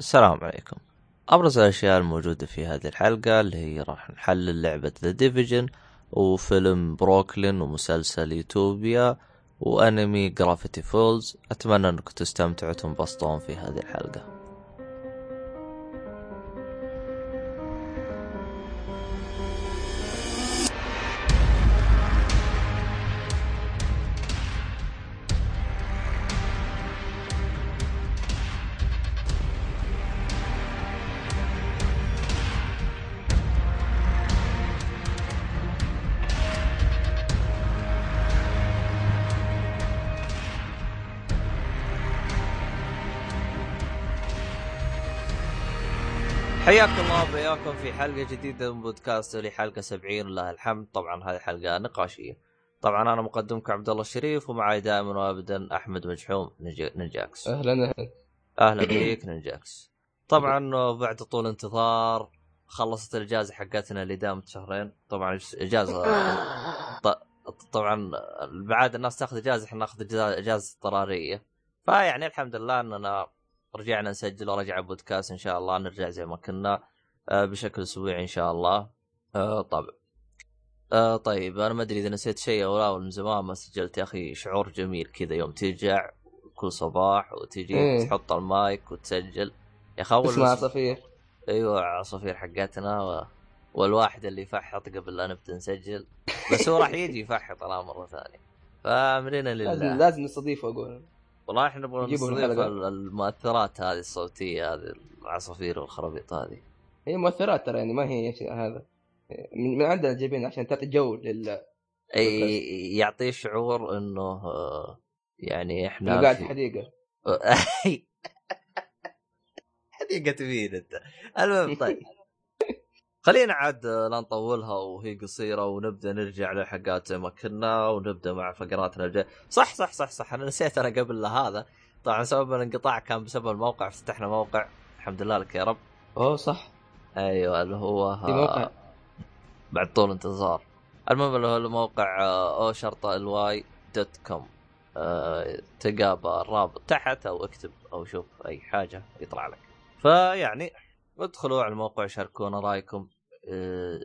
السلام عليكم. أبرز الأشياء الموجودة في هذه الحلقة اللي هي راح نحلل لعبة The Division وفيلم بروكلين ومسلسل يوتوبيا وأنمي Gravity Falls أتمنى أنكم تستمتعوا وتنبسطون في هذه الحلقة. وبياكم في حلقة جديدة من بودكاست اللي حلقة 70 لله الحمد. طبعا هذه حلقة نقاشية. طبعا أنا مقدمك عبد الله الشريف ومعي دائما وابدا أحمد مجحوم نجاكس. أهلا أهلا. أهلا بك نجاكس. طبعا بعد طول انتظار خلصت الإجازة حقتنا اللي دامت شهرين. طبعا إجازة طبعا بعد الناس تاخذ إجازة إحنا ناخذ إجازة اضطرارية. فيعني الحمد لله إننا رجعنا نسجل ورجع بودكاست إن شاء الله نرجع زي ما كنا. آه، بشكل أسبوعي إن شاء الله. آه، طبعا آه طيب أنا ما أدري إذا نسيت شيء أو لا من زمان ما سجلت يا أخي شعور جميل كذا يوم ترجع كل صباح وتجي إيه. تحط المايك وتسجل. يا أخي أول اسمع عصافير. أيوه عصافير حقتنا و... والواحد اللي يفحط قبل لا نبدأ نسجل. بس هو راح يجي يفحط الآن مرة ثانية. فأمرنا لله. لازم لازم نستضيفه أقول. والله إحنا نبغى نستضيف المؤثرات هذه الصوتية هذه العصافير والخرابيط هذه. هي مؤثرات ترى يعني ما هي هذا. من عندنا جايبين عشان تعطي جو لل أي يعطيه شعور إنه يعني إحنا قاعد في حديقة. حديقة مين أنت؟ المهم طيب. خلينا عاد لا نطولها وهي قصيرة ونبدأ نرجع للحلقات زي ما كنا ونبدأ مع فقراتنا الجاية. صح صح صح صح. أنا نسيت أنا قبل هذا. طبعا سبب الانقطاع كان بسبب الموقع فتحنا موقع. الحمد لله لك يا رب. أوه صح. أيوه اللي هو في موقع. بعد طول انتظار. المهم اللي هو الموقع آه، O شرطة L Y dot com أه تلقى الرابط تحت أو اكتب أو شوف أي حاجة يطلع لك. فيعني ادخلوا على الموقع شاركونا رأيكم آه،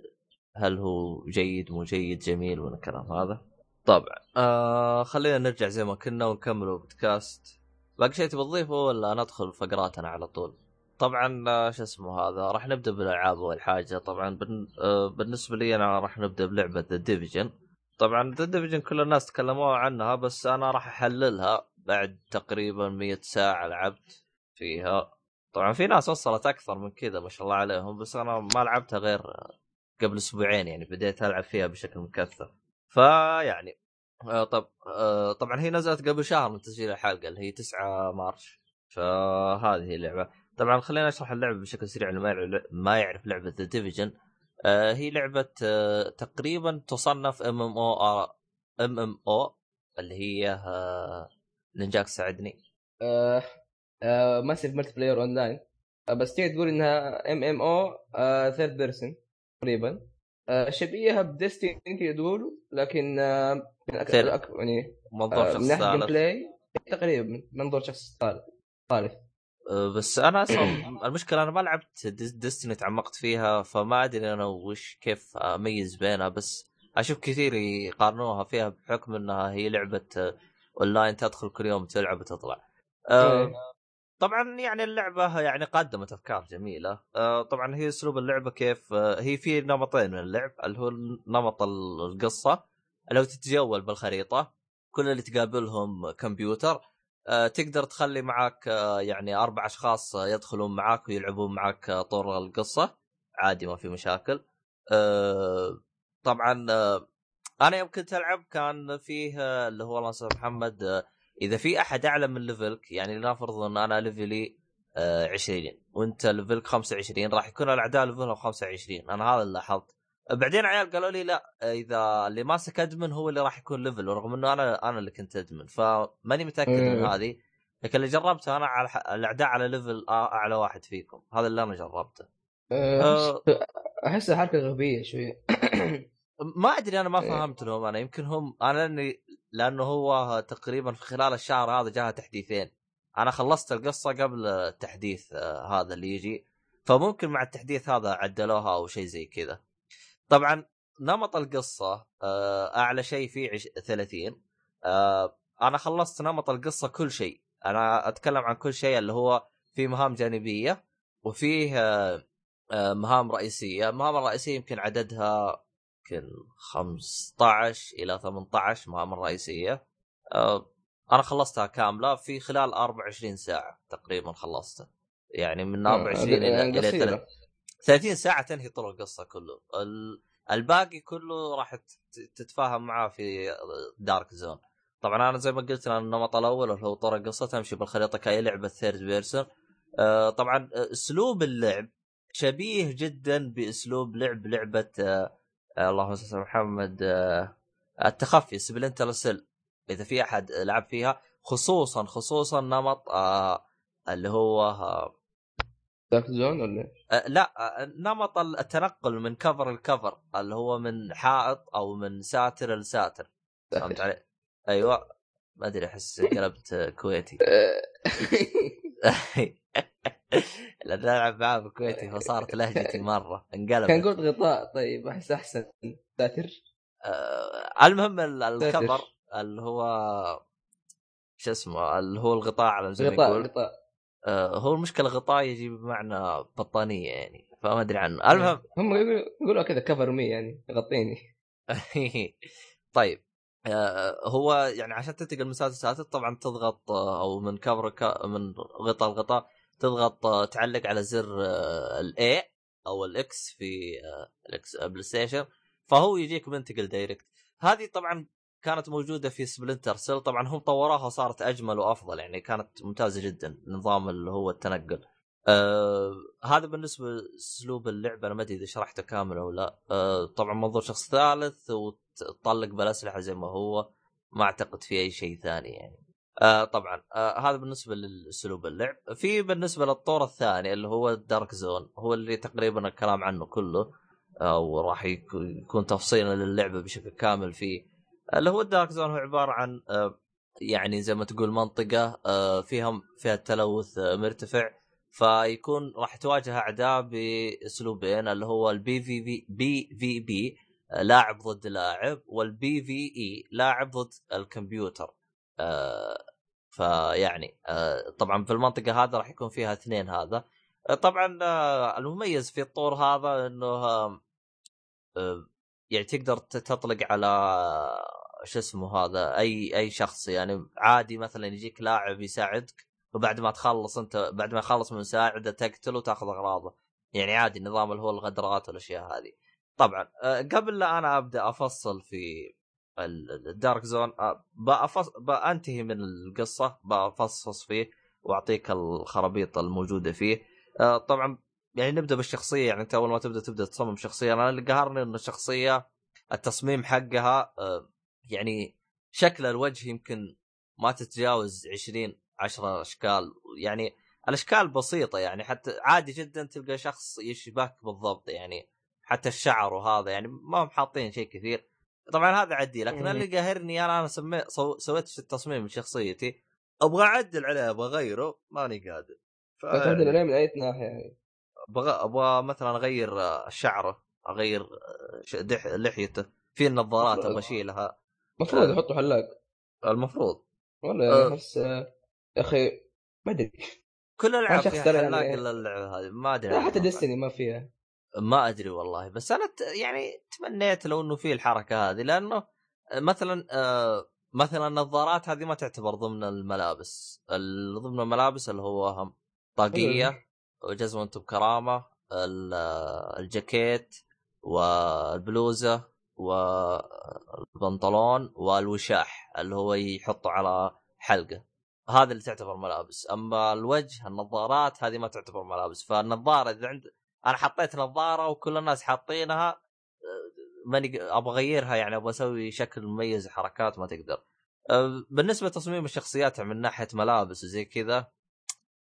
هل هو جيد مو جيد جميل من الكلام هذا. طبعا آه خلينا نرجع زي ما كنا ونكمل البودكاست باقي شيء تبي تضيفه ولا ندخل فقراتنا على طول؟ طبعا آه، شو اسمه هذا راح نبدأ بالألعاب أول حاجة. طبعا آه، بالنسبة لي أنا راح نبدأ بلعبة The Division طبعا The Division كل الناس تكلموا عنها بس أنا راح أحللها بعد تقريبا 100 ساعة لعبت فيها. طبعا في ناس وصلت أكثر من كذا ما شاء الله عليهم بس أنا ما لعبتها غير قبل أسبوعين يعني بديت ألعب فيها بشكل مكثف. فيعني آه طب طبعا هي نزلت قبل شهر من تسجيل الحلقة اللي هي 9 March. فهذه اللعبة. طبعا خلينا نشرح اللعبة بشكل سريع اللي ما يعرف لعبة The Division آه هي لعبة آه تقريبا تصنف MMO MMO اللي هي آه نينجاك ساعدني آه massive multiplayer online بس تقدر تقول إنها MMO third person تقريبا. آه، شبيهة ب Destiny تقدر تقول لكن آه، يعني منظور شخص ثالث. play تقريبا منظور شخص ثالث آه، بس أنا أصلا المشكلة أنا ما لعبت Destiny تعمقت فيها فما أدري أنا وش كيف أميز بينها بس أشوف كثير يقارنوها فيها بحكم إنها هي لعبة أونلاين تدخل كل يوم تلعب وتطلع. أه طبعا يعني اللعبة يعني قدمت أفكار جميلة. آه طبعا هي أسلوب اللعبة كيف آه هي في نمطين من اللعب اللي هو نمط القصة اللي هو تتجول بالخريطة كل اللي تقابلهم كمبيوتر تقدر تخلي معك آه يعني أربع أشخاص يدخلون معك ويلعبون معك طور القصة. عادي ما في مشاكل. آه طبعا آه أنا يوم كنت ألعب كان فيه آه، اللي هو الله محمد آه إذا في أحد أعلى من level ك يعني لنفرض إن أنا level ي آه 20 وأنت level ك 25 راح يكون الأعداء level هم 25 أنا هذا اللي لاحظت. بعدين عيال قالوا لي لا إذا اللي ماسك admin هو اللي راح يكون level ورغم إنه أنا أنا اللي كنت admin فماني متأكد من هذه. لكن اللي جربته أنا على الأعداء على level أعلى واحد فيكم هذا اللي أنا جربته. أه احسها حركه غبية شوية. ما أدري أنا ما فهمت لهم أنا يمكن هم أنا لاني لأنه هو تقريبا في خلال الشهر هذا جاها تحديثين. أنا خلصت القصة قبل التحديث آه هذا اللي يجي. فممكن مع التحديث هذا عدلوها أو شيء زي كذا. طبعا نمط القصة آه أعلى شيء فيه عش... 30 آه أنا خلصت نمط القصة كل شيء. أنا أتكلم عن كل شيء اللي هو في مهام جانبية وفيه آه مهام رئيسية. المهام الرئيسية يمكن عددها يمكن 15 إلى 18 مهام رئيسية. أنا خلصتها كاملة في خلال 24 ساعة تقريبا خلصتها. يعني من 24 آه، إلى يعني إلى قصيرة. 30 ساعة تنهي طول القصة كله. ال- الباقي كله راح تتفاهم معاه في Dark Zone طبعا أنا زي ما قلت أنا النمط الأول اللي هو طور القصة تمشي بالخريطة كأي لعبة third person آه طبعا آه، أسلوب اللعب شبيه جدا بأسلوب لعب لعبة آه اللهم صل على محمد التخفي Splinter Cell إذا في أحد لعب فيها خصوصا خصوصا نمط اللي هو Dark Zone ولا آه، لا آه، نمط التنقل من cover ل cover اللي هو من حائط أو من ساتر لساتر. فهمت علي؟ أيوه. ما أدري أحس قلبت كويتي. لأن ألعب معاه بكويتي فصارت لهجتي مرة كان انقلبت قلت غطاء طيب أحس أحسن. ساتر؟ آه، المهم ال- الكفر اللي هو شو اسمه اللي هو الغطاء على زي ما يقول. غطاء. هو المشكلة غطاء يجي بمعنى بطانية يعني فما أدري عنه. المهم هم يقولوا كذا كفر مي يعني غطيني طيب آه، هو يعني عشان تنتقل من لساتر طبعا تضغط آه، أو من كفر من غطاء لغطاء تضغط آه، تعلق على زر ال A أو ال X في آه، ال X PlayStation فهو يجيك منتقل direct هذه طبعا كانت موجودة في Splinter Cell. طبعا هم طوروها وصارت أجمل وأفضل يعني كانت ممتازة جدا نظام اللي هو التنقل. آه هذا بالنسبة لأسلوب اللعبة أنا ما أدري إذا شرحته كامل أو لا. آه طبعا منظور شخص ثالث وتطلق بالاسلحه زي ما هو ما أعتقد في أي شيء ثاني يعني. آه طبعا آه هذا بالنسبة لأسلوب اللعب. في بالنسبة للطور الثاني اللي هو ال Dark Zone هو اللي تقريبا الكلام عنه كله أو راح يكون يكون تفصيلا للعبة بشكل كامل فيه. اللي هو ال Dark Zone هو عبارة عن آه، يعني زي ما تقول منطقة آه، فيها فيها التلوث آه، مرتفع فيكون راح تواجه أعداء بأسلوبين اللي هو ال PvE PvP لاعب ضد لاعب والبي في اي لاعب ضد الكمبيوتر. فيعني طبعا في المنطقة هذا راح يكون فيها اثنين هذا. طبعا المميز في الطور هذا إنه يعني تقدر تطلق على شو اسمه هذا أي أي شخص. يعني عادي مثلا يجيك لاعب يساعدك وبعد ما تخلص أنت بعد ما يخلص من مساعدة تقتله وتأخذ أغراضه. يعني عادي النظام اللي هو الغدرات والأشياء هذه. طبعا آه، قبل لا أنا أبدأ أفصل في ال- الدارك زون آه،. بأنتهي من القصة بفصص فيه وأعطيك الخرابيط الموجودة فيه. آه، طبعا يعني نبدأ بالشخصية يعني أنت أول ما تبدأ تبدأ تصمم شخصية. أنا اللي قهرني إن الشخصية التصميم حقها آه، يعني شكل الوجه يمكن ما تتجاوز 20 10 أشكال. يعني الأشكال بسيطة يعني حتى عادي جدا تلقى شخص يشبهك بالضبط يعني حتى الشعر وهذا يعني ما هم حاطين شيء كثير. طبعا هذا عدي لكن مم. اللي قاهرني أنا أنا سميت سو سويت التصميم لشخصيتي. أبغى أعدل عليه أبغى أغيره ماني قادر. ف- تعدل عليه من أي ناحية. يعني أبغى أبغى مثلا أغير آه، شعره أغير آه، دح- لحيته. في النظارات. أبغى أشيلها. المفروض آه. يحطوا حلاق. المفروض. ولا. يعني أحس يا أخي ما أدري. كل الالعاب شخص فيها حلاق يعني- إلا اللعبة هذه. ما أدري حتى والله. ديستني ما فيها. ما أدري والله. بس أنا ت... يعني تمنيت لو إنه في الحركة هذه لأنه مثلا آه مثلا النظارات هذه ما تعتبر ضمن الملابس. ال- ضمن الملابس اللي هو هم طاقية وجزمه بكرامة ال- آه، الجاكيت والبلوزة والبنطلون والوشاح اللي هو يحطه على حلقة. هذا اللي تعتبر ملابس. أما الوجه النظارات هذه ما تعتبر ملابس. فالنظارة إذا عند أنا حطيت نظارة وكل الناس حاطينها ماني أبغى أغيرها يعني أبغى أسوي شكل مميز حركات ما تقدر. بالنسبة لتصميم الشخصيات من ناحية ملابس وزي كذا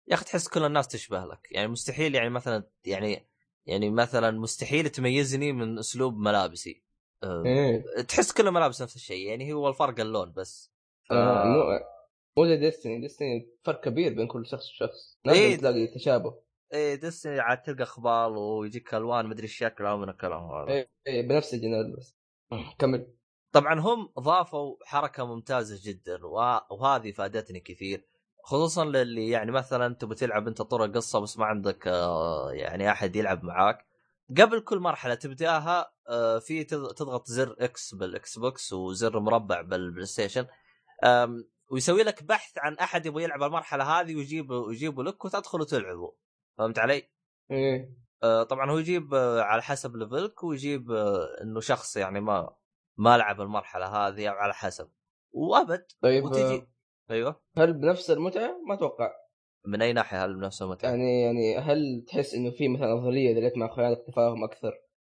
يا أخي تحس كل الناس تشبه لك. يعني مستحيل يعني مثلا يعني يعني مثلا مستحيل تميزني من أسلوب ملابسي. إيه. تحس كل الملابس نفس الشيء. يعني هو الفرق اللون بس. ف... آه، مو مو زي ديستني ديستني فرق كبير بين كل شخص وشخص. إيه. تلاقي تشابه. إيه ديستني عاد تلقى إخبار ويجيك ألوان مدري الشكل من الكلام هذا. إيه, إيه بنفس الجنال بس. كمل. طبعا هم ضافوا حركة ممتازة جدا وهذه فادتني كثير. خصوصا للي يعني مثلا تبي تلعب أنت طور قصة بس ما عندك آه، يعني أحد يلعب معاك. قبل كل مرحلة تبدأها آه، في تضغط زر X بال Xbox وزر مربع بال PlayStation ويسوي لك بحث عن أحد يبغى يلعب المرحلة هذه ويجيبه ويجيبه لك وتدخل وتلعبه. فهمت علي؟ إيه. آه، طبعا هو يجيب على حسب level ك ويجيب إنه شخص يعني ما ما لعب المرحلة هذه أو على حسب. وأبد. طيب وتجي أيوه. هل بنفس المتعة؟ ما أتوقع. من أي ناحية هل بنفس المتعة؟ يعني يعني هل تحس إنه في مثلا افضليه إذا لقيت مع اخوانك تفاهم أكثر؟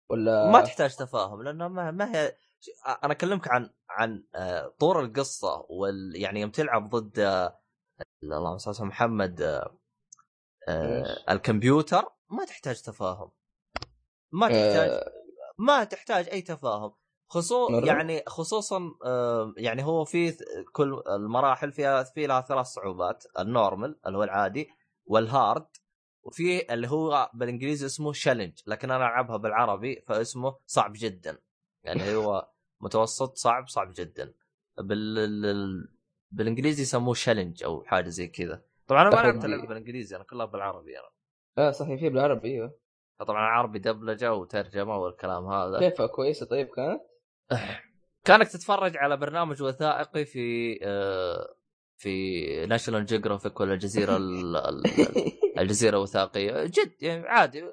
ولا ما تحتاج تفاهم لأنه ما, ما هي أنا أكلمك عن عن آه، طور القصة وال يعني يوم تلعب ضد آه، اللهم صل على محمد آه، الكمبيوتر ما تحتاج تفاهم. ما تحتاج ما تحتاج أي تفاهم. خصوصا يعني خصوصا يعني هو في كل المراحل فيها في لها ثلاث صعوبات. ال normal اللي هو العادي وال hard وفي اللي هو بالإنجليزي اسمه challenge لكن أنا ألعبها بالعربي فاسمه صعب جدا. يعني هو متوسط صعب صعب جدا. بال بالإنجليزي يسموه challenge أو حاجة زي كذا. طبعا أنا ما لعبت اللعبة بالإنجليزي أنا كلها بالعربي أنا. آه صحيح. في بالعربي أيوه. طبعا عربي دبلجة وترجمة والكلام هذا. كيف كويسة؟ طيب كانت؟ كانك تتفرج على برنامج وثائقي في آه، في National Geographic ولا الجزيرة الجزيرة الوثائقية جد يعني عادي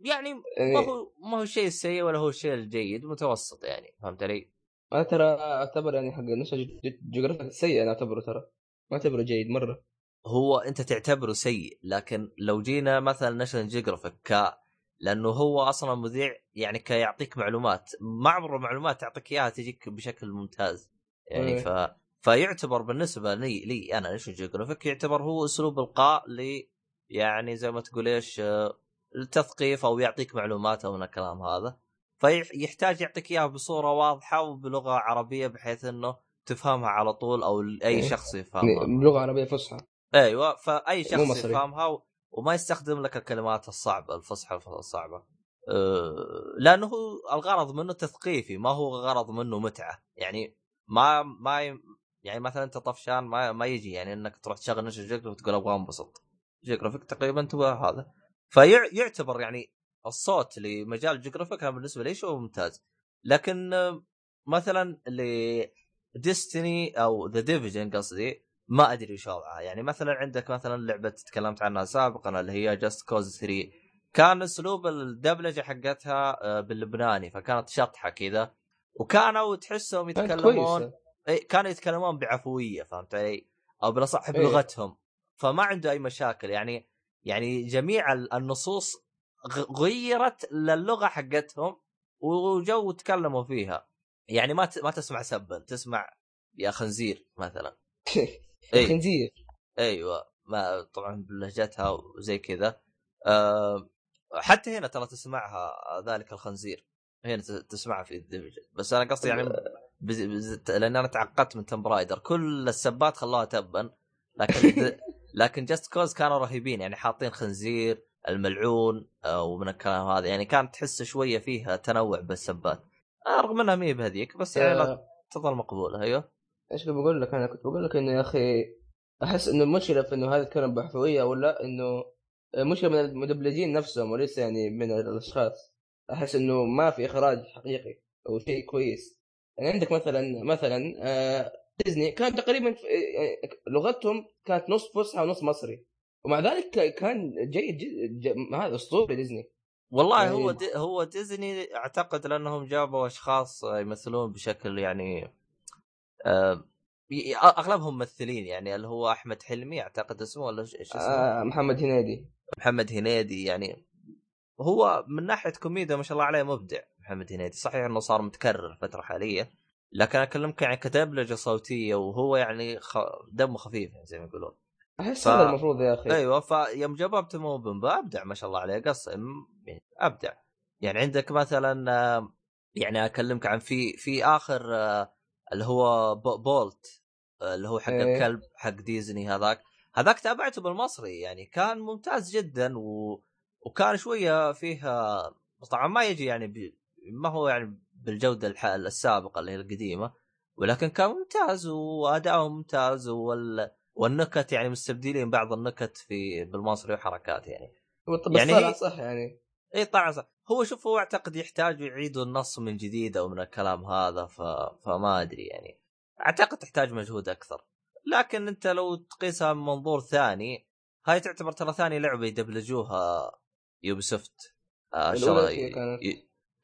يعني ما إيه. هو ما هو الشيء السيء ولا هو الشيء الجيد متوسط يعني فهمت علي؟ أنا ترى أعتبر يعني حق National Geographic سيء أنا أعتبره ترى ما أعتبره جيد مرة هو أنت تعتبره سيء لكن لو جينا مثلا National Geographic ك لأنه هو أصلا مذيع يعني كيعطيك معلومات ما عمره معلومات تعطيك إياها تجيك بشكل ممتاز. يعني ف فيعتبر بالنسبة لي لي National Geographic يعتبر هو أسلوب إلقاء ل يعني زي ما تقول إيش التثقيف أو يعطيك معلومات أو من الكلام هذا. فيحتاج يعطيك إياها بصورة واضحة وبلغة عربية بحيث إنه تفهمها على طول أو اي. شخص يفهمها. بلغة عربية فصحى. أيوه فأي شخص يفهمها وما يستخدم لك الكلمات الصعبة الفصحى الصعبة. أه لأنه الغرض منه تثقيفي ما هو غرض منه متعة. يعني ما ما يعني مثلا أنت طفشان ما ما يجي يعني إنك تروح تشغل National Geographic وتقول أبغى انبسط Geographic تقريبا تبغى هذا. فيعتبر يعني الصوت لمجال Geographic كان بالنسبة لي شيء ممتاز. لكن مثلا Destiny أو The Division قصدي ما أدري وش وضعها. يعني مثلا عندك مثلا لعبة تكلمت عنها سابقا اللي هي Just Cause 3 كان أسلوب الدبلجة حقتها آه، باللبناني فكانت شطحة كذا. وكانوا تحسهم يتكلمون كانوا يتكلمون بعفوية فهمت علي؟ أو بالاصح إيه. بلغتهم. فما عنده أي مشاكل. يعني يعني جميع النصوص غيرت للغة حقتهم وجو تكلموا فيها. يعني ما ما تسمع سبا تسمع يا خنزير مثلا. أي. خنزير أيوه ما طبعا بلهجتها وزي كذا. أه حتى هنا ترى تسمعها ذلك الخنزير. هنا تسمعها في ال Division بس أنا قصدي يعني بز... بز... لأن أنا تعقدت من Tomb Raider كل السبات خلوها تبا. لكن لكن Just Cause كانوا رهيبين. يعني حاطين خنزير الملعون آه، ومن الكلام هذا. يعني كانت تحس شوية فيها تنوع بالسبات. آه رغم إنها مي بهذيك بس يعني تظل مقبولة. أيوه. إيش بقول لك أنا؟ كنت بقول لك إنه يا أخي أحس إنه المشكلة في إنه هذا الكلام بعفويه ولا إنه مشكلة من المدبلجين نفسهم وليس يعني من الأشخاص. أحس إنه ما في إخراج حقيقي أو شيء كويس. يعني عندك مثلا مثلا آه ديزني كان تقريبا آه، لغتهم كانت نص فصحى ونص مصري. ومع ذلك كان جيد جد هذا أسطوري ديزني. والله يعني هو دي هو ديزني أعتقد لأنهم جابوا أشخاص يمثلون بشكل يعني أغلبهم ممثلين يعني اللي هو أحمد حلمي أعتقد اسمه ولا إيش اسمه؟ آه محمد هنيدي. محمد هنيدي يعني هو من ناحية كوميديا ما شاء الله عليه مبدع محمد هنيدي. صحيح إنه صار متكرر الفترة الحاليه لكن أكلمك يعني كدبلجة صوتية وهو يعني خ... دمه خفيف يعني زي ما يقولون. أحس ف... هذا المفروض يا أخي. أيوه فيوم جابوا تيمون بمبا ابدع ما شاء الله عليه قص يعني أبدع. يعني عندك مثلا يعني أكلمك عن في في آخر اللي هو بولت اللي هو حق إيه. الكلب حق ديزني هذاك. هذاك تابعته بالمصري يعني كان ممتاز جدا و... وكان شوية فيها طبعا ما يجي يعني ب... ما هو يعني بالجودة الح... السابقة اللي هي القديمة ولكن كان ممتاز وأداؤه ممتاز وال... والنكت يعني مستبدلين بعض النكت في بالمصري وحركات يعني. يعني هي... صح يعني. اي طبعا صح. هو شوف هو أعتقد يحتاج يعيدوا النص من جديد أو من الكلام هذا ف... فما أدري يعني. أعتقد تحتاج مجهود أكثر. لكن أنت لو تقيسها من منظور ثاني هاي تعتبر ترى ثاني لعبة يدبلجوها Ubisoft آه كانت؟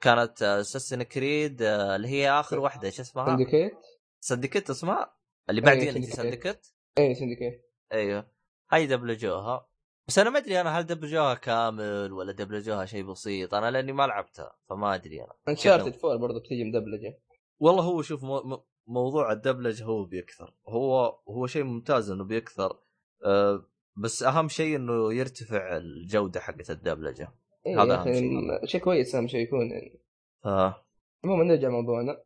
كانت Assassin's Creed اللي هي آخر واحدة إيش اسمها؟ Syndicate Syndicate اسمها؟ اللي بعدين Syndicate اي Syndicate أيوه هاي دبلجوها بس أنا ما أدري أنا هل دبلجوها كامل ولا دبلجوها شيء بسيط؟ أنا لأني ما لعبتها فما أدري أنا. Uncharted Four برضه بتيجي مدبلجه والله هو شوف مو موضوع الدبلجه هو بيكثر. هو هو شيء ممتاز إنه بيكثر أه بس أهم شيء إنه يرتفع الجودة حقت الدبلجه إيه هذا أهم شيء. شيء كويس أهم شيء يكون يعني. آه. المهم نرجع موضوعنا.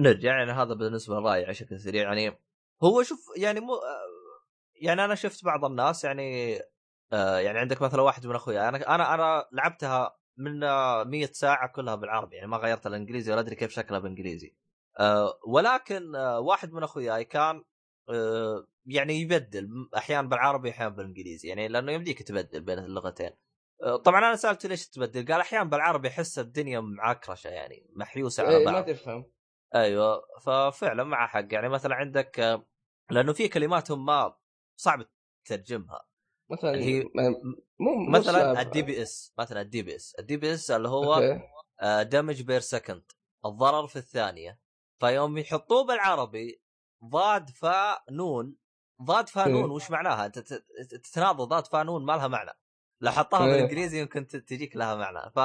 نرجع يعني هذا بالنسبة لرأيي بشكل سريع. يعني هو شوف يعني مو يعني أنا شفت بعض الناس يعني آه يعني عندك مثلا واحد من أخويا أنا أنا أنا لعبتها من 100 ساعة كلها بالعربي يعني ما غيرت الانجليزي ولا أدري كيف شكلها بالانجليزي آه ولكن آه واحد من أخوياي كان آه يعني يبدل أحيانا بالعربي أحيانا بالإنجليزي يعني لأنه يمديك تبدل بين اللغتين. آه طبعا أنا سالته ليش تبدل؟ قال أحيانا بالعربي احس الدنيا معكرشة يعني محيوسة على إيه، بعض. ما تفهم. أيوه ففعلا معه حق. يعني مثلا عندك آه، لأنه في كلمات ما صعب تترجمها. مثلا هي مو مثلا ال D PS مثلا ال DPS. ال DPS اللي هو damage per second الضرر في الثانية. فيوم يحطوه بالعربي ضاد فا نون. ضاد فا نون وش معناها؟ أنت تتناظر ضاد فا نون ما لها معنى. لو حطها بالإنجليزي يمكن تجيك لها معنى. ف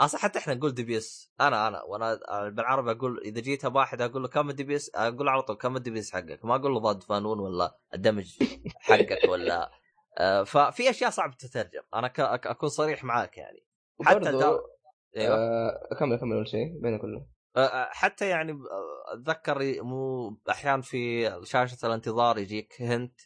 أصلا حتى إحنا نقول DPS. أنا أنا. وأنا بالعربي أقول إذا جيت بواحد أقول له كم ال DPS أقول على طول كم ال DPS حقك. ما أقول له ضاد فانون ولا ال damage حقك ولا آه ففي أشياء صعب تترجم. أنا أكون صريح معاك يعني. حتى. أيوه. آه كمل كمل أول شيء بين كله. آه, حتى يعني أتذكر مو أحيانا في شاشة الانتظار يجيك hint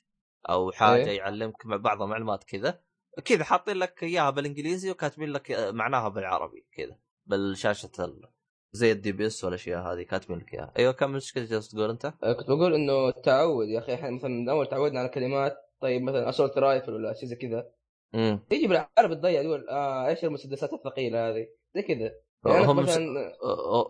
أو حاجة إيه؟ يعلمك بعض المعلومات كذا. كذا حاطين لك إياها بالإنجليزي وكاتبين لك معناها بالعربي كذا بالشاشة ال... زي ال DPS والأشياء هذه كاتبين لك إياها. أيوه كم إيش كنت تقول أنت؟ أه، كنت بقول إنه التعود يا أخي إحنا مثلا من اول تعودنا على كلمات طيب مثلا assault rifle ولا شيء زي كذا. تيجي بالعربي تضيع تقول آه إيش المسدسات الثقيلة هذه؟ زي كذا. يعني هم مثلا...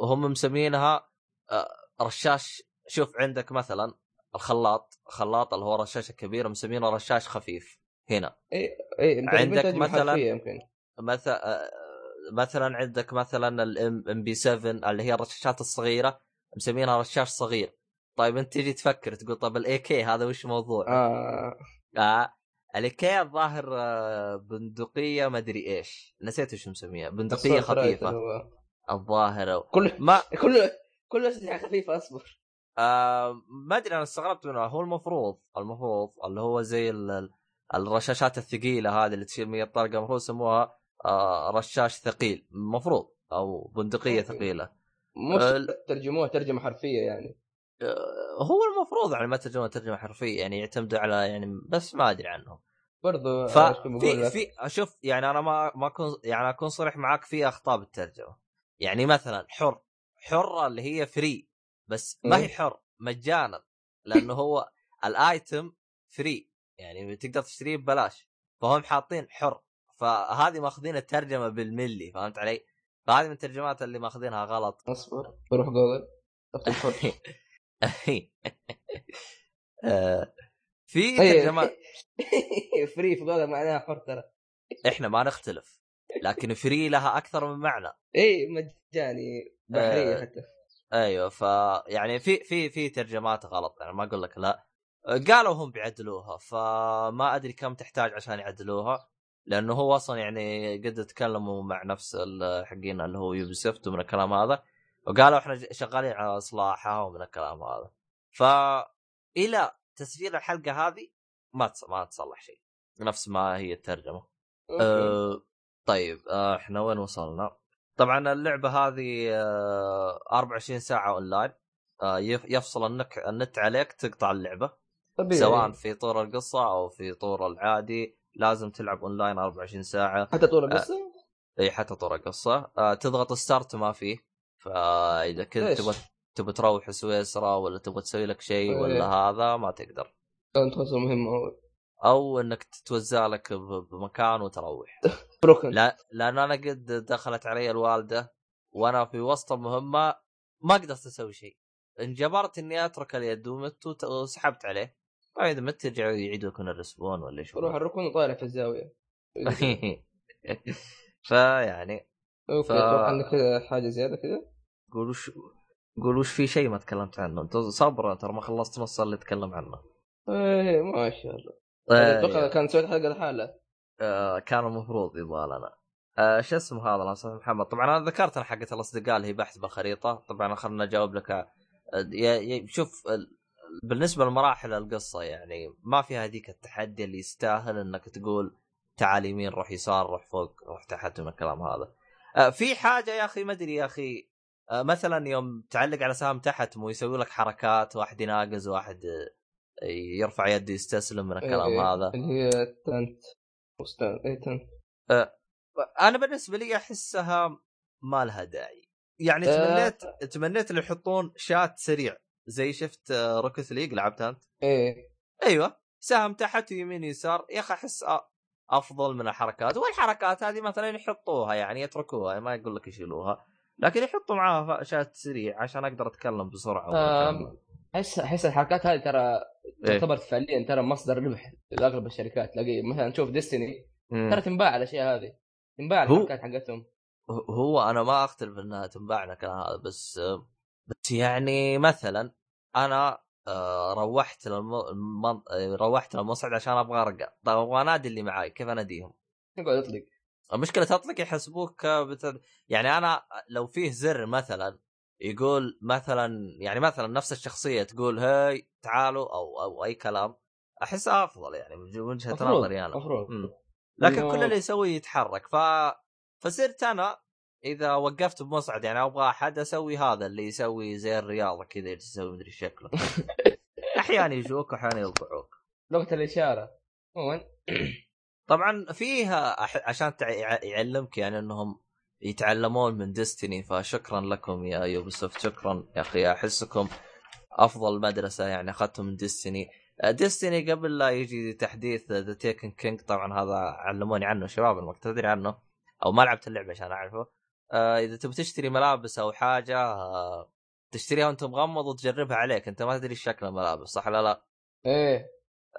هم مسمينها آه، رشاش شوف عندك مثلا الخلاط الخلاط اللي هو رشاش كبير مسمينه رشاش خفيف. هنا. اي اي عندك مثلا مثلا مثلا عندك مثلا ال MP 7 اللي هي الرشاشات الصغيرة مسمينها رشاش صغير. طيب أنت تجي تفكر تقول طب ال AK هذا وش موضوع؟ آه, آه. الاي كي الظاهر آه، بندقية ما أدري إيش. نسيت وش مسميها. بندقية خفيفة. الظاهر. كل ما كل كل أسلحة خفيفة أصبر. آه ما أدري أنا استغربت منه هو المفروض المفروض اللي هو زي الرشاشات الثقيلة هذه اللي تشيل 100 طلقه المفروض يسموها آه رشاش ثقيل. المفروض أو بندقية ثقيلة. مش آه ترجموها ترجمة حرفية يعني. آه هو المفروض يعني ما ترجموها ترجمة حرفية يعني يعتمدوا على يعني بس ما أدري عنهم. برضو ف في في أشوف يعني أنا ما ما أكون يعني أكون صريح معاك في اخطاء بالترجمه يعني مثلا حر حرة اللي هي free بس ما هي إيه. حر مجانا. لأنه هو ال item free يعني تقدر تشتريه ببلاش. فهم حاطين حر. فهذه ماخذين الترجمة بالملي فهمت علي؟ فهذه من الترجمات اللي ماخذينها غلط. اصبر بروح جوجل اكتب حر آه، في ترجمات free في جوجل معناها حر ترى. إحنا ما نختلف لكن free لها أكثر من معنى. اي مجاني بحرية آه، حتى. أيوه ف يعني في في في ترجمات غلط. يعني ما أقول لك لا. قالوا هم بيعدلوها فما أدري كم تحتاج عشان يعدلوها لأنه هو أصلا يعني قد تكلموا مع نفس حقين اللي هو يوبي سوفت ومن الكلام هذا وقالوا إحنا شغالين على إصلاحها ومن الكلام هذا. ف إلى تسجيل الحلقة هذه ما ما تصلح شيء نفس ما هي الترجمة. أه طيب أه إحنا وين وصلنا؟ طبعا اللعبة هذه أه 24 ساعة اونلاين آه يفصل النك... النت عليك تقطع اللعبة. طبيعي. سواء في طور القصة أو في طور العادي لازم تلعب اونلاين 24 ساعة. حتى طور القصة؟ آه إي حتى طور القصة. آه تضغط start ما فيه. فإذا كنت تبغى تبغى تروح سويسرا ولا تبغى تسوي لك شيء ولا إيه. هذا ما تقدر. أنت مهمه أو إنك تتوزع لك بمكان وتروح. لا لأن أنا قد دخلت علي الوالدة وأنا في وسط المهمه ما قدرت أسوي شيء. انجبرت إني أترك اليد ومت وسحبت عليه. واذا مت يرجعوا يعيدوا لكم ال respawn ولا شو. روح الركن وطالع في الزاوية. فيعني أوكي ف... عندك حاجة زيادة كذا؟ قول وش قول وش في شيء ما تكلمت عنه. أنت صبر ترى ما خلصت نص اللي تكلم عنه. إيه ما شاء الله. أتوقع إيه. كان سويت حلقة لحاله. آه كان المفروض يبغى لنا. آه شو اسمه هذا؟ الاستاذ محمد. طبعا أنا ذكرت أنا حقت الأصدقاء اللي هي بحث بالخريطه طبعا خلنا أجاوب لك. آه شوف بالنسبة لمراحل القصة يعني ما فيها هذيك التحدي اللي يستاهل إنك تقول تعال يمين روح يسار روح فوق روح تحت من الكلام هذا. آه في حاجة يا أخي ما أدري يا أخي آه مثلا يوم تعلق على سهم تحت مو يسوي لك حركات واحد يناقز واحد يرفع يده يستسلم من الكلام إيه هذا. اللي هي تنت اي تنت. آه أنا بالنسبة لي أحسها ما لها داعي. يعني تمنيت آه. تمنيت اللي يحطون شات سريع. زي شفت روكث ليج لعبتها أنت؟ إيه. أيوه. سهم تحت ويمين يسار يا أخي أحس أفضل من الحركات. والحركات هذه مثلا يحطوها يعني يتركوها ما يقول لك يشيلوها. لكن يحطوا معاها شات سريع عشان أقدر أتكلم بسرعة أحس أحس الحركات هذه ترى إيه؟ تعتبر فعليا ترى مصدر ربح لأغلب الشركات. تلاقي مثلا تشوف ديستني ترى تنباع الأشياء هذه. تنباع الحركات حقتهم. هو أنا ما أختلف إنها تنباع الكلام هذا بس بس يعني مثلا أنا آه، روحت للم... روحت للمصعد عشان أبغى أرقى. طيب أبغى انادي اللي معاي كيف أناديهم؟ تقعد اطلق المشكلة تطلق يحسبوك بتد... يعني أنا لو فيه زر مثلا يقول مثلا يعني مثلا نفس الشخصية تقول هاي تعالوا أو أو أي كلام احسها أفضل يعني من وجهة نظري أنا. مفروض. لكن كل اللي يسويه يتحرك. ف فصرت أنا إذا وقفت بمصعد يعني أبغى أحد أسوي هذا اللي يسوي زي الرياضة كذا يسوي مدري شكله. أحيانا يجوك واحيانا يلطعوك لغة الإشارة. عموما طبعا فيها عشان يعلمك يعني إنهم يتعلمون من Destiny فشكرا لكم يا يوبي سوفت شكرا يا أخي. أحسكم أفضل مدرسة يعني اخذتم من Destiny Destiny قبل لا يجي تحديث ذا Taken King طبعا هذا علموني عنه شباب الوقت تدري عنه؟ أو ما لعبت اللعبة عشان أعرفه. آه إذا تبي تشتري ملابس أو حاجة آه تشتريها وأنت مغمض وتجربها عليك. أنت ما تدري شكل الملابس صح ولا لا؟ إيه.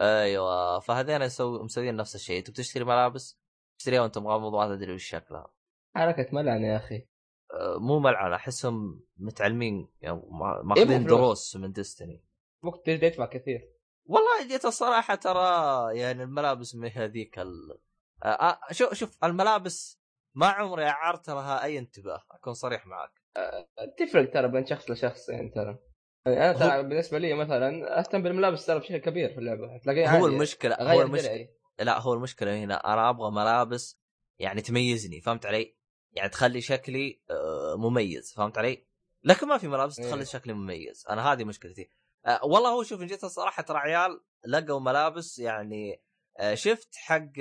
أيوه. فهذين يسوي مسويين نفس الشيء. تبي تشتري ملابس تشتريها وأنت مغمض وما تدري وش شكلها. حركة ملعنه يا أخي. أه مو ملعنه أحسهم متعلمين يعني ماخذين إيه دروس من ديستني ممكن تدفع كثير. والله جيت الصراحة ترى يعني الملابس ما هذيك ال... أه, آه، شوف شوف الملابس ما عمري أعرت لها أي انتباه أكون صريح معك أه تفرق ترى بين شخص لشخص يعني ترى يعني أنا ترى بالنسبة لي مثلا اهتم بالملابس ترى بشكل كبير في اللعبة تلاقي هو المشكلة هو المشكلة لا هو المشكلة هنا أنا أبغى ملابس يعني تميزني فهمت علي؟ يعني تخلي شكلي آه، مميز فهمت علي؟ لكن ما في ملابس تخلي إيه. شكلي مميز أنا هذه مشكلتي أه والله هو شوف إن جيت الصراحه ترى عيال لقوا ملابس يعني أه شفت حق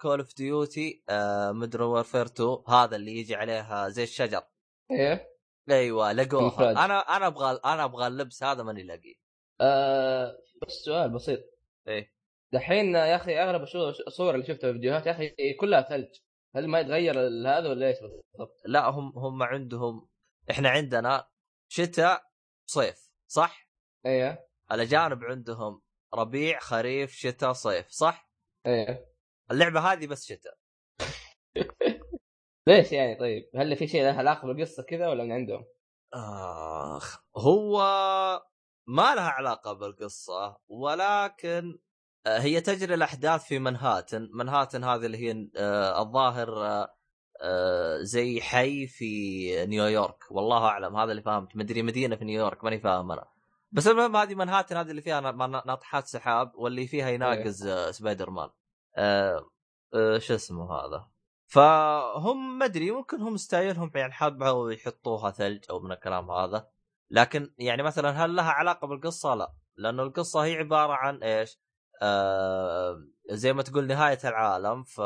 Call of Duty مدري Warfare 2 هذا اللي يجي عليها زي الشجر. إيه؟ أيوه لقوها. أنا أنا أبغى أنا أبغى اللبس هذا ماني لاقيه. أه بس سؤال بسيط. إيه. دحين يا أخي اغلب الصور اللي شفتها في الفيديوهات يا أخي كلها ثلج. هل ما يتغير هذا ولا إيش بالضبط؟ لا هم هم عندهم إحنا عندنا شتاء صيف صح؟ أيوه الاجانب عندهم ربيع خريف شتاء صيف صح؟ أيوه اللعبة هذه بس شتاء ليش يعني طيب؟ هل في شيء له علاقة بالقصة كذا ولا من عندهم؟ آخ هو ما لها علاقة بالقصة ولكن آه، هي تجري الأحداث في منهاتن. منهاتن هذه اللي هي آه الظاهر آه زي حي في نيويورك. والله أعلم هذا اللي فهمت. مدري مدينة في نيويورك ماني فاهم أنا. بس المهم هذه منهاتن هذه اللي فيها ناطحات سحاب واللي فيها يناقز آه سبايدر مان آه آه شو اسمه هذا فهم ما أدري ممكن هم ستايلهم يعني حابه يحطوها ثلج أو من الكلام هذا لكن يعني مثلا هل لها علاقة بالقصة؟ لا لأنه القصة هي عبارة عن إيش؟ آه زي ما تقول نهاية العالم ف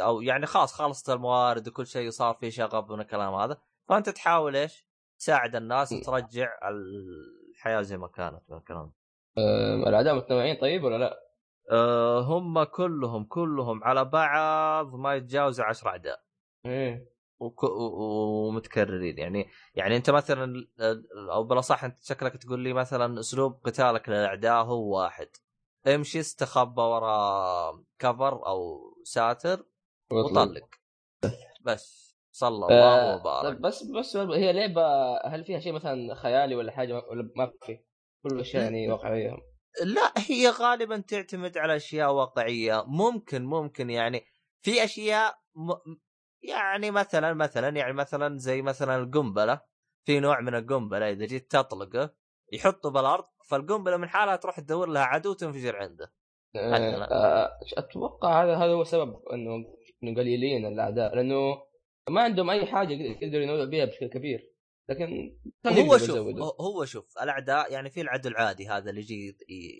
أو يعني خلاص خلصت الموارد وكل شيء صار في شغب من الكلام هذا فأنت تحاول إيش؟ تساعد الناس وترجع الحياة زي ما كانت من الكلام. أه الأعداء متنوعين طيب ولا لا؟ أه هم كلهم كلهم على بعض ما يتجاوزوا 10 أعداء. إيه. وك... ومتكررين يعني يعني أنت مثلا أو بالأصح أنت شكلك تقول لي مثلا أسلوب قتالك للأعداء هو واحد. امشي استخبى ورا كفر أو ساتر وطلق. بس. صلى الله آه وبارك. بس بس هي لعبة هل فيها شيء مثلا خيالي ولا حاجة؟ ولا ما في؟ كل الأشياء يعني واقعية. لا هي غالبا تعتمد على أشياء واقعية. ممكن ممكن يعني في أشياء م... يعني مثلا مثلا يعني مثلا زي مثلا القنبلة. في نوع من القنبلة إذا جيت تطلقه يحطه بالأرض فالقنبلة من حالها تروح تدور لها عدو تنفجر عنده. أه أتوقع هذا هذا هو سبب انه انه قليلين الأعداء لأنه ما عندهم أي حاجة يقدروا ينوعوا بها بشكل كبير. لكن هو شوف هو شوف الأعداء يعني في العدو العادي هذا اللي يجي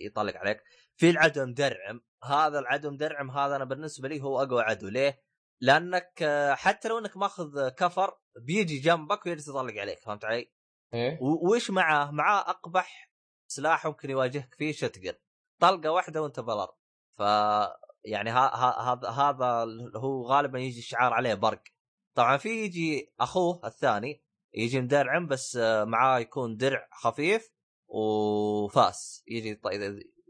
يطلق عليك في العدو مدرعم هذا العدو مدرعم هذا أنا بالنسبة لي هو أقوى عدو. ليه؟ لأنك حتى لو إنك ماخذ كفر بيجي جنبك ويجي يطلق عليك فهمت علي؟ إيه. وش معاه؟ معاه أقبح سلاح ممكن يواجهك فيه شتقن طلقة واحدة وأنت بالارض ف يعني هذا هذا هو غالبا يجي الشعار عليه برق. طبعا في يجي أخوه الثاني يجي مدرعم بس معاه يكون درع خفيف وفاس يجي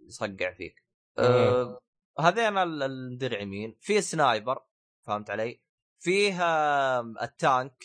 يصقع فيك. أه هذين المدرعمين. في سنايبر فهمت علي؟ فيه التانك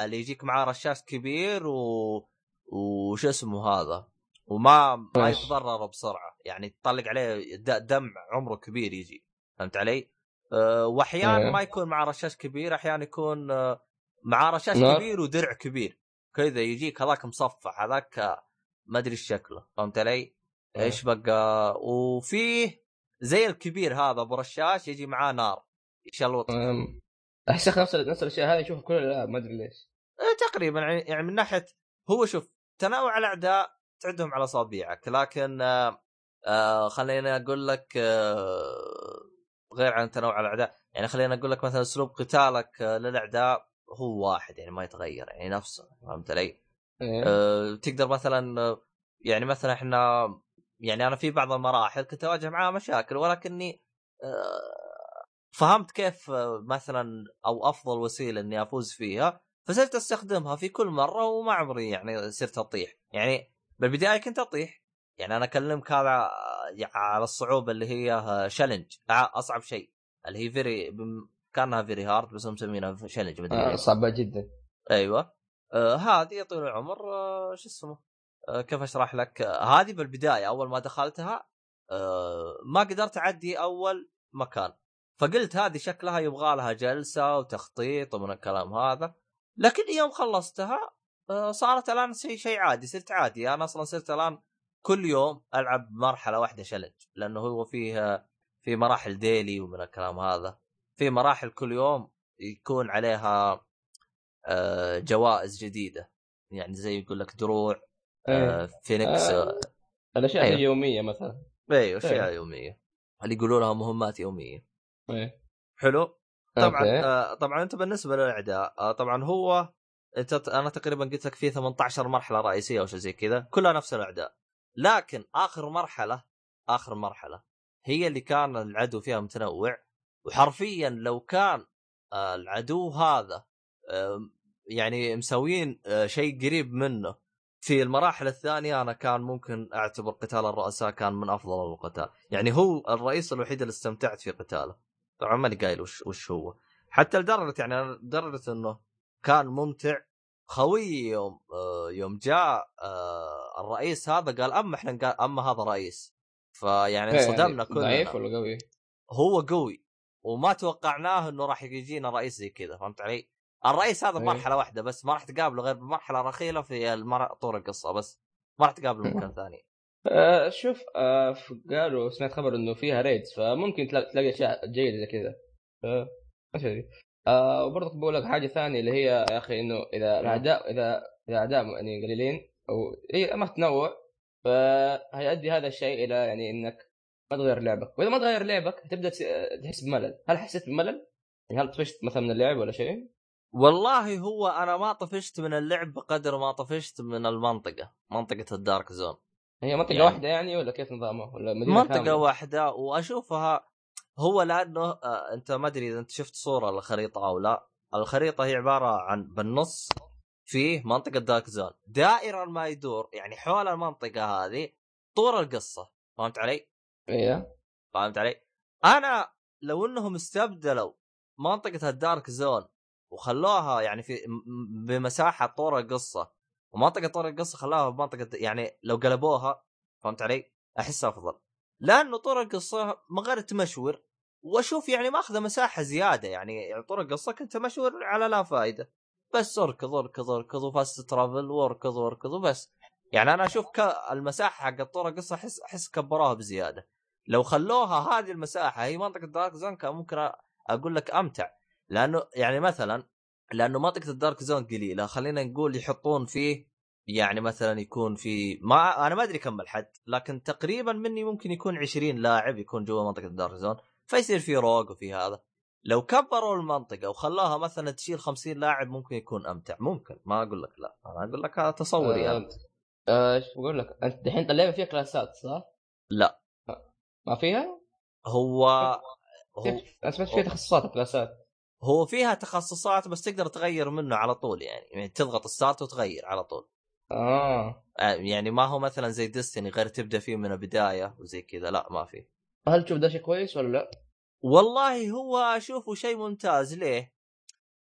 اللي يجيك معاه رشاش كبير و وش اسمه هذا؟ وما ما يتضرر بسرعة. يعني تطلق عليه دم عمره كبير يجي. فهمت علي؟ أه واحيانا إيه. ما يكون مع رشاش كبير أحيانا يكون أه مع رشاش نار. كبير ودرع كبير كذا يجيك هذاك مصفح هذاك ما أدري شكله فهمت علي؟ إيه. إيش بقى وفيه زي الكبير هذا أبو رشاش يجي معاه نار يشلوط أحس نفس نفس الأشياء هذه نشوفها كل الألعاب ما أدري ليش تقريبا يعني-, من ناحية هو شوف تنوع الأعداء تعدهم على اصابعك لكن آه آه خليني أقول لك آه غير عن تنوع الأعداء يعني خليني أقول لك مثلا أسلوب قتالك آه للأعداء هو واحد يعني ما يتغير يعني نفسه فهمت علي؟ إيه. آه تقدر مثلا يعني مثلا إحنا يعني أنا في بعض المراحل كنت أواجه معاه مشاكل ولكني آه فهمت كيف مثلا أو أفضل وسيلة إني أفوز فيها فصرت أستخدمها في كل مرة وما عمري يعني صرت أطيح يعني بالبداية كنت أطيح يعني أنا أكلمك هذا على الصعوبة اللي هي challenge أصعب شيء. اللي هي very كأنها very hard بس مسمينها challenge آه صعبة جدا. أيوه. آه هذه يا طويل العمر آه شو اسمه؟ آه كيف أشرح لك؟ آه هذه بالبداية أول ما دخلتها آه ما قدرت أعدي أول مكان. فقلت هذه شكلها يبغى لها جلسة وتخطيط ومن الكلام هذا. لكن يوم خلصتها آه صارت الآن شيء شيء عادي. صرت عادي. أنا أصلا صرت الآن كل يوم ألعب مرحلة واحدة شلنج لأنه هو فيه في مراحل ديلي ومن الكلام هذا. في مراحل كل يوم يكون عليها آه، جوائز جديدة. يعني زي يقول لك دروع آه، إيه. فينيكس آه. الأشياء أيوه. اليوميه مثلا. أيوه أشياء أيوه. يومية. اللي يقولوا لها مهمات يومية. إيه. حلو؟ طبعا آه طبعا أنت بالنسبة للأعداء آه طبعا هو أنت أنا تقريبا قلت لك فيه 18 مرحلة رئيسية أو شيء زي كذا. كلها نفس الأعداء. لكن آخر مرحلة آخر مرحلة هي اللي كان العدو فيها متنوع وحرفيا لو كان آه، العدو هذا يعني مسوين آه، شيء قريب منه في المراحل الثانية أنا كان ممكن أعتبر قتال الرؤساء كان من أفضل القتال. يعني هو الرئيس الوحيد اللي استمتعت في قتاله. طبعا ماني قايل وش, وش هو. حتى لدرجة يعني لدرجة إنه كان ممتع خوي يوم آه، يوم جاء آه، الرئيس هذا قال أما إحنا قال أما هذا رئيس. فيعني إيه، انصدمنا يعني كلنا. ضعيف ولا قوي؟ هو قوي. وما توقعناه إنه راح يجينا رئيس زي كذا فهمت علي؟ الرئيس هذا إيه. واحدة بس ما راح تقابله غير بمرحله رخيلة في المر... طور القصة بس. ما راح تقابله مكان ثاني. آه شوف قالوا سمعت خبر إنه فيها ريدز فممكن تلاقي أشياء جيدة زي كذا. ما ادري آه وبرضه بقول لك حاجة ثانية اللي هي يا أخي إنه إذا الأعداء إذا اذا اعداء يعني قليلين أو اي ما تنوع فهيؤدي هذا الشيء إلى يعني إنك ما تغير لعبك وإذا ما تغير لعبك تبدا تحس بملل هل حسيت بملل؟ يعني هل طفشت مثلا من اللعب ولا شيء؟ والله هو أنا ما طفشت من اللعب بقدر ما طفشت من المنطقة منطقة الدارك زون هي منطقة يعني واحدة يعني ولا كيف نظامها ولا مدينة منطقة كاملة؟ واحدة وأشوفها هو لأنه آه أنت ما أدري إذا أنت شفت صورة للخريطة أو لا الخريطة هي عبارة عن بالنص فيه منطقة دارك زون دائرا ما يدور يعني حول المنطقة هذه طول القصة فهمت علي؟ إيه فهمت علي؟ أنا لو إنهم استبدلوا منطقة الدارك زون وخلوها يعني في بمساحة طور القصة ومنطقة طور القصة خلاها بمنطقة يعني لو قلبوها فهمت علي؟ أحس أفضل لأنه طور القصة من غير تمشور وأشوف يعني ماخذة مساحة زيادة يعني طور القصة كنت مشور على لا فائده بس أركض أركض أركض وفاست ترافل وأركض وأركض وبس. يعني أنا أشوف المساحة حق طور القصة أحس أحس كبروها بزيادة. لو خلوها هذه المساحة هي منطقة Dark Zone كان ممكن أقول لك أمتع. لأنه يعني مثلا لأنه منطقة ال Dark Zone قليلة خلينا نقول يحطون فيه يعني مثلا يكون في ما أنا ما أدري كم الحد لكن تقريبا مني ممكن يكون 20 لاعب يكون جوا منطقة ال Dark Zone فيصير في rogue وفي هذا. لو كبروا المنطقة وخلاها مثلا تشيل 50 لاعب ممكن يكون أمتع. ممكن. ما أقول لك لا. أنا أقول لك هذا تصوري آه آه إيش بقول لك؟ أنت الحين اللعبه فيها كلاسات صح؟ لا. ما فيها؟ هو هو أنا سمعت فيها تخصصات كلاسات. هو فيها تخصصات بس تقدر تغير منه على طول يعني, يعني تضغط ستارت وتغير على طول. آه. يعني ما هو مثلا زي ديستني غير تبدأ فيه من البداية وزي كذا. لا ما في. هل تشوف ده شيء كويس ولا لا؟ والله هو أشوفه شيء ممتاز ليه؟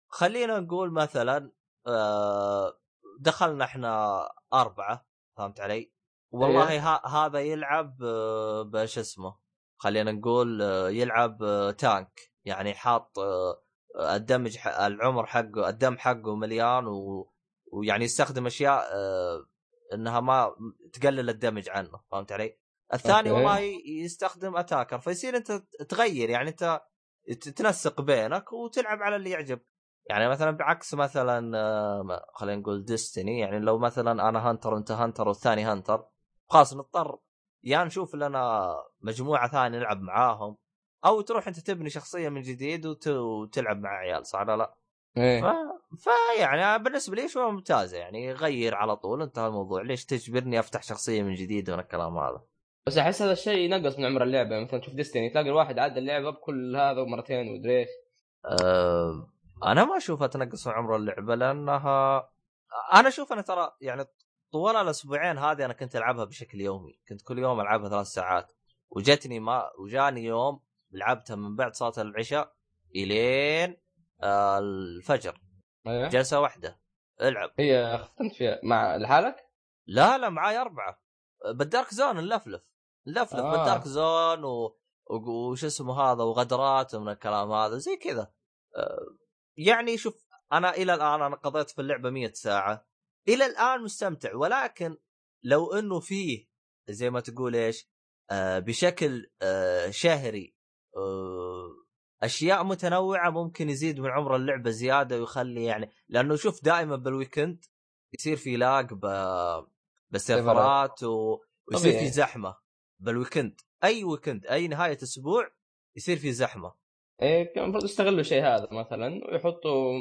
خلينا نقول مثلا آه دخلنا إحنا أربعة فهمت علي؟ والله إيه. هذا يلعب آه بش اسمه خلينا نقول آه يلعب tank يعني حاط ال damage العمر حقه الدم حقه مليان و... ويعني يستخدم أشياء إنها ما تقلل ال damage عنه فهمت علي؟ الثاني أوكي. والله يستخدم attacker فيصير أنت تغير يعني أنت تنسق بينك وتلعب على اللي يعجب يعني مثلا بعكس مثلا آه، خلينا نقول Destiny يعني لو مثلا أنا hunter وأنت hunter والثاني hunter خلاص نضطر يا يعني نشوف لنا مجموعة ثانية نلعب معاهم أو تروح أنت تبني شخصية من جديد وت... وتلعب مع عيال صح ولا لا؟ إيه ف... فيعني بالنسبة لي شوية ممتازة يعني غير على طول انتهى الموضوع ليش تجبرني أفتح شخصية من جديد من الكلام هذا بس أحس هذا الشيء ينقص من عمر اللعبة. مثلا تشوف ديستني تلاقي الواحد عدى اللعبة بكل هذا مرتين ومدري إيش. أه... أنا ما أشوفها تنقص من عمر اللعبة لأنها أنا أشوف أنا ترى يعني طوال الأسبوعين هذه أنا كنت ألعبها بشكل يومي. كنت كل يوم ألعبها ثلاث ساعات. وجتني ما وجاني يوم لعبتها من بعد صلاة العشاء إلين آه الفجر. أيوة. جلسة واحدة. العب. هي ختمت فيها مع لحالك؟ لا لا معاي أربعة. بال Dark Zone نلفلف نلفلف آه. بال Dark Zone و... وش اسمه هذا وغدرات من الكلام هذا زي كذا. آه يعني شوف أنا إلى الآن أنا قضيت في اللعبة 100 ساعة. إلى الآن مستمتع ولكن لو إنه فيه زي ما تقول إيش آه بشكل آه شهري آه أشياء متنوعة ممكن يزيد من عمر اللعبة زيادة ويخلي يعني لأنه شوف دائما بال weekend يصير في lag ب... بالسيرفرات و... ويصير في زحمة. بال weekend أي weekend أي نهاية أسبوع يصير في زحمة. إيه كان المفروض يستغلوا الشيء هذا مثلا ويحطوا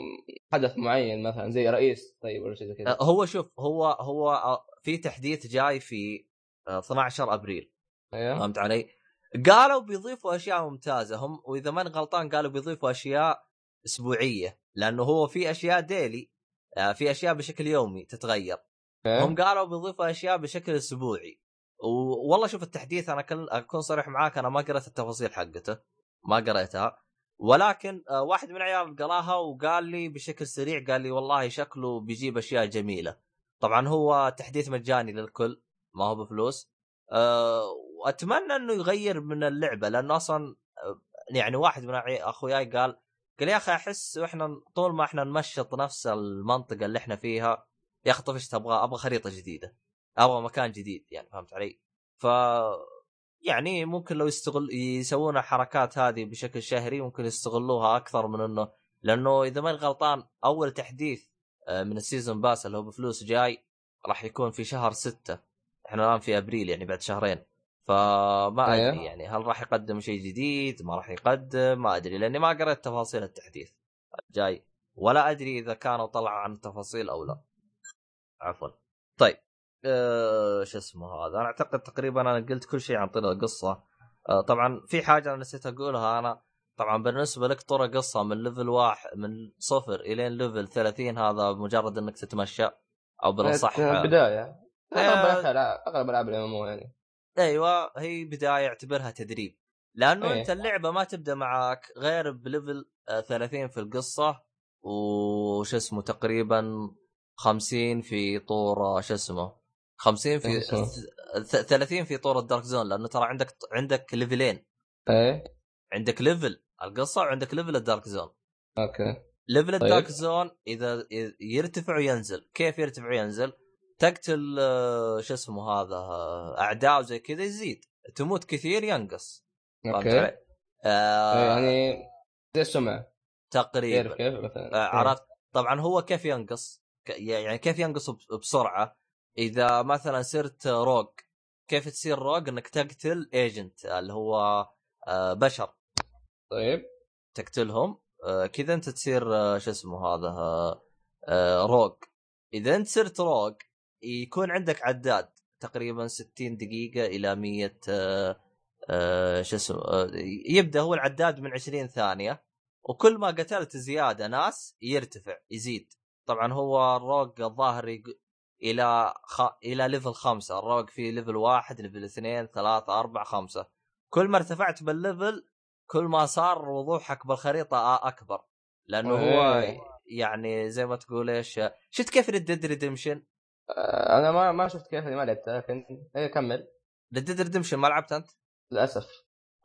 حدث معين مثلا زي رئيس طيب ولا شيء زي كذا. أه، هو شوف هو هو أه، في تحديث جاي في 12 أه، أبريل. أيوه فهمت علي؟ قالوا بيضيفوا أشياء ممتازة. هم وإذا ماني غلطان قالوا بيضيفوا أشياء أسبوعية لأنه هو في أشياء ديلي في أشياء بشكل يومي تتغير. أه؟ هم قالوا بيضيفوا أشياء بشكل أسبوعي. والله شوف التحديث أنا أكون صريح معاك أنا ما قريت التفاصيل حقته ما قريتها ولكن آه، واحد من عيال قراها وقال لي بشكل سريع قال لي والله شكله بيجيب أشياء جميلة. طبعا هو تحديث مجاني للكل ما هو بفلوس. أه وأتمنى إنه يغير من اللعبة لأنه أصلا آه، يعني واحد من أخوياي قال قال يا أخي أحس وإحنا طول ما إحنا نمشط نفس المنطقة اللي إحنا فيها يا أخي طفشت أبغى أبغى خريطة جديدة. أبغى مكان جديد يعني فهمت علي؟ ف يعني ممكن لو يستغل يسوون الحركات هذه بشكل شهري ممكن يستغلوها أكثر من إنه لأنه إذا ماني غلطان أول تحديث آه، من ال season pass اللي هو بفلوس جاي راح يكون في شهر ستة. إحنا الآن في أبريل يعني بعد شهرين. فما أيوه. أدري يعني هل راح يقدم شيء جديد؟ ما راح يقدم ما أدري لأني ما قريت تفاصيل التحديث. جاي. ولا أدري إذا كانوا طلعوا عن التفاصيل أو لا. عفوا. طيب. أه شو اسمه هذا؟ أنا أعتقد تقريبا أنا قلت كل شيء عن طريق القصة. أه طبعا في حاجة أنا نسيت أقولها. أنا طبعا بالنسبة لك طرق قصة من level واحد من صفر إلين level 30 هذا مجرد إنك تتمشى أو بالأصح. بداية. اغلب آه، ألعاب الأم يعني. أيوه هي بداية اعتبرها تدريب. لأنه إيه. أنت اللعبة ما تبدأ معك غير ب level آه، 30 في القصة وش اسمه تقريبا 50 في طور آه، شو اسمه. 50 في إيش اسمه؟ ث- 30 في طور ال dark zone لأنه ترى عندك عندك ليفلين إيه؟ عندك level القصة وعندك level ال dark zone. أوكي. level طيب. ال dark zone إذا يرتفع وينزل. كيف يرتفع وينزل؟ تقتل آه، شو اسمه هذا آه، أعداء وزي كذا يزيد. تموت كثير ينقص. أوكي؟ آه إيه، يعني زي السمعة. تقريبا. كيف مثلا. آه عرفت؟ طبعا هو كيف ينقص؟ يعني كيف ينقص بس- بسرعة؟ إذا مثلا صرت rogue كيف تصير rogue إنك تقتل agent اللي هو آه بشر. طيب. تقتلهم. آه، كذا أنت تصير آه، شو اسمه هذا rogue إذا أنت صرت rogue يكون عندك عداد تقريبا 60 دقيقة إلى 100 آه، آه، شو اسمه يبدأ هو العداد من 20 ثانية وكل ما قتلت زيادة ناس يرتفع يزيد. طبعا هو ال rogue الظاهر إلى خ... إلى level خمسة ال rogue في level واحد level اثنين ثلاثة أربعة خمسة كل ما ارتفعت بال level كل ما صار وضوحك بالخريطة أ- أكبر لأنه هو. يعني زي ما تقول إيش شفت كيف Red Redemption؟ آه، أنا ما ما شفت كيف ما لعبتها لكن إيه كمل Red Dead Redemption ما لعبت أنت؟ للأسف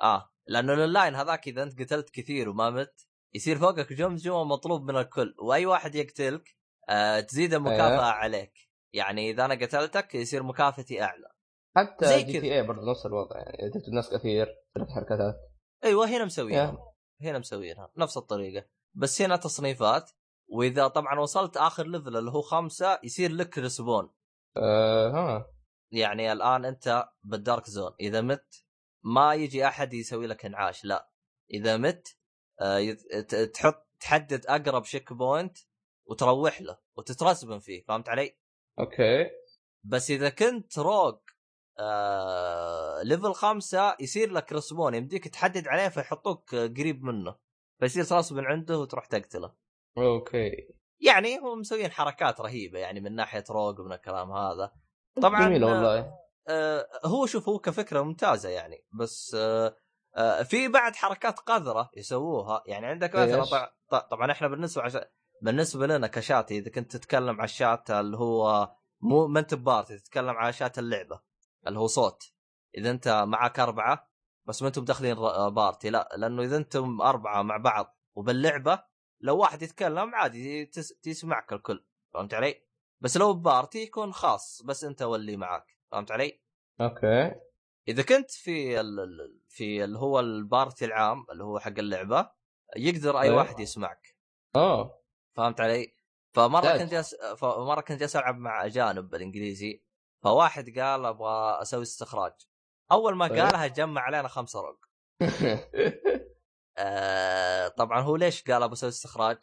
آه لأنه الاونلاين هذاك إذا أنت قتلت كثير وما مت يصير فوقك جمجمة مطلوب من الكل وأي واحد يقتلك آه تزيد المكافأة أيوه. عليك يعني إذا أنا قتلتك يصير مكافتي أعلى. حتى زي GTA برضه نفس الوضع يعني إذا تقتل ناس كثير ثلاث حركات. أيوه هنا مسوينها. هنا مسوينها نفس الطريقة. بس هنا تصنيفات وإذا طبعا وصلت آخر level اللي هو خمسة يصير لك respawn آه ها. يعني الآن أنت بال dark zone إذا مت ما يجي أحد يسوي لك إنعاش لا. إذا مت آه، تحط تحدد أقرب checkpoint وتروح له وتترسبن فيه فهمت علي؟ أوكي. بس إذا كنت rogue آه level خمسة يصير لك respawn يمديك تحدد عليه فيحطوك آه، قريب منه. فيصير ترسبن عنده وتروح تقتله. أوكي. يعني هم مسويين حركات رهيبة يعني من ناحية rogue ومن الكلام هذا. طبعا جميلة والله. آه، هو شوف هو كفكرة ممتازة يعني. بس آه، آه، في بعد حركات قذرة يسووها. يعني عندك مثلا؟ طبعا, إحنا بالنسبة عش... بالنسبة لنا كشات إذا كنت تتكلم على الشات اللي هو مو ما أنت party تتكلم على شات اللعبة اللي هو صوت إذا أنت معك أربعة بس ما أنتم داخلين party لا لأنه إذا أنتم أربعة مع بعض وباللعبة لو واحد يتكلم عادي تس... تسمعك الكل فهمت علي؟ بس لو party يكون خاص بس أنت واللي معك فهمت علي؟ أوكي إذا كنت في ال... في اللي هو ال party العام اللي هو حق اللعبة يقدر أي إيه. واحد يسمعك أوه فهمت علي؟ فمرة. كنت جالس فمرة كنت جالس ألعب مع أجانب بالإنجليزي فواحد قال أبغى أسوي استخراج أول ما طيب. قالها جمع علينا خمسة rogue آه طبعا هو ليش قال أبغى أسوي استخراج؟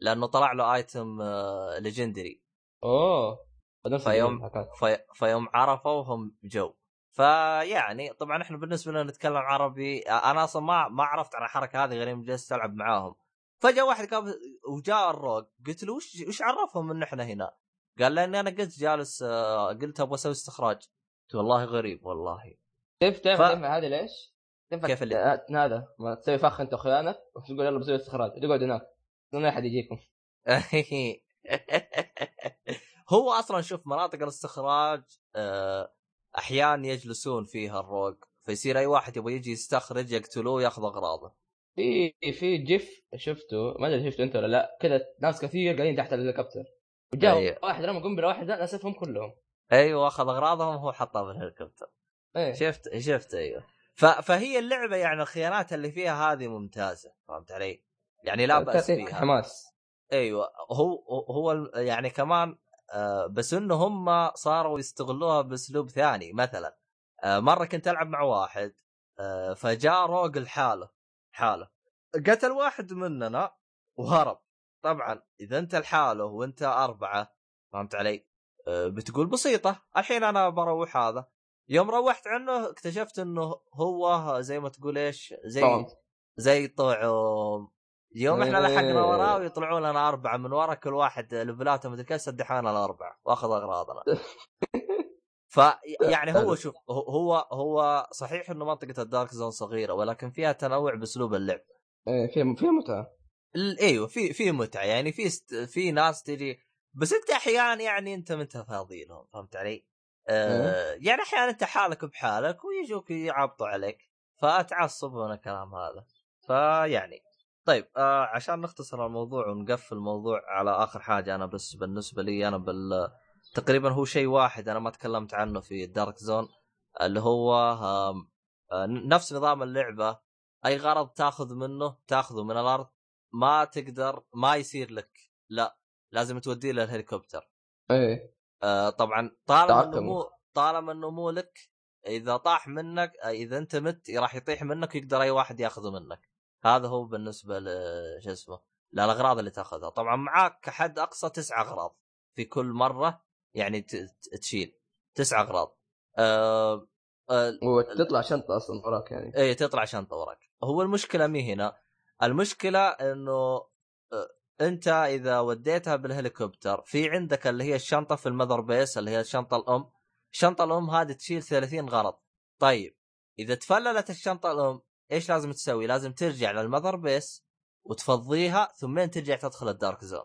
لأنه طلع له item آه legendary أوه فيوم-. في فيوم عرفوا هم جو فيعني طبعا إحنا بالنسبة لنا نتكلم عربي أنا أصلا ما ما عرفت عن الحركة هذه غير يوم جلست ألعب معاهم فجأة واحد قال وجاء الروج قلت له وش وش عرفهم إن إحنا هنا؟ قال لاني أنا قلت جالس آه، قلت أبغى أسوي استخراج. قلت والله غريب والله. كيف تعرف ف- هذه ليش؟ تنفع كيف اللي- آه، هذا ما تسوي فخ أنت واخوانك وتقول يلا بسوي استخراج تقعد هناك. ما أحد يجيكم. هو أصلا شوف مناطق الاستخراج آه، أحيانا يجلسون فيها الروج فيصير أي واحد يبغى يجي يستخرج يقتلوه ياخذ أغراضه. في في جيف شفته ما أدري شفته أنت ولا لأ كذا ناس كثير قاعدين تحت الهليكوبتر. وجاء أيوه. واحد رمى قنبلة واحدة نسفهم كلهم. أيوه اخذ أغراضهم وهو حطها بالهليكوبتر إيه. شفت شفت أيوه. ف... فهي اللعبة يعني الخيانات اللي فيها هذه ممتازة فهمت علي؟ يعني لا بأس فيها حماس. أيوه. هو هو يعني كمان آه بس إنه هم صاروا يستغلوها بأسلوب ثاني. مثلا آه مرة كنت ألعب مع واحد آه فجاء روج لحاله. حالة. قتل واحد مننا وهرب. طبعا إذا أنت لحاله وأنت أربعة فهمت علي؟ آه بتقول بسيطة. الحين أنا بروح هذا. يوم روحت عنه اكتشفت إنه هو زي ما تقول إيش؟ زي طبعا. زي طعم. يوم إحنا لحقنا وراه ويطلعون لنا أربعة من ورا كل واحد ليفلاته مدري كيف سدحونا الأربعة. وأخذ أغراضنا. ف يعني هو شوف هو هو صحيح إنه منطقة الدارك زون صغيرة ولكن فيها تنوع بأسلوب اللعب إيه فيها فيها متعة أيوه في في متعة يعني في ست... في ناس تجي بس أنت أحيانا يعني أنت ما فاضي لهم فهمت علي؟ آه إيه. يعني أحيانا أنت حالك بحالك ويجوك يعبطوا عليك فتعصب من الكلام هذا فيعني طيب آه عشان نختصر الموضوع ونقفل الموضوع على آخر حاجة أنا بس بالنسبة لي أنا بال تقريبا هو شيء واحد أنا ما تكلمت عنه في دارك زون اللي هو آه نفس نظام اللعبة. أي غرض تاخذ منه تاخذه من الأرض. ما تقدر ما يصير لك. لا لازم توديه للهليكوبتر. إيه. آه طبعا طالما إنه مو طالما إنه مو لك إذا طاح منك إذا أنت مت راح يطيح منك ويقدر أي واحد ياخذه منك. هذا هو بالنسبة ل شو اسمه للأغراض اللي تاخذها. طبعا معاك كحد أقصى تسع أغراض في كل مرة. يعني تشيل. تسع أغراض. أه أه وتطلع شنطة أصلا وراك يعني. اي تطلع شنطة وراك. هو المشكلة مي هنا. المشكلة إنه أه أنت إذا وديتها بالهليكوبتر في عندك اللي هي الشنطة في ال mother base اللي هي الشنطة الأم. الشنطه الأم هذه تشيل 30 غرض. طيب إذا تفللت الشنطة الأم إيش لازم تسوي؟ لازم ترجع لل mother base وتفضيها ثم ترجع تدخل ال dark zone.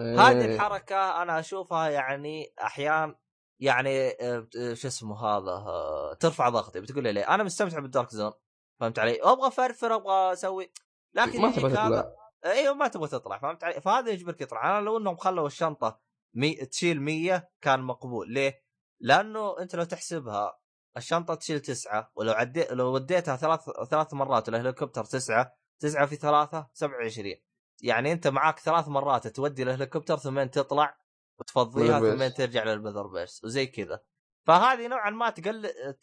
إيه. هذه الحركة أنا أشوفها يعني أحيان يعني آه، شو اسمه هذا آه، ترفع ضغطي بتقول لي ليه؟ أنا مستمتع بال dark zone فهمت علي؟ أبغى فرفر أبغى أسوي لكن ما تبغى تطلع أيوه ما تبغى تطلع فهمت علي؟ فهذا يجبرك يطلع أنا لو إنهم خلوا الشنطة مي... تشيل 100 كان مقبول ليه؟ لأنه أنت لو تحسبها الشنطة تشيل تسعة ولو عدي لو وديتها ثلاث ثلاث مرات الهليكوبتر تسعة تسعة في ثلاثة 27 يعني أنت معاك ثلاث مرات تودي الهليكوبتر ثم تطلع وتفضيها ثم ترجع للبذر بيس وزي كذا. فهذه نوعا ما تقلل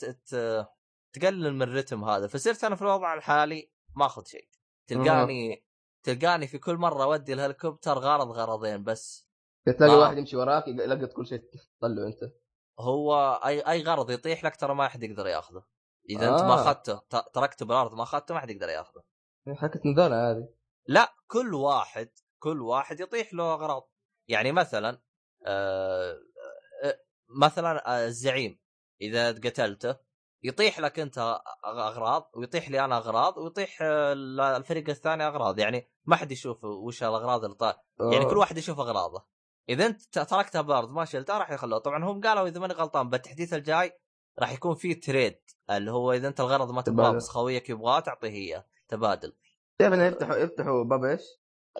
تقلل من الرتم هذا. فصرت أنا في الوضع الحالي ما أخذ شيء. تلقاني تلقاني في كل مرة أودي الهليكوبتر غرض غرضين بس. تلاقي آه. واحد يمشي وراك يلقط كل شيء تطلعه أنت. هو اي أي غرض يطيح لك ترى ما حد يقدر ياخذه. إذا آه. أنت ما آه. أخذته تركته بالأرض ما أخذته ما حد يقدر ياخذه. حكت نذالة هذه. لا كل واحد كل واحد يطيح له أغراض. يعني مثلا آه, آه، مثلا الزعيم إذا قتلته يطيح لك أنت أغراض ويطيح لي أنا أغراض ويطيح الفريق الثاني أغراض. يعني ما حد يشوف وش الأغراض اللي طا... يعني كل واحد يشوف أغراضه. إذا أنت تركتها بارد ما شلتها راح يخلوها طبعا هم قالوا إذا ماني غلطان بالتحديث الجاي راح يكون في trade اللي هو إذا أنت الغرض ما تبغاه بس خويك يبغاه تعطيه إياه. تبادل. تعرف انه يفتحوا يفتحوا باب إيش؟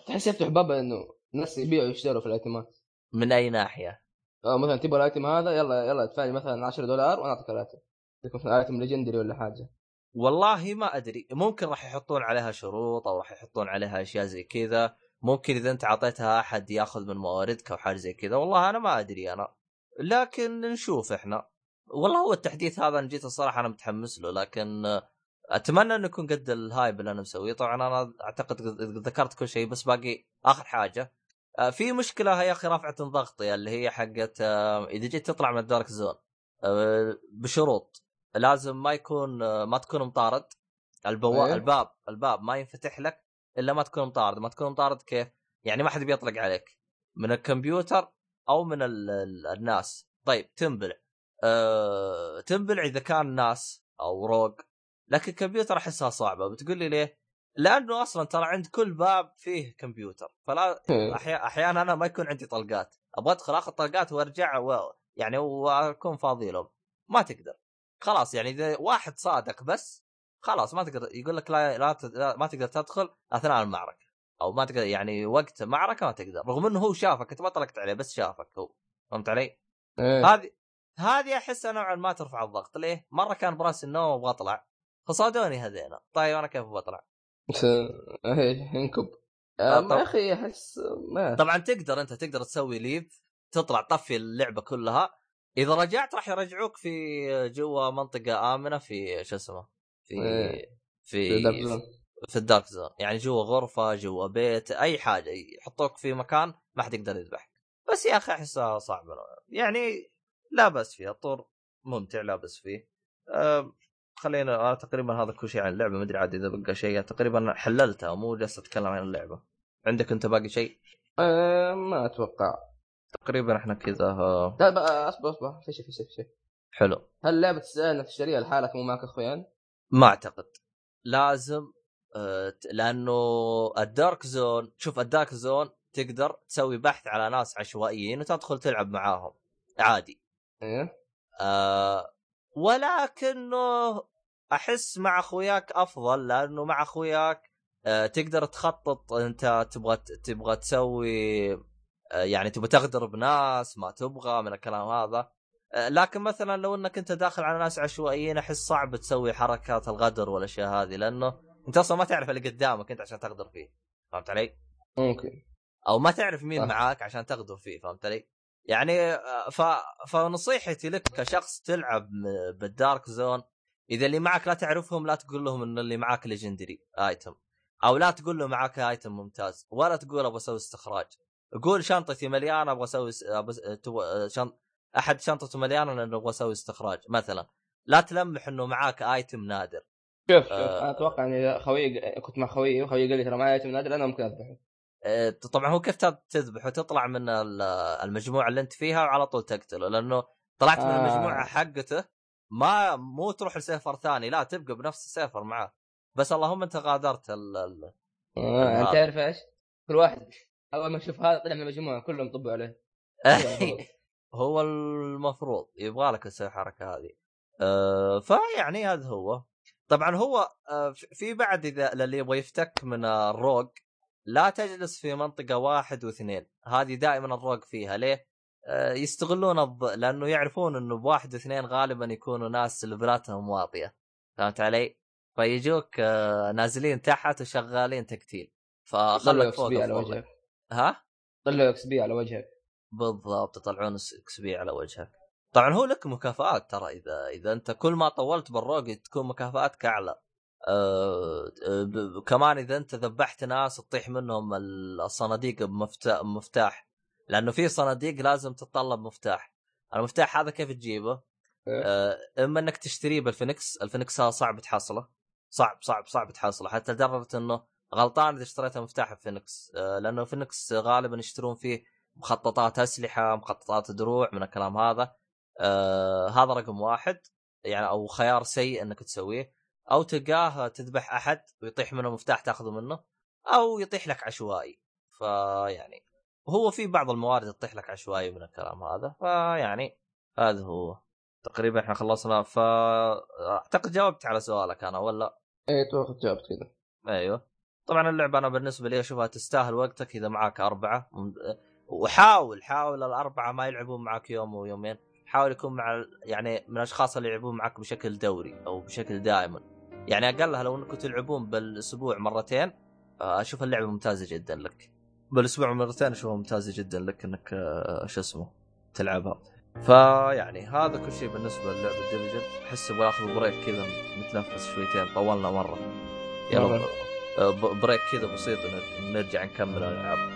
تحس يفتحوا باب إنه الناس يبيعوا ويشتروا في ال items من أي ناحية؟ آه مثلا تبغى ال item هذا يلا يلا ادفع لي مثلا 10 دولار وأنا اعطيك ال item. يكون item legendary ولا حاجة. والله ما أدري. ممكن راح يحطون عليها شروط أو راح يحطون عليها أشياء زي كذا. ممكن إذا أنت أعطيتها أحد يأخذ من مواردك أو حاجة زي كذا. والله أنا ما أدري أنا. لكن نشوف إحنا. والله هو التحديث هذا أنا جيت الصراحة أنا متحمس له لكن أتمنى إنه يكون قد ال hype اللي أنا مسويه. طبعا أنا أعتقد ذكرت كل شيء بس باقي آخر حاجة. آه، في مشكلة يا أخي رفعت ضغطي اللي هي حقت آه، إذا جيت تطلع من ال Dark Zone آه، بشروط. لازم ما يكون ما تكون مطارد. البواب أيه؟ الباب الباب ما ينفتح لك إلا ما تكون مطارد. ما تكون مطارد كيف؟ يعني ما حد بيطلق عليك. من الكمبيوتر أو من ال ال الناس. طيب تنبلع. أه تنبلع إذا كان ناس أو روق. لكن الكمبيوتر أحسها صعبة. بتقول لي ليه؟ لأنه أصلا ترى عند كل باب فيه كمبيوتر. فلا أحيانا أنا ما يكون عندي طلقات. أبغى أدخل آخذ طلقات وأرجع و... يعني وأكون فاضي لهم ما تقدر. خلاص يعني إذا واحد صادق بس خلاص ما تقدر. يقول لك لا, لا, لا ما تقدر تدخل أثناء المعركة. أو ما تقدر يعني وقت معركة ما تقدر. رغم إنه هو شافك أنت ما طلقت عليه بس شافك هو. فهمت علي؟ إيه. هذه هذه احسها نوعا ما ترفع الضغط. ليه؟ مرة كان براس النوم أبغى أطلع. فصادوني هذينا. طيب أنا كيف بطلع؟ إيه انكب. آه طب... يا أخي أحس ما طبعا تقدر أنت تقدر تسوي ليف تطلع طفي اللعبة كلها. إذا رجعت راح يرجعوك في جوا منطقة آمنة في شو اسمه في إيه. في في, في ال Dark Zone يعني جوا غرفة جوا بيت أي حاجة يحطوك في مكان ما حد يقدر يذبحك. بس يا أخي أحسها صعبة. يعني لا باس فيها الطور ممتع لا باس فيه. أه خلينا أنا تقريبا هذا كل شيء عن اللعبة ما أدري عاد إذا بقى شيء. تقريبا حللتها مو جالس أتكلم عن اللعبة. عندك أنت باقي شيء؟ أه ما أتوقع. تقريبا إحنا كذا لا بقى أصبر أصبر. في شيء في شيء في شيء. حلو. هل لعبة تسالنا تشتريها لحالك مو معك اخويان؟ ما أعتقد. لازم أه لأنه الدارك زون شوف الدارك زون تقدر تسوي بحث على ناس عشوائيين وتدخل تلعب معاهم. عادي. إيه. آه ولكنه أحس مع أخوياك أفضل لأنه مع أخوياك آه تقدر تخطط أنت تبغى تبغى تسوي آه يعني تبغى تغدر بناس ما تبغى من الكلام هذا آه لكن مثلا لو إنك أنت داخل على ناس عشوائيين أحس صعب تسوي حركات الغدر والاشياء هذه لأنه أنت أصلا ما تعرف اللي قدامك أنت عشان تغدر فيه فهمت علي؟ ممكن أو ما تعرف مين آه. معاك عشان تغدر فيه فهمت علي؟ يعني آه، ف... فنصيحتي لك كشخص تلعب بالدارك زون إذا اللي معك لا تعرفهم لا تقول لهم إن اللي معك legendary item أو لا تقول له معك item ممتاز ولا تقول أبغى أسوي استخراج. قول شنطتي مليانة أبغى أسوي. شنط... أحد شنطته مليانة لأنه أبغى أسوي استخراج. مثلا لا تلمح إنه معاك item نادر. شوف آه... أنا أتوقع اني خوي كنت مع خوي وخوي قال لي ترى معي item نادر أنا ممكن أذبحه. طبعا هو كيف تذبح وتطلع من المجموعة اللي انت فيها وعلى طول تقتله لأنه طلعت من المجموعة آه. حقته ما مو تروح لسيفر ثاني لا تبقى بنفس السيفر معاه. بس اللهم انت غادرت ال ال آه انت تعرف إيش؟ كل واحد أول ما أشوف هذا طلع من المجموعة كلهم طبوا عليه. هو المفروض. يبغى لك تسوي الحركة هذه. أه فيعني هذا هو. طبعا هو أه في بعد إذا للي يبغى يفتك من الروج لا تجلس في منطقة واحد واثنين. هذه دائما الروق فيها. ليه؟ آه يستغلون الض... لأنه يعرفون إنه بواحد واثنين غالبا يكونوا ناس levelاتهم واطية فهمت علي؟ فيجوك آه نازلين تحت وشغالين تقتيل. فخلك فوق على وجهك. ها؟ طلعوا XP على وجهك. بالضبط يطلعون XP على وجهك. طبعا هو لك مكافآت ترى. إذا إذا أنت كل ما طولت بال rogue تكون مكافآتك أعلى. آه كمان إذا أنت ذبحت ناس تطيح منهم الصناديق بمفتاح. لأنه في صناديق لازم تتطلب مفتاح. المفتاح هذا كيف تجيبه؟ آه إما إنك تشتريه بالفينكس الفينكس هذا صعب تحصله. صعب صعب صعب تحصله. حتى لدرجة إنه غلطان إذا اشتريت مفتاح الفينكس آه لأنه فينكس غالبا يشترون فيه مخططات أسلحة مخططات دروع من الكلام هذا. آه هذا رقم واحد. يعني أو خيار سيء إنك تسويه. أو تلقاه تذبح أحد ويطيح منه مفتاح تاخذه منه أو يطيح لك عشوائي. فيعني هو في بعض الموارد تطيح لك عشوائي من الكلام هذا. فيعني هذا هو. تقريبا إحنا خلصنا. ف أعتقد جاوبت على سؤالك أنا ولا؟ إيه توقف جاوبت كذا. أيوه. طبعا اللعبة أنا بالنسبة لي أشوفها تستاهل وقتك إذا معك أربعة. وحاول حاول الأربعة ما يلعبون معك يوم ويومين. حاول يكون مع يعني من الأشخاص اللي يلعبون معك بشكل دوري أو بشكل دائما. يعني اقلها لو إنكم تلعبون بالأسبوع مرتين آه، أشوف اللعبة ممتازة جدا لك. بالأسبوع مرتين أشوفها ممتازة جدا لك إنك آه، شو اسمه تلعبها. فيعني هذا كل شيء بالنسبة للعبة ديفيجن أحس بأخذ break كذا نتنفس شويتين طولنا مرة. يلا آه، break كذا بسيط نرجع نكمل الألعاب.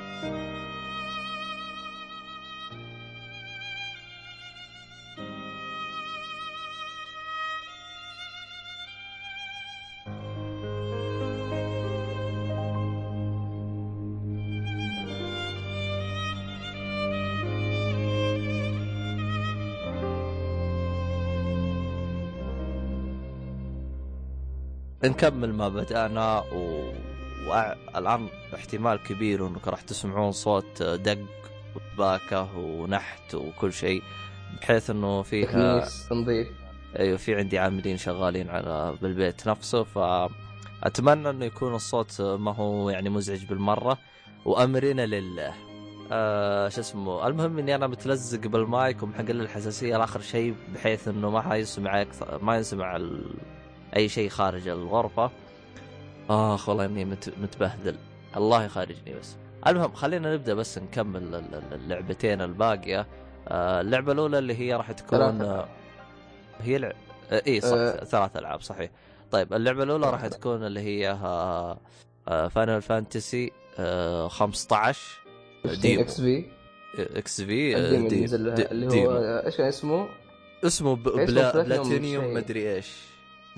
نكمل ما بدأنا و... والآن احتمال كبير إنك راح تسمعون صوت دق وباكة ونحت وكل شيء بحيث إنه فيها تنظيف. أيوه في عندي عاملين شغالين على بالبيت نفسه فاتمنى إنه يكون الصوت ما هو يعني مزعج بالمرة وأمرنا لله. آه شو اسمه المهم إني أنا متلزق بالمايك ومحقل الحساسية لآخر شيء بحيث إنه ما يسمع أكثر ما يسمع ال... أي شيء خارج الغرفة. آخ والله إني مت... متبهدل. الله يخرجني بس. المهم خلينا نبدأ بس نكمل اللعبتين الباقية. آه، اللعبة الأولى اللي هي راح تكون ثلاثة. هي لعب اي صح أه... ثلاث ألعاب صحيح. طيب اللعبة الأولى راح تكون اللي هي فاينل فانتسي 15 demo. XV؟ XV اللي هو إيش كان اسمه؟ اسمه بلا... بلاتينيوم مدري إيش.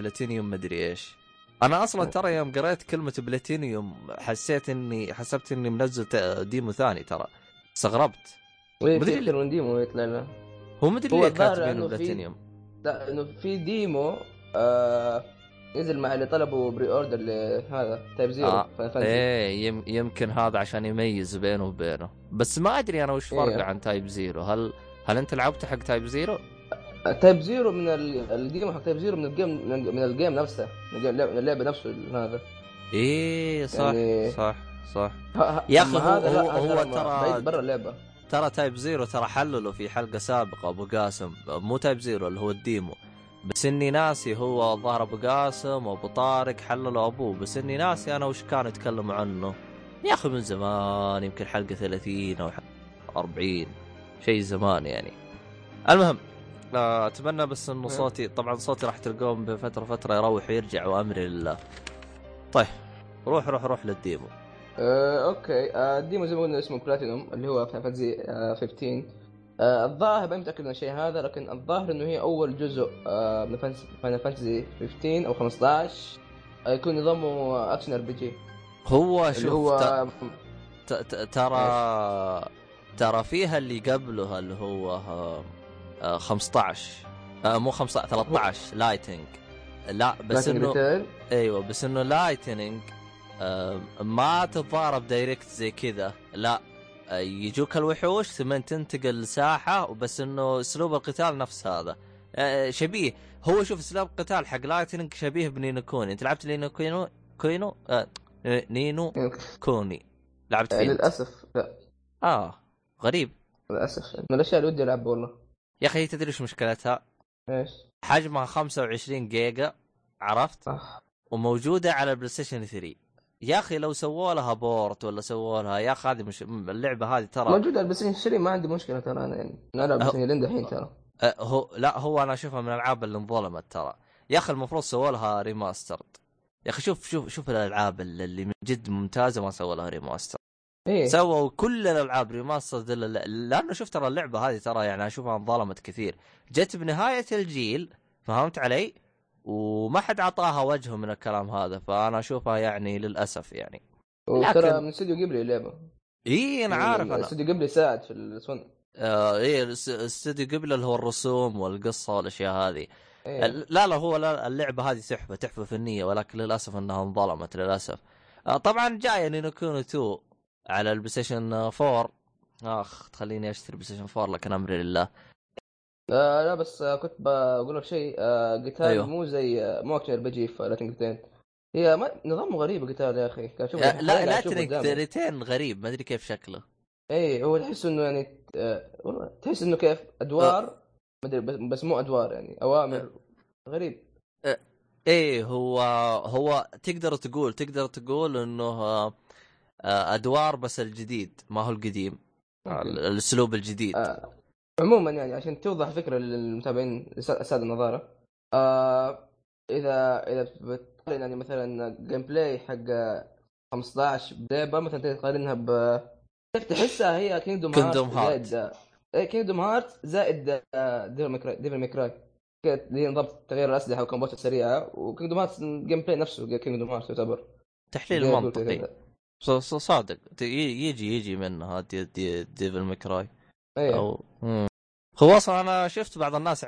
بلاتينيوم مدري إيش. أنا أصلا ترى يوم قريت كلمة بلاتينيوم حسيت اني حسبت إني منزل demo ثاني ترى. استغربت. مدري اللي demo يطلع له هو مدري ليه كاتبين بلاتينيوم. لا إنه في demo آه نزل مع اللي طلبوا pre-order لهذا Type-0 آه. إيه يم يمكن هذا عشان يميز بينه وبينه. بس ما أدري أنا وش فرقه إيه. عن Type-0. هل هل أنت لعبت حق Type-0؟ Type-0 من ال demo حق Type-0 من ال game من ال game نفسه من اللعبه نفسه هذا. إيه صح يعني... صح صح. يا أخي هو هو, هو ترى برا اللعبة. ترى Type-0 ترى حلله في حلقة سابقة أبو قاسم. مو Type-0 اللي هو ال demo. بس إني ناسي هو الظاهر أبو قاسم وابو طارق حللوا أبوه. بس إني ناسي أنا وش كانوا يتكلموا عنه. يا أخي من زمان يمكن حلقة 30 أو 40 شيء زمان يعني. المهم أتمنى بس إنه صوتي طبعا صوتي راح تلقون بفترة فترة يروح ويرجع وأمري لله طيب روح روح روح لل demo. أه، okay. أه، ال demo زي ما قلنا اسمه بلاتينوم اللي هو فانتزي 15 أه، الظاهر ما متأكد من الشيء هذا لكن الظاهر إنه هي أول جزء أه، من فاينل فانتزي 15 أو 15 أه، يكون نظامه action RPG هو شوف هو. ت... ترى ترى فيها اللي قبله اللي هو 15 مو 15 13 لايتنج لا بس انه أيوه بس إنه لايتنينج ما تتضارب direct زي كذا. لا آه، يجوك الوحوش ثم تنتقل لساحة وبس إنه أسلوب القتال نفس هذا. آه، شبيه. هو شوف أسلوب القتال حق لايتنينج شبيه بني نو كوني. أنت لعبت ني نو كوني كوينو؟ آه Ni no Kuni. لعبت فيه للأسف لا. آه غريب. للأسف. من الأشياء اللي ودي ألعبها والله. يا أخي تدري إيش مشكلتها؟ إيش؟ حجمها 25 جيجا عرفت؟ آه. وموجودة على البلاي ستيشن 3 يا أخي لو سووا لها port ولا سووا لها يا أخي هذه مش اللعبة هذه ترى موجودة على البلاي ستيشن ما عندي مشكلة ترى أنا يعني أنا العب أه... لين دحين ترى أه هو لا هو أنا أشوفها من الالعاب اللي انظلمت ترى يا أخي المفروض سووا لها remastered يا أخي شوف شوف شوف الألعاب اللي من جد ممتازة ما سووا لها remaster إيه؟ سووا كل الألعاب remaster لأنه شوف ترى اللعبة هذه ترى يعني أشوفها انظلمت كثير. جت بنهاية الجيل فهمت علي؟ وما حد أعطاها وجه من الكلام هذا فأنا أشوفها يعني للأسف يعني. وترى لكن... من استوديو قبلي اللعبة. إي أنا عارف أنا. استوديو قبلي ساعد في الصنع آه إيه الاستوديو قبل اللي هو الرسوم والقصة والأشياء هذه. إيه. لا لا هو لا اللعبة هذه تحفه تحفة فنية ولكن للأسف إنها انظلمت للأسف. آه طبعا جاية نينوكونو 2 على البلاي ستيشن 4 آخ تخليني أشتري بلاي ستيشن 4 لكن أمري لله. آه لا بس آه كنت بقول لك شيء. آه قتال أيوه. مو زي آه مو اكشن بجي في لاتن هي ما نظام غريب القتال يا أخي. شوف لا لا لاتن غريب ما أدري كيف شكله. اي هو تحس إنه يعني آه تحس إنه كيف؟ أدوار؟ ما أدري بس مو أدوار يعني أوامر. غريب. إيه هو هو تقدر تقول تقدر تقول إنه آه، أدوار بس الجديد ما هو القديم. الأسلوب الجديد. آه عموما يعني عشان توضح الفكرة للمتابعين اساد النظارة. آه اذا إذا بتقارن يعني مثلا جيم بلاي حق 15 بلعبه مثلا تقارنها ب كيف تحسها هي Kingdom Hearts Kingdom Hearts زائد Kingdom Hearts زائد Devil May Cry اللي هي نظام تغيير الأسلحة وال combo ات السريعه و Kingdom Hearts gameplay نفسه Kingdom Hearts يعتبر. تحليل منطقي. صادق. يجي يجي منها دي دي Devil May Cry. إيه. هو أصلا أنا شفت بعض الناس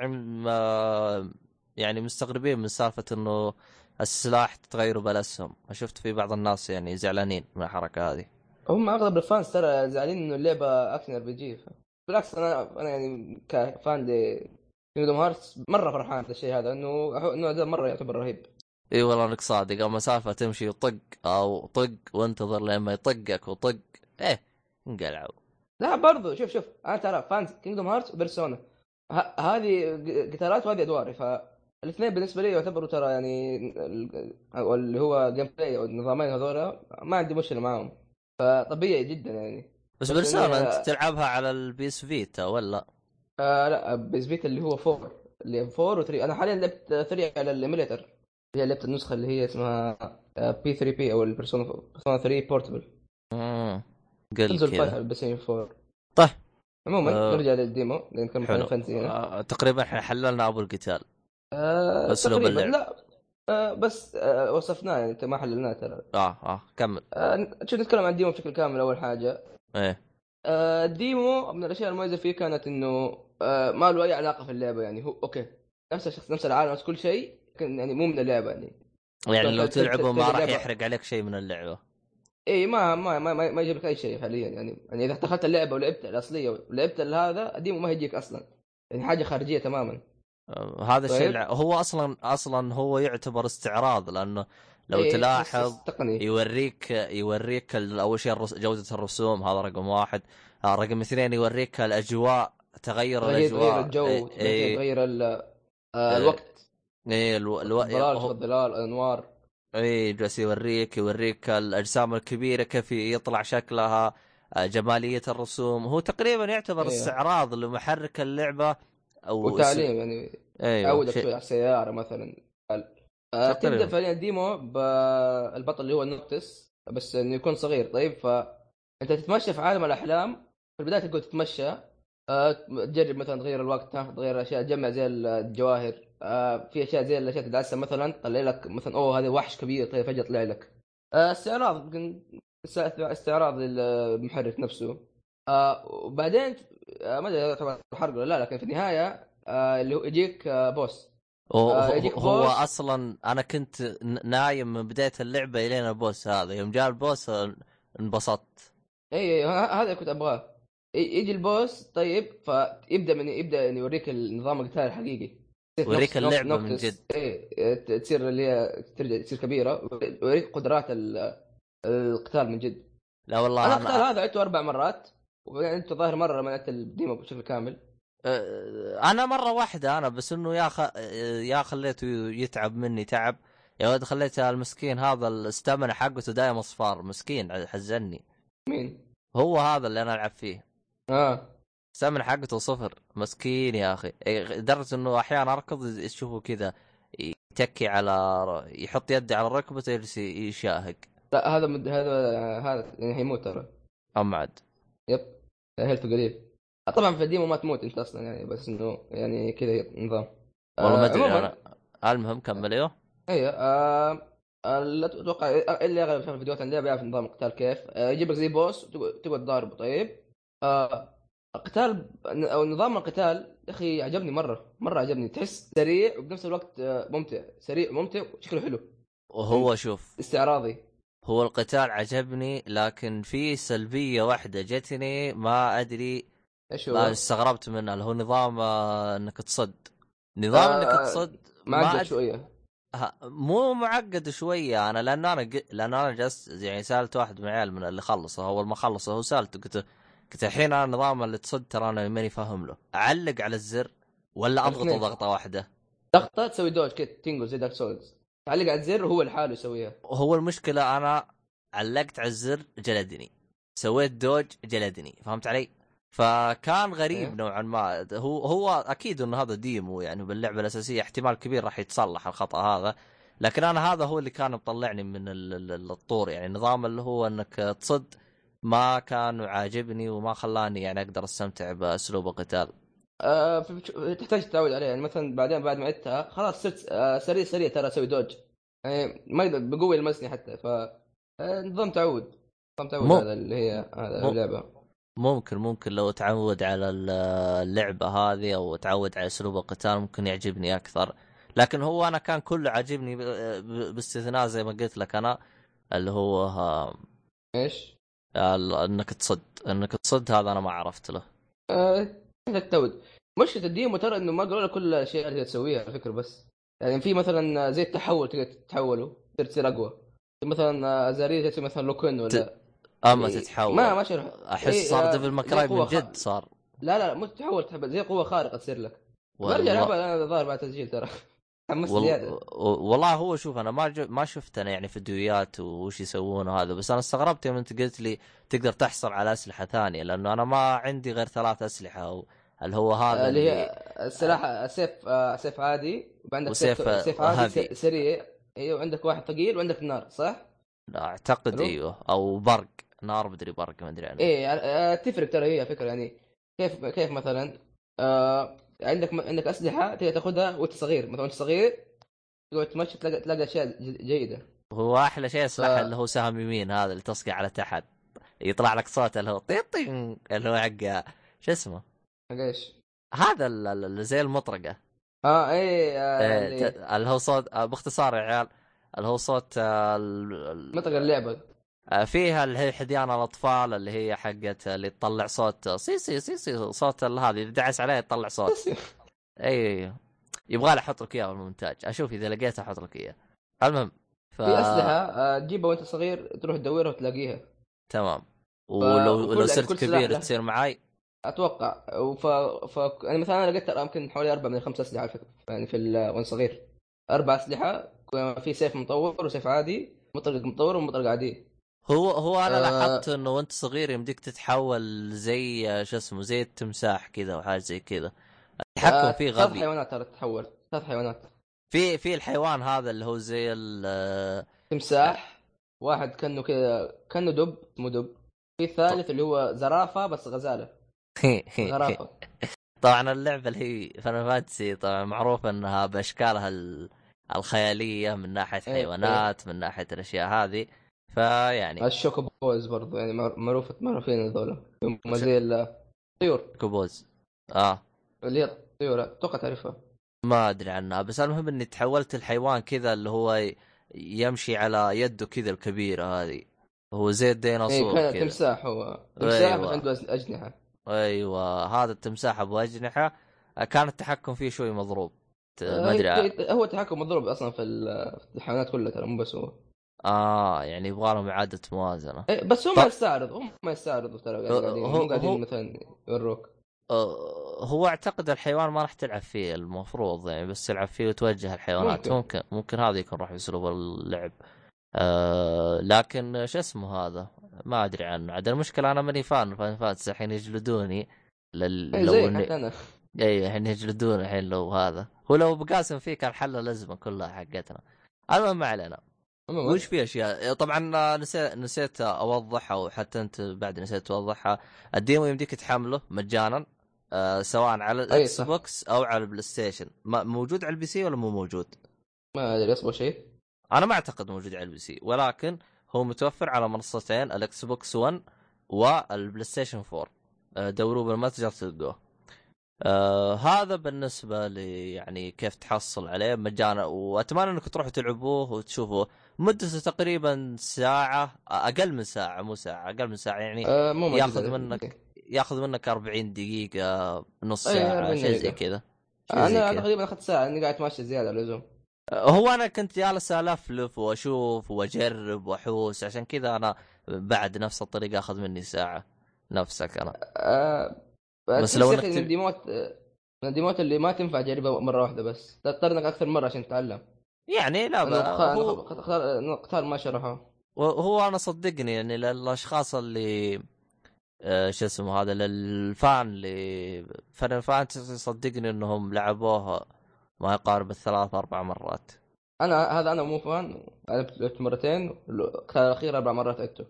يعني مستغربين من سالفة إنه السلاح تغيره بالاسهم شفت في بعض الناس يعني زعلانين من الحركة هذه. هم أغلب ال fans ترى زعلانين إنه اللعبة action RPG. بالعكس أنا أنا يعني ك fan ل Kingdom Hearts مرة فرحان بالشيء هذا إنه إنه مرة يعتبر رهيب. إي والله إنك صادق. أما سالفة تمشي وطق أو طق وانتظر لما يطقك وطق إيه انقلعوا. لا برضو شوف شوف أنا ترى fans Kingdom Hearts و Persona. هذه قتالات وهذه ادواري ف الاثنين بالنسبة لي يعتبروا ترى يعني اللي هو gameplay أو النظامين هذول ما عندي مشكلة معاهم. فطبيعي جدا يعني. بس, بيرسونا أنت تلعبها على البي اس Vita ولا؟ آه لا بي اس Vita اللي هو 4 اللي 4 و3 أنا حاليا لعبت 3 على ال emulator هي لعبت النسخة اللي هي اسمها P3P أو ال Persona 3 بورتبل امم قل تنزل على البلاي 4 طيب. عموما آه نرجع لل demo لأن كان Final Fantasy آه تقريبا إحنا حللنا أبو القتال. آه اسلوب اللعب لا آه بس آه وصفناه يعني أنت ما حللناه ترى. آه آه كمل. آه شو نتكلم عن ال demo بشكل كامل أول حاجة. إيه. آه ال demo من الأشياء المميزة فيه كانت إنه آه ما له أي علاقة في اللعبة يعني هو okay نفس الشخص نفس العالم نفس كل شيء يعني مو من اللعبة يعني. يعني لو تلعبه ما راح يحرق عليك شيء من اللعبة. إي ما ما ما, ما يجيب لك أي شيء حاليا يعني. يعني إذا دخلت اللعبة ولعبت الأصلية ولعبت هذا ال demo ما يجيك أصلا. يعني حاجة خارجية تماما. آه، هذا الشيء طيب. هو أصلا أصلا هو يعتبر استعراض لأنه لو إيه تلاحظ يوريك يوريك أول شيء جودة الرسوم هذا رقم واحد. آه، رقم اثنين يوريك الأجواء تغير الاجواء تغير الجو إيه تغير آه،. الوقت. إيه ألو... ألو... الظلال هو... الظلال الانوار اي جالس يوريك يوريك الأجسام الكبيرة كيف يطلع شكلها جمالية الرسوم. هو تقريبا يعتبر إيه. استعراض لمحرك اللعبة أو وتعليم يعني أيوه عودك شيء على السياره مثلا. آه تبدأ فعليا ال demo بالبطل اللي هو ال Noctis بس إنه يكون صغير. طيب فانت تتمشى في عالم الأحلام في البداية تقول تتمشى آه تجرب مثلا تغير الوقت تغير الاشياء تجمع زي الجواهر. آه في أشياء زي الاشياء تدعسها مثلا تطلع لك مثلا أوه هذا وحش كبير طيب فجأة طلع لك. آه استعراض استعراض للمحرك نفسه. آه وبعدين آه ما أدري طبعا حرق ولا لا لكن في النهاية آه اللي هو يجيك آه boss. آه يجيك هو boss. أصلا أنا كنت نايم من بداية اللعبة إلين ال boss هذا. يوم جاء ال boss انبسطت. إي إي هذا كنت أبغاه. يجي ال boss طيب فيبدأ من يبدأ يعني يوريك النظام القتال الحقيقي. يوريك اللعبة من جد. إيه تصير اللي هي ترجع تصير كبيرة. ويوريك قدرات القتال من جد. لا والله أنا القتال هذا عدته أربع مرات وانت ظاهر مرة لما لعبت الديمو بشكل كامل. أنا مرة واحدة أنا بس إنه يا خ... يا خليته يتعب مني تعب. يا ولد خليت المسكين هذا الاستامنا حقته دايم أصفار. مسكين حزني مين؟ هو هذا اللي أنا ألعب فيه. آه. السمن حقته صفر. مسكين يا أخي. لدرجة إنه أحيانا أركض تشوفه كذا يتكي على يحط يده على ركبته يجلس يشاهق. لا هذا مد... هذا هذا يعني حيموت ترى. أم عاد. yep. health قليل طبعا في ال demo ما تموت أنت أصلا يعني بس إنه يعني كذا نظام. والله ما أدري أنا المهم كمل أيوه أيوه آه... لا أتوقع اللي أغلب شاف فيديوهات اللعبه يعرف نظام القتال كيف. آه يجيب لك زي boss تقعد تضاربه طيب. آه القتال أو نظام القتال يا أخي عجبني مرة مرة عجبني. تحس سريع وبنفس الوقت آه، ممتع سريع ممتع وشكله حلو. وهو شوف استعراضي. هو القتال عجبني لكن في سلبية واحدة جتني ما أدري إيش هو؟ استغربت منها اللي هو نظام آه، إنك تصد. نظام آه إنك تصد معقد أد... شوية. مو معقد شوية. أنا لأنه أنا لأنه أنا جلست يعني سألت واحد من العيال من اللي خلصه اول ما خلصه هو سألته قلت قلت الحين أنا نظام اللي تصد ترى أنا ماني فاهم له. أعلق على الزر ولا أضغط ضغطه واحدة؟ ضغطة تسوي dodge كذا تنقل زي Dark Souls تعلق على الزر وهو لحاله يسويها. هو المشكلة أنا علقت على الزر جلدني. سويت dodge جلدني فهمت علي؟ فكان غريب إيه؟ نوعا ما. هو هو أكيد انه هذا demo يعني باللعبة الأساسية احتمال كبير راح يتصلح الخطأ هذا. لكن أنا هذا هو اللي كان مطلعني من الطور يعني. نظام اللي هو إنك تصد ما كان عاجبني وما خلاني يعني أقدر أستمتع بأسلوب القتال. أه تحتاج تتعود عليه. يعني مثلا بعدين بعد ما عدتها خلاص صرت أه سريع سريع ترى أسوي دوج. يعني ما بقوة يلمسني حتى. ف آه، نظام تعود. نظام تعود مم... هذا اللي هي هذا اللعبة. ممكن ممكن لو تعود على اللعبة هذه أو تعود على أسلوب القتال ممكن يعجبني أكثر. لكن هو أنا كان كله عاجبني باستثناء زي ما قلت لك أنا اللي هو إيش؟ إنك تصد إنك تصد هذا أنا ما عرفت له. آه التود مشكلة ال demo ترى إنه ما قالوا لك كل الاشياء اللي تسويها على فكرة بس. يعني في مثلا زي التحول تقدر تتحوله تصير تصير أقوى. مثلا ازاريا تسوي مثلا lock on ولا. اما إيه تتحول. ما ما شرح أحس إيه صار Devil May Cry من جد صار. لا لا مو تتحول زي قوة خارقة تصير لك. برجع العبها الظاهر بعد تسجيل ترى. وال... والله هو شوف أنا ما جو... ما شفت أنا يعني فيديوهات وش يسوون وهذا بس أنا استغربت يوم أنت قلت لي تقدر تحصل على أسلحة ثانية لأنه أنا ما عندي غير ثلاث أسلحة أو... اللي هو هذا اللي هي السلاح سيف سيف عادي وعندك سيف, سيف عادي سريع. إيوه وعندك واحد ثقيل وعندك نار صح؟ لا أعتقد إيوه أو برق نار مدري برق ما أدري عنه إيه يعني آه، تفرق ترى هي فكرة يعني. كيف كيف مثلا؟ آه عندك عندك أسلحة تقدر تاخذها وانت صغير. مثلا وانت صغير تقعد تمشي تلاقي تلاقي أشياء جيدة. هو أحلى شيء السلاح ف... اللي هو سهم يمين هذا اللي تصقع على تحت. يطلع لك صوت اللي هو طيطين اللي هو حق شو اسمه؟ حق إيش؟ هذا اللي زي المطرقة. آه إيه, آه إيه اللي هو صوت آه باختصار يا عيال اللي هو صوت آه مطرقة اللعبة. فيها اللي هي حديان الأطفال اللي هي حقت اللي تطلع صوت. سي سي سي سي صوت هذه اذا دعس عليها يطلع صوت. إي إي يبغى لي أحط لك اياه بالمونتاج. أشوف إذا لقيته أحط لك اياه المهم ف... في أسلحة آه، تجيبها وأنت صغير تروح تدورها وتلاقيها. تمام. ولو. لو صرت كبير تصير معاي. أتوقع. ف... ف... يعني مثلا أنا لقيت يمكن حوالي أربع من خمس أسلحة فكرة. يعني في ال... وأنا صغير. أربع أسلحة في سيف مطور وسيف عادي مطرق مطور ومطرق عادي هو هو أنا آه. لاحظت إنه وأنت صغير يمديك تتحول زي شو اسمه زي التمساح كذا وحاجه زي كذا التحكم آه فيه غبي. ثلاث حيوانات ترى تتحول ثلاث حيوانات. في في الحيوان هذا اللي هو زي ال تمساح واحد كأنه كذا كأنه دب مو دب. في الثالث اللي هو زرافة بس غزالة. غرافه طبعا اللعبة اللي هي فان فانتسي طبعا معروف إنها باشكالها الخيالية من ناحية إيه، حيوانات من ناحية الأشياء هذه. فيعني الشوكوبوز برضو يعني معروف معروفين هذول هم زي الطيور. كوبوز آه. اللي هي الطيور أتوقع تعرفها. ما أدري عنها بس المهم إني تحولت الحيوان كذا اللي هو يمشي على يده كذا الكبيره هذه. هو زي الديناصور إيه تمساح هو. تمساح أيوة. عنده اجنحه أيوه. هذا التمساح أبو أجنحة. كان التحكم فيه شوي مضروب. ما أدري. هو التحكم مضروب أصلا في الحيوانات كلها ترى مو بس هو. آه يعني يبغى لهم إعادة موازنة. إيه بس هم ف... يستعرضوا هم ما يستعرضوا ترى قاعدين قاعدين مثلا يوروك. هو أعتقد الحيوان ما راح تلعب فيه المفروض يعني بس تلعب فيه وتوجه الحيوانات. ممكن. ممكن, ممكن هذا يكون راح يسلب اللعب. آه لكن شو اسمه هذا؟ ما أدري عنه. عاد المشكلة أنا ماني فان فان فانتسي الحين يجلدوني لل... إيه، لو اني... اي الحين يجلدون الحين لو هذا. هو لو بقاسم فيه كان حل الأزمة كلها حقتنا. المهم ما علينا. وش في أشياء؟ طبعا نسيت نسيت اوضح أو حتى أنت بعد نسيت توضحها. ال demo يمديك تحمله مجانا آه سواء على ال Xbox أو على ال PlayStation موجود على ال PC ولا مو موجود؟ ما أدري أصبر شيء. أنا ما أعتقد موجود على ال PC ولكن هو متوفر على منصتين ال Xbox 1 وال PlayStation 4 آه دوروه بالمتجر تلقوه آه هذا بالنسبة لي يعني كيف تحصل عليه مجانا وأتمنى إنكم تروحوا تلعبوه وتشوفوه. مدته تقريبا ساعة أقل من ساعة مو ساعة أقل من ساعة يعني آه مو ياخذ منك ياخذ منك 40 دقيقة نص ساعة شيء زي كذا أنا تقريبا أخذت ساعة إني قاعد ماشي زيادة اللزوم. هو أنا كنت جالس ألفلف وأشوف وأجرب وأحوس عشان كذا أنا بعد نفس الطريقة أخذ مني ساعة نفسك أنا. أه بس لو انك من الديموت من الديموت اللي ما تنفع تجربها مرة واحدة بس. تضطر إنك أكثر مرة عشان تتعلم. يعني لا بقى هو... اختار ما شرحه. وهو أنا صدقني يعني للاشخاص اللي آه شو اسمه هذا للفان اللي فان فانتسي صدقني إنهم لعبوها ما يقارب الثلاث أربع مرات. أنا هذا أنا مو فان. لعبت مرتين. الأخير أربع مرات عدته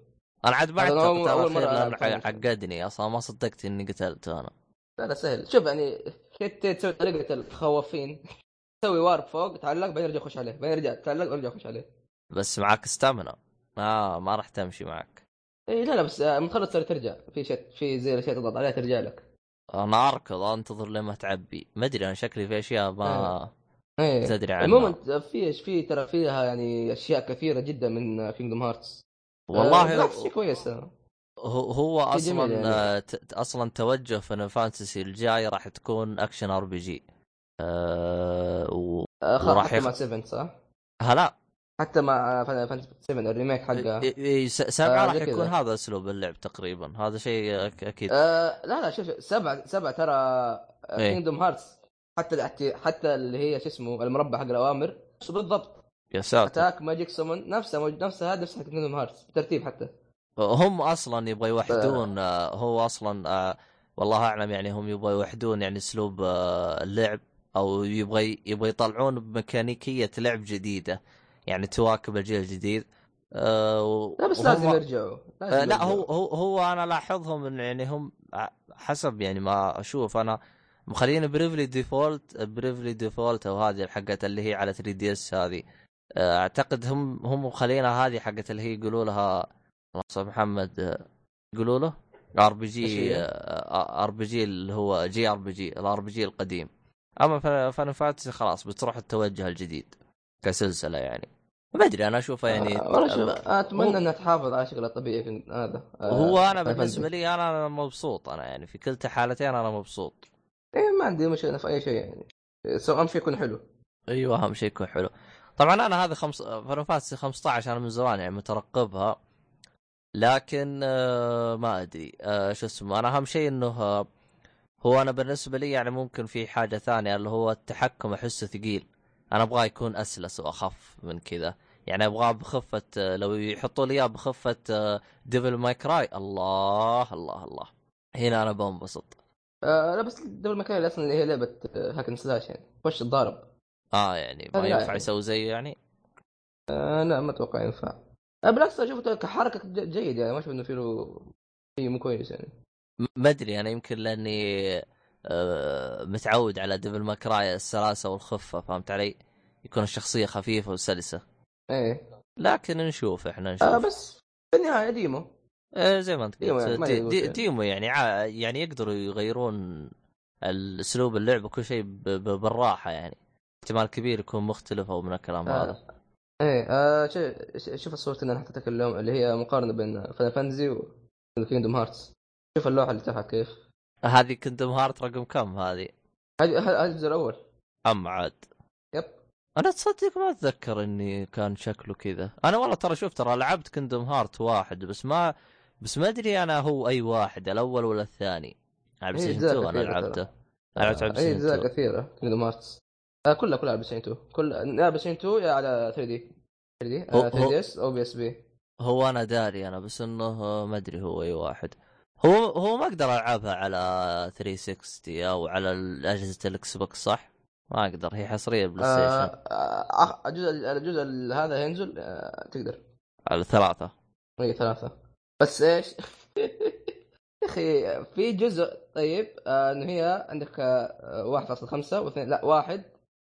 أنا عاد بعد اول مرة عقدني أصلا ما صدقت إني قتلته أنا. لا لا سهل. شوف يعني تسوي طريقة الخوافين. تسوي warp فوق تعلق بعدين يرجع يخش عليه بعدين يرجع تعلق ويرجع يخش عليه. بس معك stamina آه ما راح تمشي معك. اي لا لا بس آه، متخلص ترجع. في شيء في زي الأشياء تضغط عليها ترجع لك. أنا أركض أنتظر لما تعبي. ما أدري أنا شكلي في أشياء ما إيه. تدري عنها. عموما في في ترى فيها يعني أشياء كثيرة جدا من Kingdom Hearts والله آه كويسه هو هو أصلا يعني. آه، أصلا توجه Final Fantasy الجاي راح تكون action RPG أه و... آه وراح يخ... مع 7 صح؟ هلا. حتى مع Fantasy 7 ال remake حقه. اي سبعه آه راح يكون هذا أسلوب اللعب تقريبا. هذا شيء أكيد. آه لا لا شوف سبعة سبعة ترا Kingdom Hearts حتى حتى اللي هي شو اسمه المربع حق الأوامر. بالضبط. يا ساتر. attack magic summon نفسها نفسها هذا نفس حق Kingdom Hearts بالترتيب حتى. هم أصلا يبغى يوحدون آه. هو أصلا آه والله أعلم يعني هم يبغى يوحدون يعني أسلوب آه اللعب. أو يبغى يبغى يطلعون بميكانيكية لعب جديدة يعني تواكب الجيل الجديد. آه لا بس لازم يرجعوا آه لا هو هو هو أنا لاحظهم إن يعني هم حسب يعني ما أشوف أنا مخلين Bravely Default Bravely Default أو هذه حقت اللي هي على 3DS هذه. آه، أعتقد هم هم مخلينها هذه حقت اللي هي يقولوا لها محمد يقولوا له؟ آر بي جي آر بي جي اللي هو جي آر بي جي الار بي جي القديم. أما Final Fantasy خلاص بتروح التوجه الجديد كسلسلة يعني. ما أدري أنا اشوفها يعني آه أتمنى إنها تحافظ على شكلها الطبيعي هذا آه هو أنا بالنسبة لي أنا مبسوط أنا يعني في كلتا حالتين أنا مبسوط. إيه ما عندي مشكلة في أي شيء يعني. سواء أهم شيء يكون حلو. أيوه أهم شيء يكون حلو. طبعا أنا هذه خمس Final Fantasy 15 أنا من زمان يعني مترقبها. لكن آه ما أدري شو اسمه أنا أهم شيء إنه هو أنا بالنسبة لي يعني ممكن في حاجة ثانية اللي هو التحكم احسه ثقيل. أنا أبغاه يكون أسلس وأخف من كذا. يعني أبغاه بخفة آه، لو يحطوا لي إياه بخفة Devil May Cry الله الله الله. هنا أنا بنبسط. آه لا بس Devil May Cry أصلا اللي هي لعبة hack and slash يعني. خش تضارب آه يعني ما ينفع يعني. يسوي زيه يعني؟ آه لا ما أتوقع ينفع. آه بالعكس أشوفه كحركة جيد يعني. ما أشوف إنه في له شيء مو كويس يعني. ما أدري أنا يمكن لأني آه متعود على Devil May Cry السلاسة والخفة فهمت علي؟ يكون الشخصية خفيفة وسلسة. إيه. لكن نشوف إحنا نشوف. آه بس في النهاية demo. آه زي ما أنت قلت. دي دي demo يعني يعني يقدروا يغيرون الأسلوب اللعب وكل شيء بالراحة يعني. احتمال كبير يكون مختلف أو من الكلام آه. هذا. إيه آه شوف الصورة اللي أنا حطيتك اليوم اللي هي مقارنة بين Final Fantasy و Kingdom Hearts شوف اللوحة اللي تحت؟ كيف؟ هذه Kingdom Hearts رقم كم هذه؟ هذه هذه الجزء الأول. أم عاد. yep. أنا تصدق ما أتذكر إني كان شكله كذا. أنا والله ترى شوف ترى لعبت Kingdom Hearts واحد بس ما بس ما أدري أنا هو أي واحد الأول ولا الثاني. على Play 2 أنا لعبته. لعبت على اي أجزاء كثيرة Kingdom Hearts آه كلها كلها على Play 2 كل يا Play 2 يا على 3 دي 3 دي 3 دي اس أو بي إس P. هو أنا داري أنا بس إنه ما أدري هو أي واحد. هو هو ما أقدر العبها على 360 أو على اجهزه ال Xbox صح؟ ما أقدر هي حصرية PlayStation. آه الجزء الجزء هذا ينزل آه تقدر. على ثلاثة. إي ثلاثة. بس إيش؟ يا أخي في جزء طيب آه انه هي عندك آه 1.5 واثنين لا واحد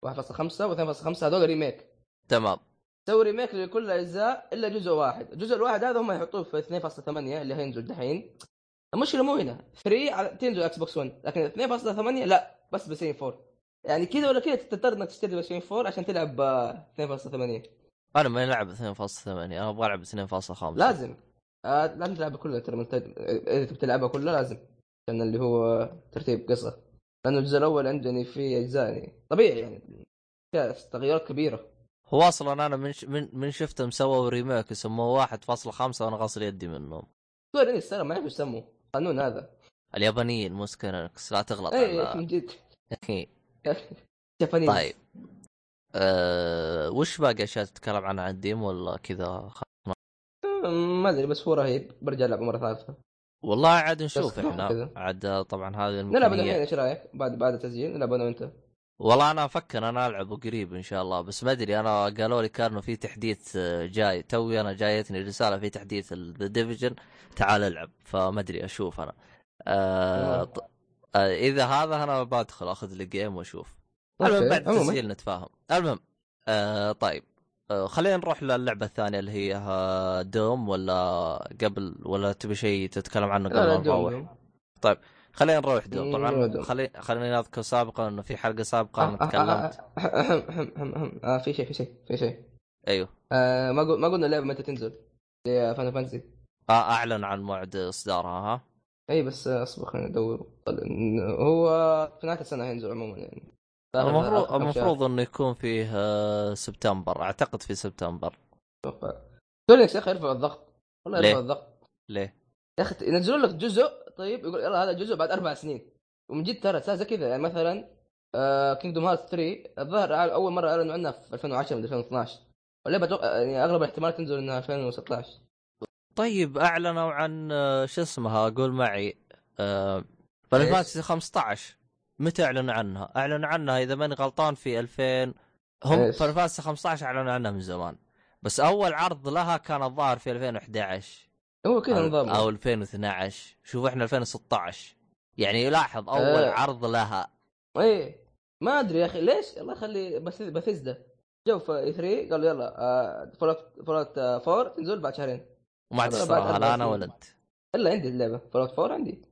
1.5 و2.5 هذول remake. تمام. سوي remake لكل الاجزاء إلا جزء واحد، الجزء الواحد هذا هم يحطوه في 2.8 اللي هينزل دحين. المشكلة مو هنا 3 تنزل Xbox 1 لكن 2.8 لا بس PS 4 يعني كذا ولا كذا تضطر إنك تشتري PS 4 عشان تلعب 2.8 أنا ما ألعب 2.8 أنا أبغى ألعب 2.5 لازم. آه لازم تلعبها كلها ترى إذا تبي تلعبها كلها لازم. عشان اللي هو ترتيب قصة. لأنه الجزء الأول عندني في أجزاء يعني طبيعي يعني. تغيرات كبيرة. هو أصلا أنا من ش... من من شفته مسووا remake يسموه 1.5 وأنا غاسل يدي منهم. سوري السنة ما اعرف يسموه. قانون هذا. اليابانيين مو سكينكس لا تغلط اي من جد. طيب. أه... وش باقي أشياء تتكلم عنها عن الديم ولا كذا؟ ما أدري بس هو رهيب برجع العب مرة ثالثة. والله عاد نشوف إحنا. عاد طبعا هذه نلعب الحين إيش رأيك؟ بعد بعد التسجيل نلعب أنا وأنت. والله أنا أفكر أنا العبه قريب إن شاء الله بس ما أدري أنا قالوا لي كانوا في تحديث آه، جاي توي أنا جايتني رسالة في تحديث ذا ديفيجن تعال ألعب فما أدري أشوف أنا. آه ط... آه إذا هذا أنا بدخل أخذ لي جيم وأشوف. المهم بعد التسجيل نتفاهم. المهم آه طيب آه خلينا نروح للعبة الثانية اللي هي آه، دوم ولا قبل ولا تبي شيء تتكلم عنه قبل ما نروح؟ طيب خلينا نروح دوم طبعا خلي خلينا نذكر سابقا إنه في حلقة سابقه أنا تكلمت. آه في شيء في شيء في شيء. أيوه. آه ما ما قلنا اللعبة متى تنزل. زي فان فانتسي آه أعلن عن موعد إصدارها ها؟ أي بس أصبر خلينا ندور هو في نهاية السنة هينزل عموما يعني. المفروض المفروض إنه يكون فيه آه، سبتمبر. أعتقد في سبتمبر. أتوقع. يا أخي يرفع الضغط. والله يرفع الضغط. ليه؟ يا أخي ينزلون لك جزء طيب يقول يلا هذا جزء بعد أربع سنين. ومن جد ترى زي كذا يعني مثلا Kingdom Hearts 3 الظاهر اول مرة أعلنوا عنها في 2010 من 2012 واللعبة أتوقع يعني أغلب الاحتمال تنزل إنها 2016 طيب أعلنوا عن آه، شو اسمها؟ قول معي. Final Fantasy 15 متى أعلنوا عنها؟ أعلنوا عنها إذا ماني غلطان في 2000 هم Final Fantasy 15 أعلنوا عنها من زمان. بس أول عرض لها كان الظاهر في 2011 هو كذا نظام أو 2012 شوف إحنا 2016 يعني يلاحظ أول آه. عرض لها. إيه. ما أدري يا أخي ليش؟ الله يخلي بثيزدا. جو في E3 قالوا يلا آه Fallout Fallout 4 تنزل بعد شهرين. وما عاد لا أنا ولا انت إلا عندي اللعبة. Fallout 4 عندي.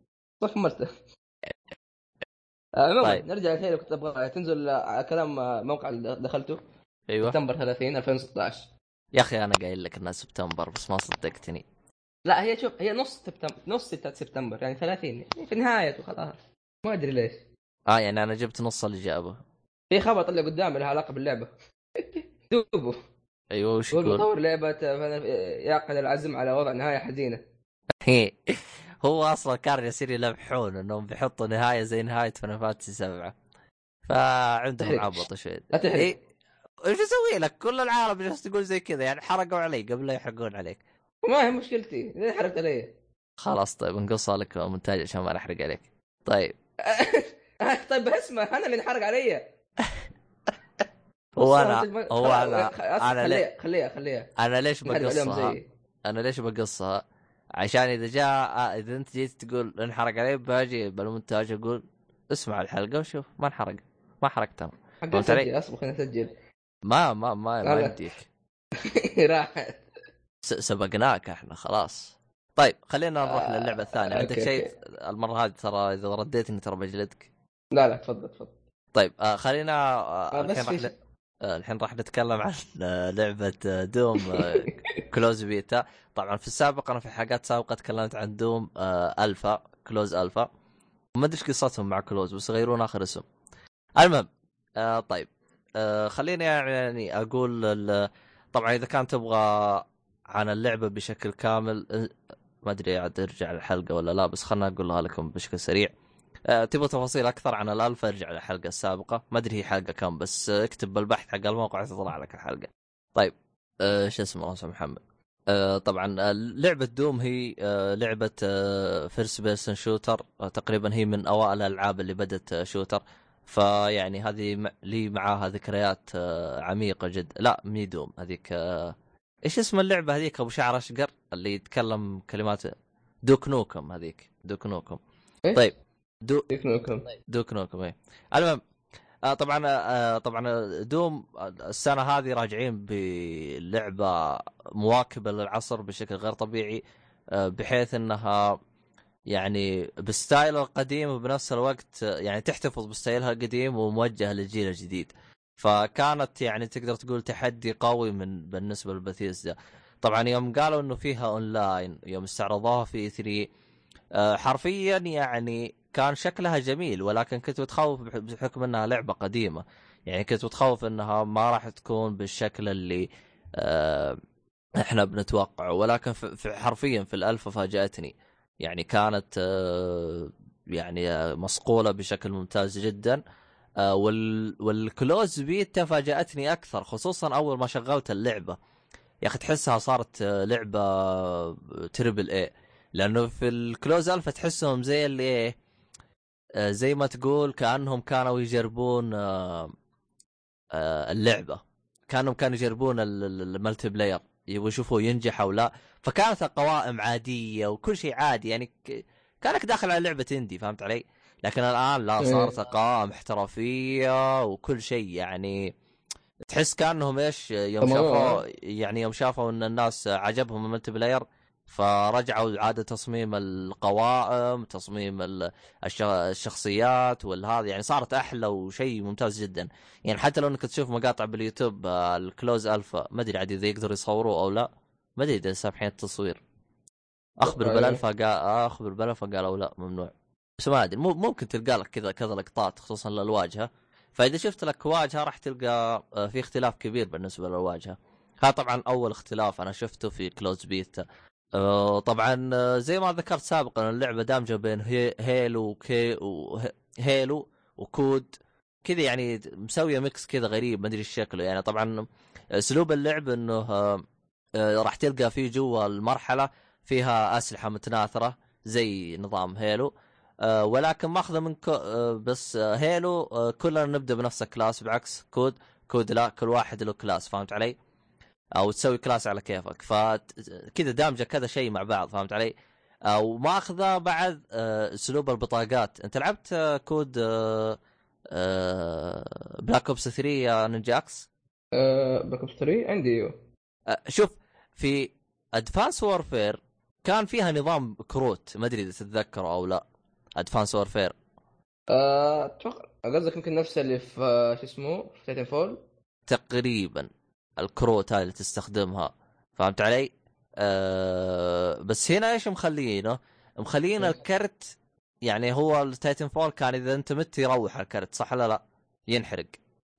صح مرته عموما طيب. نرجع للشيء اللي كنت أبغى تنزل على كلام موقع اللي دخلته. أيوه. سبتمبر 30 2016 يا أخي أنا قايل لك إنها سبتمبر بس ما صدقتني. لا هي شوف هي نص سبتمبر نص 6 سبتمبر يعني 30 يعني في نهاية وخلاص ما أدري ليش. آه يعني أنا جبت نص الاجابه في خبر طلع قدامي له علاقة باللعبة. دوبه. أيوه وش يقول؟ مطور لعبة يعقد العزم على وضع نهاية حزينة. هو أصلا كان يصير يلمحون إنهم بيحطوا نهاية زي نهاية فانتسي 7 فعندهم عبط شوي لا تحرق؟ إيش أسوي لك؟ كل العالم جالس تقول زي كذا يعني حرقوا علي قبل لا يحرقون عليك. ما هي مشكلتي. ليه حرقت علي؟ خلاص طيب نقصها لك مونتاج عشان ما نحرق عليك. طيب. طيب اسمع أنا اللي انحرق علي. هو أنا هو أنا أنا خليها خليها خليها. أنا ليش بقصها؟ أنا ليش بقصها؟ عشان إذا جاء إذا أنت جيت تقول انحرق علي باجي بالمونتاج أقول اسمع الحلقة وشوف ما انحرق. ما حرقت أنا. فهمت علي؟ أصبر خلينا نسجل. ما ما ما ما يمديك. راحت. سبقناك إحنا خلاص. طيب خلينا نروح آه للعبة الثانية. عندك شيء المرة هذه ترى إذا رديتني ترى بجلدك؟ لا لا تفضل تفضل. طيب آه خلينا آه, آه، الحين راح آه الحين راح نتكلم عن لعبة Doom closed beta. طبعا في السابق أنا في حلقات سابقة تكلمت عن Doom alpha closed alpha. ما أدري إيش قصتهم مع closed بس يغيرون آخر اسم. المهم طيب خليني يعني أقول طبعا إذا كان تبغى عن اللعبة بشكل كامل. ما أدري عاد أرجع الحلقة ولا لا بس خلنا أقولها لكم بشكل سريع. أه تبغى تفاصيل أكثر عن الألفا ارجع للحلقة السابقة. ما أدري هي حلقة كم بس اكتب بالبحث حق الموقع تطلع لك الحلقة. طيب أه شو اسمه؟ اسمه محمد. أه طبعا لعبة Doom هي أه لعبة أه first person shooter تقريبا هي من أوائل الألعاب اللي بدت shooter فيعني هذه لي معاها ذكريات أه عميقة جدا لا مي Doom هذيك إيش اسم اللعبة هذيك أبو شعر أشقر اللي يتكلم كلمات Duke Nukem هذيك Duke Nukem إيه؟ طيب دو... Duke Nukem Duke Nukem اي المهم آه طبعا آه طبعا Doom السنة هذه راجعين بلعبة مواكبة للعصر بشكل غير طبيعي آه بحيث إنها يعني بال style القديم وبنفس الوقت يعني تحتفظ ب style ها القديم وموجهة للجيل الجديد. فكانت يعني تقدر تقول تحدي قوي من بالنسبة لبثيسدا طبعا يوم قالوا إنه فيها أونلاين يوم استعرضوها في E3 آه، حرفيا يعني كان شكلها جميل ولكن كنت متخوف بحكم إنها لعبة قديمة. يعني كنت متخوف إنها ما راح تكون بالشكل اللي آه، إحنا بنتوقعه. ولكن في حرفيا في الالفا فاجأتني. يعني كانت آه، يعني مصقولة بشكل ممتاز جدا. آه، وال وال closed beta فاجأتني أكثر خصوصا أول ما شغلت اللعبة. يا أخي تحسها صارت آه، لعبة triple A لأنه في ال closed alpha تحسهم زي اللي إيه زي ما تقول كأنهم كانوا يجربون اللعبة. كأنهم كانوا يجربون ال multiplayer يبغوا يشوفوا ينجح أو لا. فكانت القوائم عادية وكل شيء عادي. يعني كانك داخل على لعبة indie فهمت علي؟ لكن الآن لا صارت إيه. قوائم احترافيه وكل شيء يعني تحس كأنهم إيش يوم شافوا يعني يوم شافوا إن الناس عجبهم ال multiplayer فرجعوا عاد تصميم القوائم تصميم الشخصيات والهذا يعني صارت أحلى وشيء ممتاز جدا. يعني حتى لو إنك تشوف مقاطع باليوتيوب آه، ال closed alpha ما أدري عاد إذا يقدروا يصوروه أو لا ما أدري إذا سامحين التصوير. أخبر بالالفا قال أخبر بالالفا قالوا لا ممنوع. بس ما أدري ممكن تلقى لك كذا كذا لقطات خصوصا للواجهة. فإذا شفت لك واجهة راح تلقى آه، في اختلاف كبير بالنسبة للواجهة. هذا طبعا أول اختلاف أنا شفته في closed beta آه، طبعا آه، زي ما ذكرت سابقا اللعبة دامجة بين Halo وكي و Halo و COD. كذا يعني مسوية mix كذا غريب ما أدري شكله. يعني طبعا أسلوب اللعب إنه راح تلقى فيه جوا المرحله فيها أسلحة متناثرة زي نظام Halo. آه، ولكن ماخذه من COD بس Halo كلنا نبدا بنفس ال class بعكس COD COD لا كل واحد له class فهمت علي؟ أو تسوي class على كيفك فكذا دامجه كذا شيء مع بعض فهمت علي؟ وماخذه بعد اسلوب البطاقات انت لعبت COD Black Ops 3 يا نينجاكس؟ Black Ops 3 عندي أيوه شوف في Advanced Warfare كان فيها نظام كروت ما أدري إذا تتذكره أو لا Advanced Warfare أتوقع قصدك يمكن نفس اللي في شو اسمه في Titanfall تقريبا الكروت هاي اللي تستخدمها فهمت علي؟ أه بس هنا إيش مخلينه؟ مخلين الكرت يعني هو ال Titanfall كان إذا أنت مت يروح الكرت صح ولا لا؟ ينحرق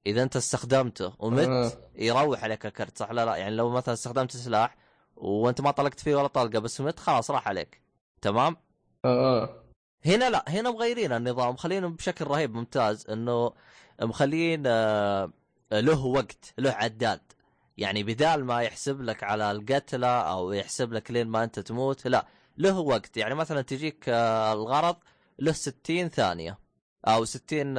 إذا أنت استخدمته ومت آه. يروح عليك الكرت صح ولا لا؟ يعني لو مثلا استخدمت سلاح وأنت ما طلقت فيه ولا طلقة بس مت خلاص راح عليك تمام؟ آه هنا لا هنا مغيرين النظام. مخلينه بشكل رهيب ممتاز إنه مخلين آه، له وقت له عداد. يعني بدال ما يحسب لك على القتلة أو يحسب لك لين ما أنت تموت لا له وقت. يعني مثلا تجيك آه، الغرض له 60 ثانية أو 60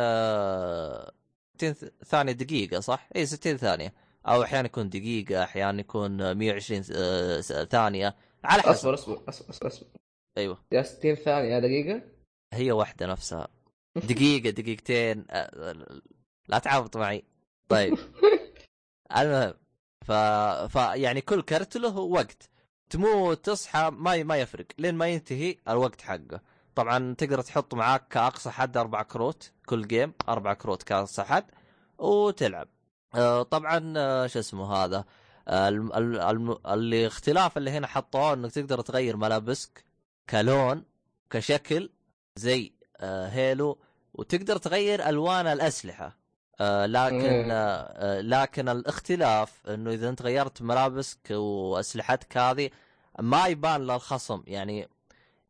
60 ثانية دقيقة صح؟ إي 60 ثانية. أو أحيانا يكون دقيقة أحيانا يكون 120 آه، ثانية على حسب. أصبر أصبر أصبر أصبر, أصبر. أيوه. يا 60 ثانية دقيقة. هي واحدة نفسها. دقيقة دقيقتين لا تعبط معي. طيب. المهم ف... ف يعني كل كرت له وقت. تموت تصحى ما ما يفرق. لين ما ينتهي الوقت حقه. طبعا تقدر تحط معاك كأقصى حد أربع كروت كل game أربع كروت كأقصى حد وتلعب. طبعا شو اسمه هذا؟ اللي اختلاف اللي هنا حطوه إنك تقدر تغير ملابسك كلون كشكل زي آه، هيلو وتقدر تغير ألوان الأسلحة. لكن لكن الاختلاف إنه إذا أنت غيرت ملابسك وأسلحتك هذه ما يبان للخصم يعني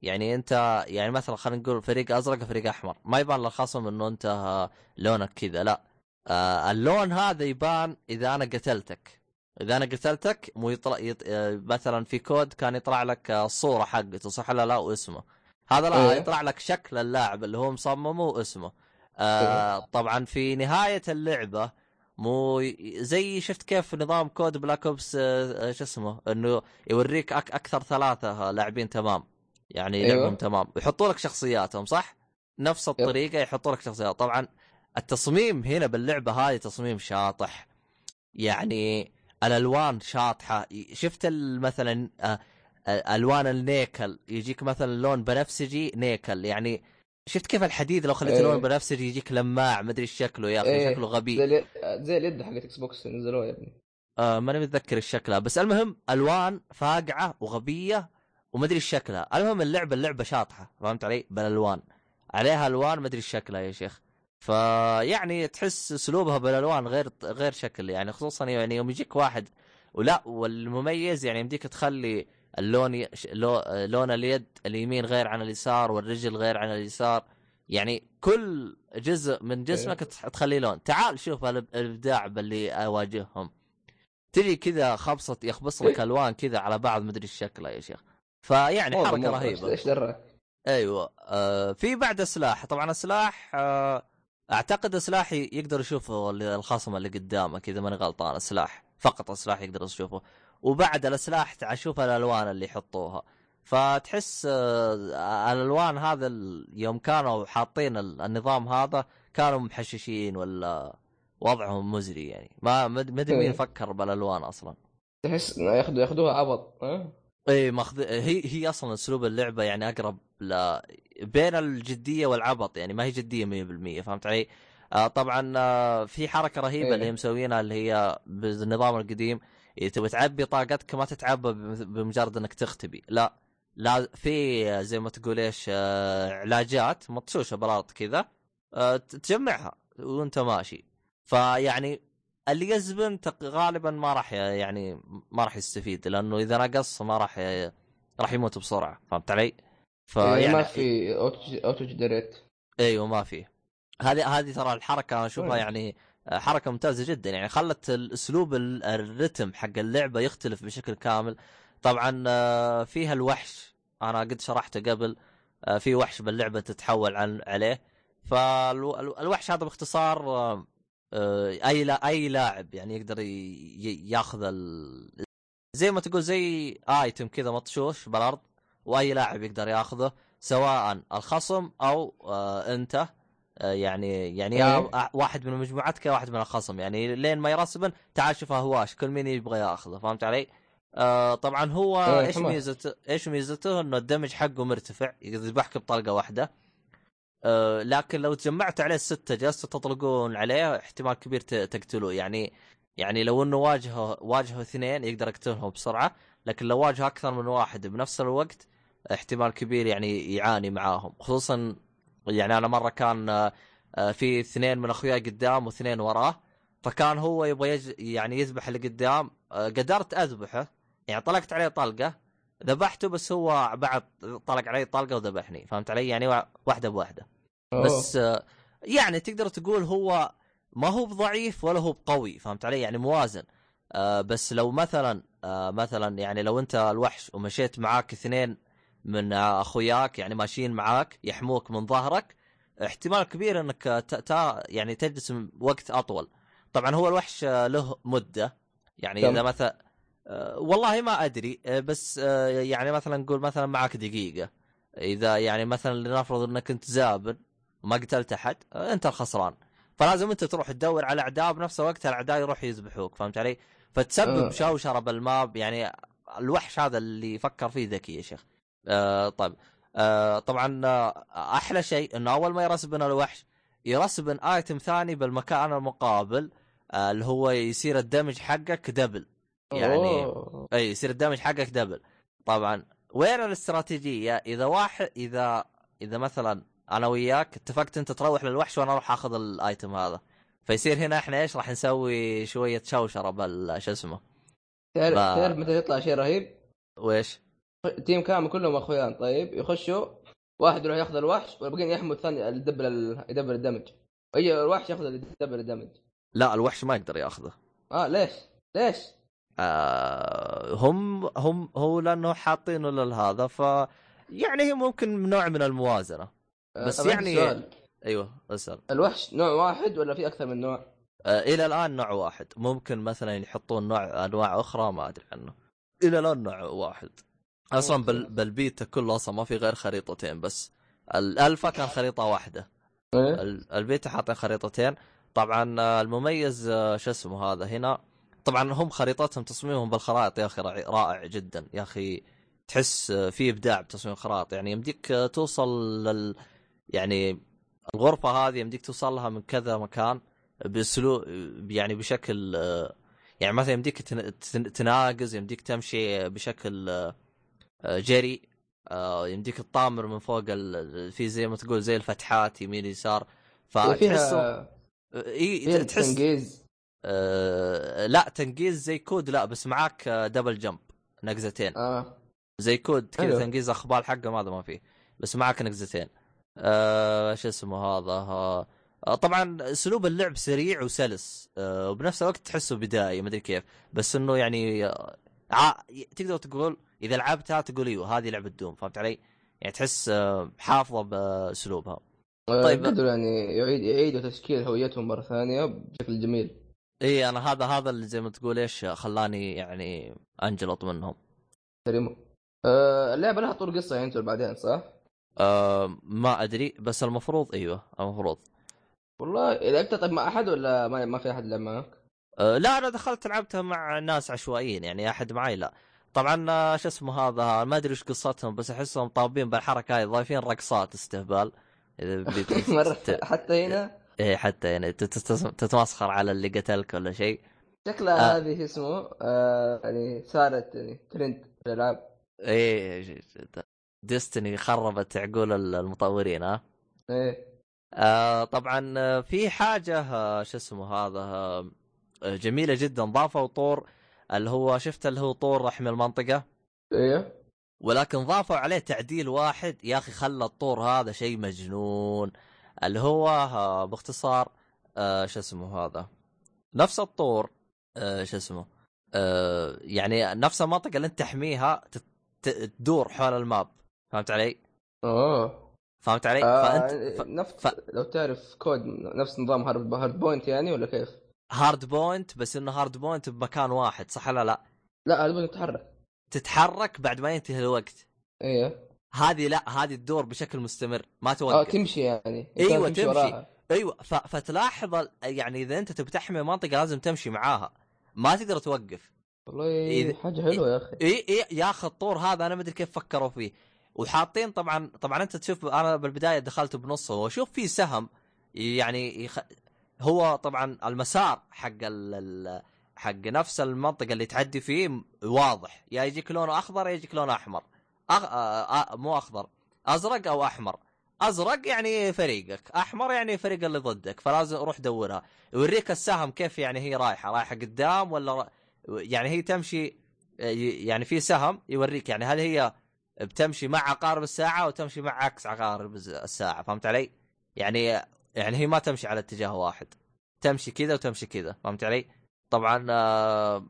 يعني أنت يعني مثلا خلينا نقول فريق أزرق فريق أحمر ما يبان للخصم إنه أنت لونك كذا لا. آه اللون هذا يبان إذا أنا قتلتك. إذا أنا قتلتك مو يطلع يط... آه مثلا في كود كان يطلع لك الصورة حقته صح ولا لا واسمه. هذا لا إيه. يطلع لك شكل اللاعب اللي هو مصممه واسمه آه إيه. طبعا في نهاية اللعبة مو زي شفت كيف نظام COD Black Ops آه شو اسمه إنه يوريك أك أكثر ثلاثة لاعبين تمام يعني أيوة. لعبهم تمام ويحطوا لك شخصياتهم صح؟ نفس الطريقة يحطوا لك شخصيات طبعا التصميم هنا باللعبة هذه تصميم شاطح يعني الألوان شاطحة شفت مثلا آه، آه، ألوان النيكل يجيك مثلا لون بنفسجي نيكل يعني شفت كيف الحديد لو خليت لون بنفسجي يجيك لماع ما أدري شكله يا أخي إيه. شكله غبي. زي زي اليد حقت Xbox نزلوها يا ابني. آه ماني متذكر الشكل بس المهم ألوان فاقعة وغبية وما أدري شكلها. المهم اللعبة اللعبة شاطحة فهمت علي؟ بالألوان. عليها ألوان ما أدري شكلها يا شيخ. فيعني تحس اسلوبها بالألوان غير غير شكل يعني خصوصا يعني يوم يجيك واحد ولا والمميز يعني يمديك تخلي اللون ي... لون اليد اليمين غير عن اليسار والرجل غير عن اليسار. يعني كل جزء من جسمك إيه. تخليه لون. تعال شوف الإبداع باللي أواجههم. تجي كذا خبصة يخبص لك إيه. ألوان كذا على بعض مدري الشكل يا شيخ. فيعني حركة رهيبة. إيش دراك أيوه. آه في بعد سلاح. طبعا السلاح آه أعتقد السلاح يقدر يشوفه الخصم اللي قدامك اذا ماني غلطان. السلاح فقط السلاح يقدر يشوفه. وبعد السلاح أشوف الألوان اللي يحطوها فتحس آه الألوان هذا يوم كانوا حاطين النظام هذا كانوا محششين ولا وضعهم مزري يعني ما مدري مين إيه. فكر بالألوان أصلا تحس ياخذوا ياخذوها عبط اي ماخذ هي هي أصلا أسلوب اللعبة يعني أقرب ل بين الجدية والعبط يعني ما هي جدية 100% فهمت علي؟ آه طبعا آه في حركة رهيبة إيه. اللي هي مسوينها اللي هي بالنظام القديم تبغى تعبي طاقتك ما تتعبى بمجرد إنك تختبي. لا لا في زي ما تقول إيش آه علاجات مطشوشة بالارض كذا آه تجمعها وأنت ماشي. فيعني اللي يزبن غالبا ما راح يعني ما راح يستفيد لأنه إذا نقص ما راح راح يموت بسرعة. فهمت علي؟ فيعني ما في auto generate. إيوه ما في. هذه هذه ترى الحركة أنا أشوفها يعني حركة ممتازة جدا. يعني خلت الاسلوب الرتم حق اللعبة يختلف بشكل كامل. طبعا آه، فيها الوحش. أنا قد شرحته قبل. آه، في وحش باللعبة تتحول عن عليه. فالوحش هذا باختصار آه، أي لا أي لاعب يعني يقدر ياخذ ال... زي ما تقول زي ايتم كذا مطشوش بالأرض وأي لاعب يقدر ياخذه سواء الخصم أو أنت. يعني يعني يا إيه. واحد من مجموعتك يا واحد من الخصم. يعني لين ما يرسبن تعال شوف هواش كل مين يبغى ياخذه فهمت علي؟ آه طبعا هو إيه إيش ميزته؟ إيش ميزته؟ إنه الدمج حقه مرتفع يذبحك بطلقة واحدة. آه لكن لو تجمعت عليه الستة جلستوا تطلقون عليه احتمال كبير تقتلوه. يعني يعني لو إنه واجهه واجهه اثنين يقدر يقتلهم بسرعة لكن لو واجه أكثر من واحد بنفس الوقت احتمال كبير يعني يعاني معاهم خصوصا يعني أنا مرة كان آه، في اثنين من أخوياي قدام واثنين وراه فكان هو يبغى يج... يعني يذبح اللي قدام آه، قدرت أذبحه يعني طلقت عليه طلقة ذبحته بس هو بعد طلق علي طلقة وذبحني فهمت علي؟ يعني واحدة بواحدة. بس آه، يعني تقدر تقول هو ما هو بضعيف ولا هو بقوي فهمت علي؟ يعني موازن. بس لو مثلا مثلا يعني لو أنت الوحش ومشيت معاك اثنين من أخوياك يعني ماشيين معاك يحموك من ظهرك. احتمال كبير إنك تا يعني تجلس وقت أطول. طبعا هو الوحش له مدة. يعني إذا مثلا أه والله ما أدري أه بس يعني مثلا نقول مثلا معك دقيقة. إذا يعني مثلا لنفرض إنك أنت زابن وما قتلت أحد أنت الخسران. فلازم أنت تروح تدور على أعداء بنفس الوقت الأعداء يروح يذبحوك فهمت علي؟ فتسبب. شوشرة بال map. يعني الوحش هذا اللي فكر فيه ذكي يا شيخ. آه طيب. آه طبعا آه أحلى شيء إنه أول ما يـ respawn الوحش يـ respawn item ثاني بالمكان المقابل آه اللي هو يصير الدمج حقك double يعني أوه. إي يصير الدمج حقك double طبعا وين الاستراتيجية؟ إذا واحد إذا إذا مثلا أنا وياك اتفقت أنت تروح للوحش وأنا أروح آخذ ال item هذا. فيصير هنا إحنا إيش؟ راح نسوي شوية شوشرة بال شو اسمه؟ تعرف ب... تعرف متى يطلع شيء رهيب؟ ويش؟ team كامل كلهم أخويان. طيب يخشوا واحد يروح ياخذ الوحش والباقيين يحموا الثاني يدبر يدبر الدمج. أي الوحش ياخذ يدبر الدمج. لا الوحش ما يقدر ياخذه. آه ليش؟ ليش؟ آه هم هم هو لأنه حاطينه لهذا ف يعني ممكن نوع من الموازنة. آه، بس آه يعني سؤال. أيوه اسأل. الوحش نوع واحد ولا في أكثر من نوع؟ آه إلى الآن نوع واحد. ممكن مثلا يحطون نوع أنواع أخرى ما أدري عنه. إلى الآن نوع واحد. أصلا بال... بالبيتا كله أصلا ما في غير خريطتين بس. الالفا كان خريطة واحدة. إيه؟ البيتا حاطين خريطتين. طبعا آه، المميز آه، شو اسمه هذا هنا. طبعا هم خريطتهم تصميمهم بالخرائط يا أخي رائع جدا. يا أخي تحس آه، في إبداع بتصميم الخرائط يعني يمديك توصل لل يعني الغرفة هذه يمديك توصل لها من كذا مكان باسلوب يعني بشكل يعني مثلا يمديك تناقز يمديك تمشي بشكل جري آه، يمديك تطامر من فوق في زي ما تقول زي الفتحات يمين يسار فتحسه إي تحس تنقيز. آه لا تنقيز زي COD لا بس معاك double jump نقزتين. آه. زي كود كذا تنقيز أخبار حقه هذا ما فيه بس معاك نقزتين. آه شو اسمه هذا آه طبعا أسلوب اللعب سريع وسلس آه وبنفس الوقت تحسه بدائي ما أدري كيف بس إنه يعني آه تقدر تقول إذا لعبتها تقول أيوه هذه لعبة دوم فهمت علي؟ يعني تحس آه، حافظة بأسلوبها آه، طيب قدروا يعني يعيد يعيدوا تشكيل هويتهم مرة ثانية بشكل جميل إي أنا هذا هذا اللي زي ما تقول إيش خلاني يعني أنجلط منهم كريم أه اللعبة لها طول قصة يعني بعدين صح؟ أه ما أدري بس المفروض أيوه المفروض والله لعبتها طيب مع أحد ولا ما, ما في أحد لعب معك؟ أه لا أنا دخلت لعبتها مع ناس عشوائيين يعني أحد معي لا. طبعا آه، شو اسمه هذا ما أدري إيش قصتهم بس أحسهم طابين بالحركة هاي ضايفين رقصات استهبال. إذا مرة حتى هنا؟ إيه حتى هنا. تتمسخر على اللي قتلك ولا شيء. شكلها آه. هذه اسمه آه يعني صارت يعني ترند في الألعاب. إيه ديستني خربت عقول المطورين ها. إيه. آه طبعا آه، في حاجة آه، شو اسمه هذا جميلة جدا. ضافوا طور اللي هو شفت اللي هو طور رحم المنطقة؟ إيه. ولكن ضافوا عليه تعديل واحد. يا أخي خلى الطور هذا شيء مجنون. اللي هو آه، باختصار آه شو اسمه هذا؟ نفس الطور آه شو اسمه؟ آه يعني نفس المنطقة اللي انت تحميها تدور حول ال map. فهمت علي؟ اوه فهمت علي؟ آه فانت ف... نفس ف... لو تعرف COD نفس نظام hardpoint يعني ولا كيف؟ hardpoint بس إنه hardpoint بمكان واحد صح ولا لا؟ لا point تتحرك. تتحرك بعد ما ينتهي الوقت. إيه. هذه لا هذه تدور بشكل مستمر ما توقف. آه تمشي يعني. أيوه تمشي, تمشي. أيوه ف... فتلاحظ يعني إذا أنت تبي تحمي منطقة لازم تمشي معاها. ما تقدر توقف. والله إذ... حاجة حلوة يا أخي. إي إي يا أخي الطور هذا أنا ما أدري كيف فكروا فيه. وحاطين طبعا طبعا أنت تشوف أنا بالبداية دخلت بنصه وأشوف فيه سهم يعني يخ... هو طبعا المسار حق ال... حق نفس المنطقة اللي تعدي فيه واضح. يا يجيك لونه أخضر يا يجيك لونه أحمر. أغ... آ... آ... مو أخضر. أزرق أو أحمر. أزرق يعني فريقك. أحمر يعني فريق اللي ضدك. فلازم روح دورها. يوريك السهم كيف يعني هي رايحة. رايحة قدام ولا يعني هي تمشي يعني في سهم يوريك يعني هل هي بتمشي مع عقارب الساعة أو تمشي مع عكس عقارب الساعة. فهمت علي؟ يعني يعني هي ما تمشي على اتجاه واحد. تمشي كذا وتمشي كذا فهمت علي؟ طبعا آه،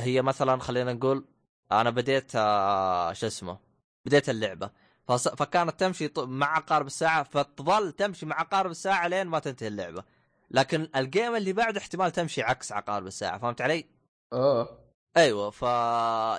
هي مثلا خلينا نقول أنا بديت آه، شو اسمه بديت اللعبة. فكانت تمشي مع عقارب الساعة فتظل تمشي مع عقارب الساعة لين ما تنتهي اللعبة. لكن الجيم اللي بعده احتمال تمشي عكس عقارب الساعة فهمت علي؟ آه. أيوه ف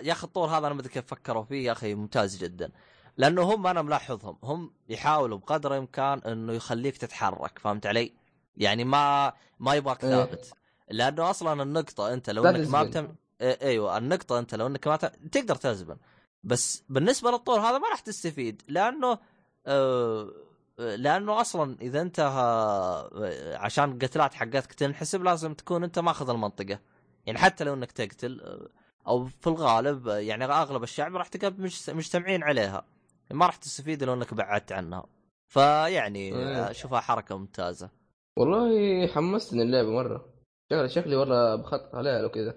يا أخي الطور هذا أنا ما أدري كيف فكروا فيه يا أخي ممتاز جدا. لأنه هم أنا ملاحظهم. هم يحاولوا بقدر الإمكان إنه يخليك تتحرك فهمت علي؟ يعني ما ما يبغاك إيه. ثابت. لأنه أصلا النقطة أنت لو إنك ما بتم إيه، أيوه النقطة أنت لو إنك ما تم... تقدر تزبن بس بالنسبة للطور هذا ما راح تستفيد لأنه آه لأنه أصلا إذا أنت آه، عشان قتلات حقتك تنحسب لازم تكون أنت ماخذ المنطقة. يعني حتى لو إنك تقتل آه، أو في الغالب يعني أغلب الشعب راح تلقى مش مجتمعين عليها. ما راح تستفيد لو إنك بعدت عنها. فيعني إيه. أشوفها حركة ممتازة. والله حمستني اللعبة مرة. شكلي شكلي والله بخطط عليها لو كذا.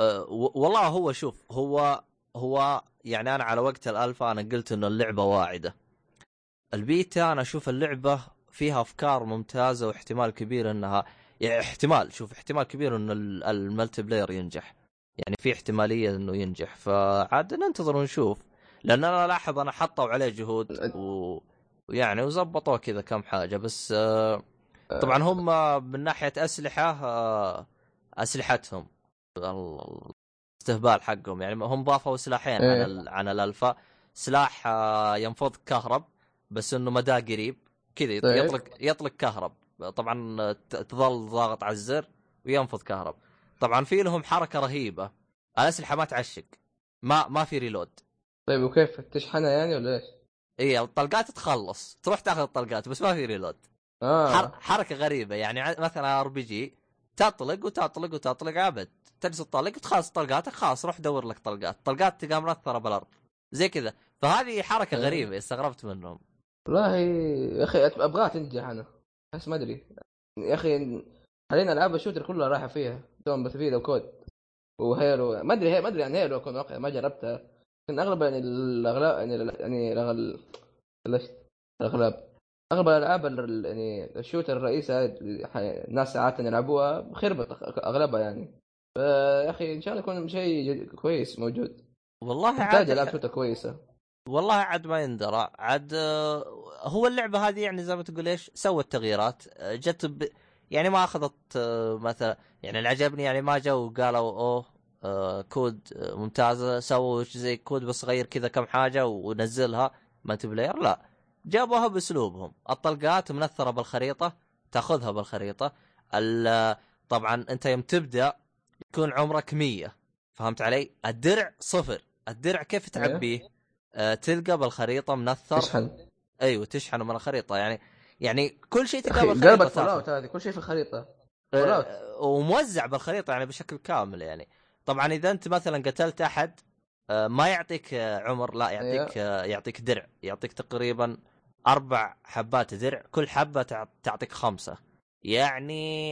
أه والله هو شوف هو هو يعني أنا على وقت الالفا أنا قلت إنه اللعبة واعدة. البيتا أنا أشوف اللعبة فيها أفكار ممتازة واحتمال كبير انها يعني احتمال شوف احتمال كبير انه ال multiplayer ينجح. يعني في احتمالية إنه ينجح. فعاد ننتظر ونشوف. لأن أنا لاحظ أنا حطوا عليه جهود و... ويعني وزبطوه كذا كم حاجة بس آه، طبعا هم من ناحية أسلحة آه، أسلحتهم. الاستهبال حقهم يعني هم ضافوا سلاحين إيه. عن عن الألفا. سلاح آه، ينفض كهرب بس إنه مداه قريب. كذا طيب. يطلق يطلق كهرب. طبعا تظل ضاغط على الزر وينفض كهرب. طبعا في لهم حركة رهيبة. الأسلحة ما تعشق. ما ما في reload طيب وكيف تشحنها يعني ولا إيش؟ اي الطلقات تخلص. تروح تاخذ الطلقات بس ما في reload آه. حركة غريبة يعني مثلا RPG تطلق وتطلق وتطلق ابد تجلس تطلق وتخلص طلقاتك خلاص روح دور لك طلقات. طلقات تلقاها منثره بالارض زي كذا. فهذه حركة إيه. غريبة استغربت منهم. والله يا أخي أبغاها تنجح أنا. بس ما أدري. يا أخي حاليا العاب ال shooter كلها رايحه فيها. سواء Battlefield أو COD و Halo ما أدري ما أدري عن Halo اكون واقع ما جربتها لكن أغلب يعني الاغلب يعني يعني الأغلب أغلب الألعاب يعني ال shooter الرئيسي الناس ساعات يلعبوها خربت أغلبها يعني. فيا أخي إن شاء الله يكون شيء كويس موجود. والله تحتاج ألعاب shooter كويسة. والله عاد ما يندرى. عاد آه، هو اللعبة هذه يعني زي ما تقول إيش سوت تغييرات. آه، جت ب... يعني ما أخذت آه، مثلا يعني اللي عجبني يعني ما جو وقالوا أوه COD ممتازة. سووا زي COD بس غير كذا كم حاجة ونزلها. multiplayer لا. جابوها بأسلوبهم. الطلقات منثرة بالخريطة تأخذها بالخريطة. طبعا أنت يوم تبدأ يكون عمرك مية. فهمت علي؟ الدرع صفر. الدرع كيف تعبيه؟ آه تلقى بالخريطة منثر. تشحن. أيوه تشحن من الخريطة. يعني يعني كل شيء تلقاه بالخريطة هذه. كل شيء في الخريطة. آه وموزع بالخريطة يعني بشكل كامل يعني. طبعا إذا أنت مثلا قتلت أحد آه ما يعطيك آه، عمر لا يعطيك آه، يعطيك درع يعطيك تقريبا أربع حبات درع كل حبة تعطيك خمسة يعني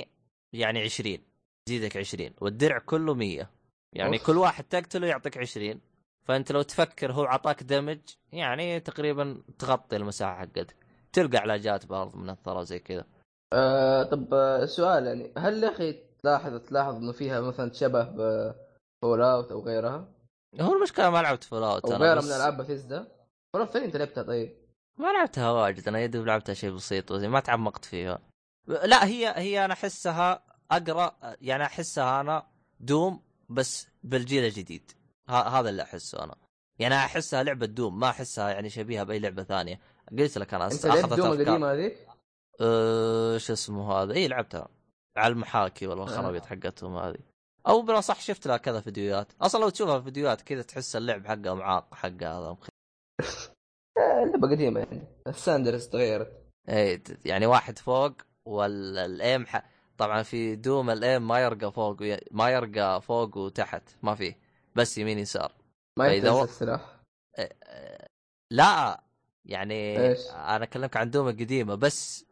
يعني 20 تزيدك 20 والدرع كله 100 يعني أوف. كل واحد تقتله يعطيك 20 فأنت لو تفكر هو عطاك damage يعني تقريبا تغطي المساحة حقتك تلقى علاجات برضه منثره زي كذا. آه طب سؤال يعني هل يا أخي تلاحظ تلاحظ إنه فيها مثلا شبه ب Fallout أو غيرها؟ هو المشكلة ما لعبت Fallout أو غيرها بس... من ألعاب Bethesda؟ Fallout انت لعبتها طيب؟ ما لعبتها واجد أنا يدي لعبتها شيء بسيط ما تعمقت فيها لا هي هي أنا أحسها أقرأ يعني أحسها أنا دوم بس بالجيل الجديد هذا اللي أحسه أنا يعني أحسها لعبة دوم ما أحسها يعني شبيهة بأي لعبة ثانية قلت لك أنا أنت لعبت دوم القديمه هذيك؟ أه شو اسمه هذا اي لعبتها على المحاكي ولا الخرابيط آه. حقتهم هذه. أو بلا صح شفت لها كذا فيديوهات. أصلا لو تشوفها فيديوهات كذا تحس اللعب حقها معاق حقها هذا آه، لعبه قديمة يعني. الساندرز تغيرت. اي يعني واحد فوق والأيم ح... طبعا في دوم الأيم ما يرقى فوق ما يرقى فوق وتحت ما فيه بس يمين يسار. ما يتنسى السلاح؟ إيه، لا يعني إيش؟ أنا أكلمك عن دوم القديمة بس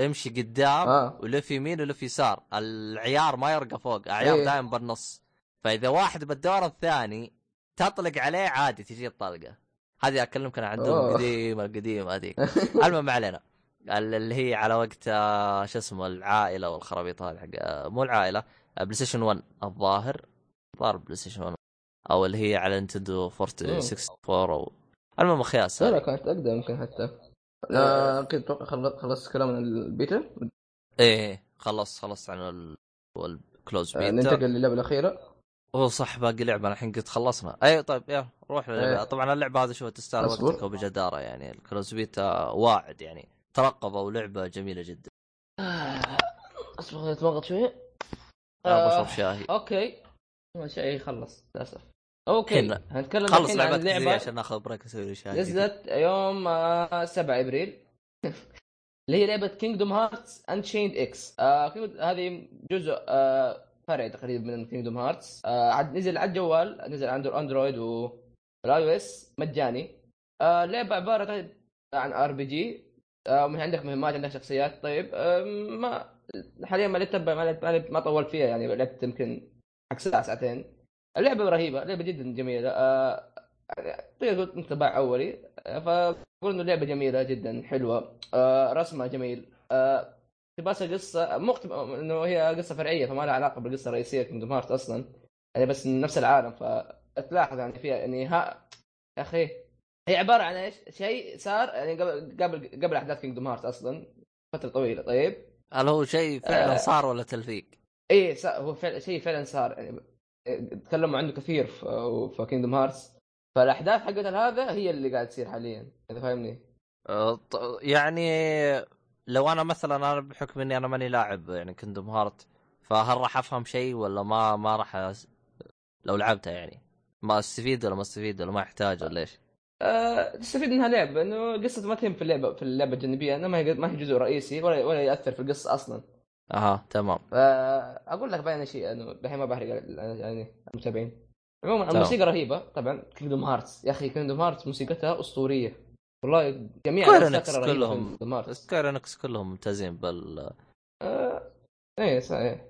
امشي قدام آه. ولف يمين ولف يسار. العيار ما يرقى فوق العيار إيه؟ دائما بالنص. فإذا واحد بالدور الثاني تطلق عليه عادي تجي الطلقة. هذه أكلمك أنا عن Doom قديمه قديمه هذيك المهم ما علينا اللي هي على وقت آه، شو اسمه العائلة والخرابيط هذه حق آه، مو العائلة PlayStation 1 الظاهر. الظاهر PlayStation 1 أو اللي هي على Nintendo 64 أو المهم خياس لا كانت أقدم يمكن حتى. لا أكيد أتوقع خلصت كلام عن البيتا؟ إيه خلص خلصت عن ال closed beta ننتقل للعبة الأخيرة. هو صح باقي لعبة الحين قلت خلصنا. اي طيب يلا روح للعبة. أيه. طبعا اللعبة هذه شوف تستاهل وقتك وبجدارة يعني. ال closed beta واعد يعني. ترقبوا لعبه جميلة جدا. اصبر اتضغط شوية. بشرب شاهي okay. شاي خلص للأسف. okay. هنتكلم خلص الحين عن اللعبه عشان ناخذ break نسوي شاي نزلت يوم 7 آه، إبريل. اللي هي لعبة Kingdom Hearts Unchained X هذه جزء آه فرع تقريبا من Kingdom Hearts آه نزل على الجوال نزل عند Android وال iOS مجاني. آه لعبه عبارة عن RPG عندك مهمات عندك شخصيات. طيب آه ما حاليا ما لعبت ما, ما طولت فيها يعني لعبت يمكن حق ساعة ساعتين. اللعبة رهيبة لعبة جدا جميلة. آه تقدر تقول انطباع أولي. آه، فأقول إنه لعبة جميلة جدا حلوة. آه رسمها جميل. آه اقتباسها قصة؟ مقتب... إنه هي قصة فرعية فما لها علاقة بالقصة الرئيسية Kingdom Hearts أصلا. يعني بس من نفس العالم فتلاحظ يعني فيها يعني ها يا أخي هي عبارة عن إيش؟ شيء صار يعني قبل قبل قبل أحداث Kingdom Hearts أصلا. فترة طويلة طيب؟ هل هو شيء فعلا آه. صار ولا تلفيق؟ إيه هو فعلا شيء فعلا صار يعني. تكلموا عنه كثير في Kingdom Hearts فالأحداث حقت هذا هي اللي قاعد تصير حاليا إذا فاهمني؟ أه، يعني لو أنا مثلا أنا بحكم إني أنا ماني لاعب يعني Kingdom Hearts فهل راح أفهم شيء ولا ما ما راح أس... لو لعبتها يعني؟ ما أستفيد ولا ما أستفيد ولا ما أحتاج ولا إيش؟ أه تستفيد منها لعبة إنه قصة ما تهم في اللعبه في اللعبة الجانبية إنه ما هي ما هي جزء رئيسي ولا ولا يأثر في القصة أصلا. أها تمام. فاقول لك بين شيء انه الحين ما بحرق يعني المتابعين. عموما الموسيقى رهيبة طبعا Kingdom Hearts يا أخي Kingdom Hearts موسيقتها أسطورية. والله جميع Square Enix كلهم Square Enix كلهم ممتازين بال آه... إيه صحيح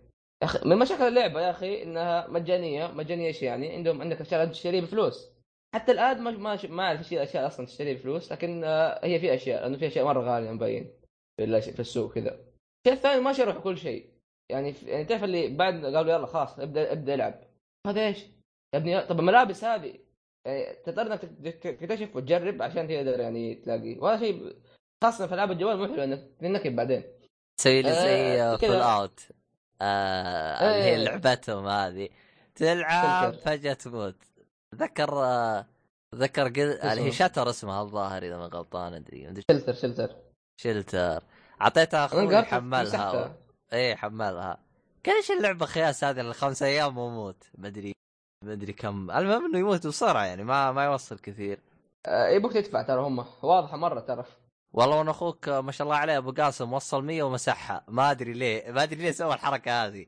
يا أخي من مشاكل اللعبة يا أخي إنها مجانية مجانية إيش يعني؟ عندهم عندك أشياء تشتريها بفلوس. حتى الآن ما ما ما أعرف إيش الأشياء أصلا تشتريها بفلوس لكن آه هي في أشياء لأنه في أشياء مرة غالية مبين في السوق كذا. الشيء الثاني ما شرحوا كل شيء. يعني يعني تعرف اللي بعد قالوا يلا خلاص ابدأ ابدأ العب. هذا إيش؟ يا ابني طب الملابس هذه يعني تضطر إنك تكتشف وتجرب عشان تقدر يعني تلاقي. وهذا شيء خاصه في العاب الجوال مو حلو إنك تنكب بعدين. تسوي لي زي Fallout آه اللي هي. لعبتهم هذه. تلعب فجأة تموت. ذكر آه ذكر اللي هي Shelter اسمها الظاهر إذا ما غلطان أدري. Shelter Shelter شلتر أعطيتها أخوي حملها. إيه حملها. قال إيش اللعبة خياس هذه الخمس أيام وموت مدري مدري كم. المهم إنه يموت بسرعة يعني ما ما يوصل كثير. آه يبوك تدفع ترى هم. واضحة مرة ترى. والله وأنا أخوك ما شاء الله عليه أبو قاسم وصل 100 ومسحها. ما أدري ليه ما أدري ليه سوى الحركة هذه.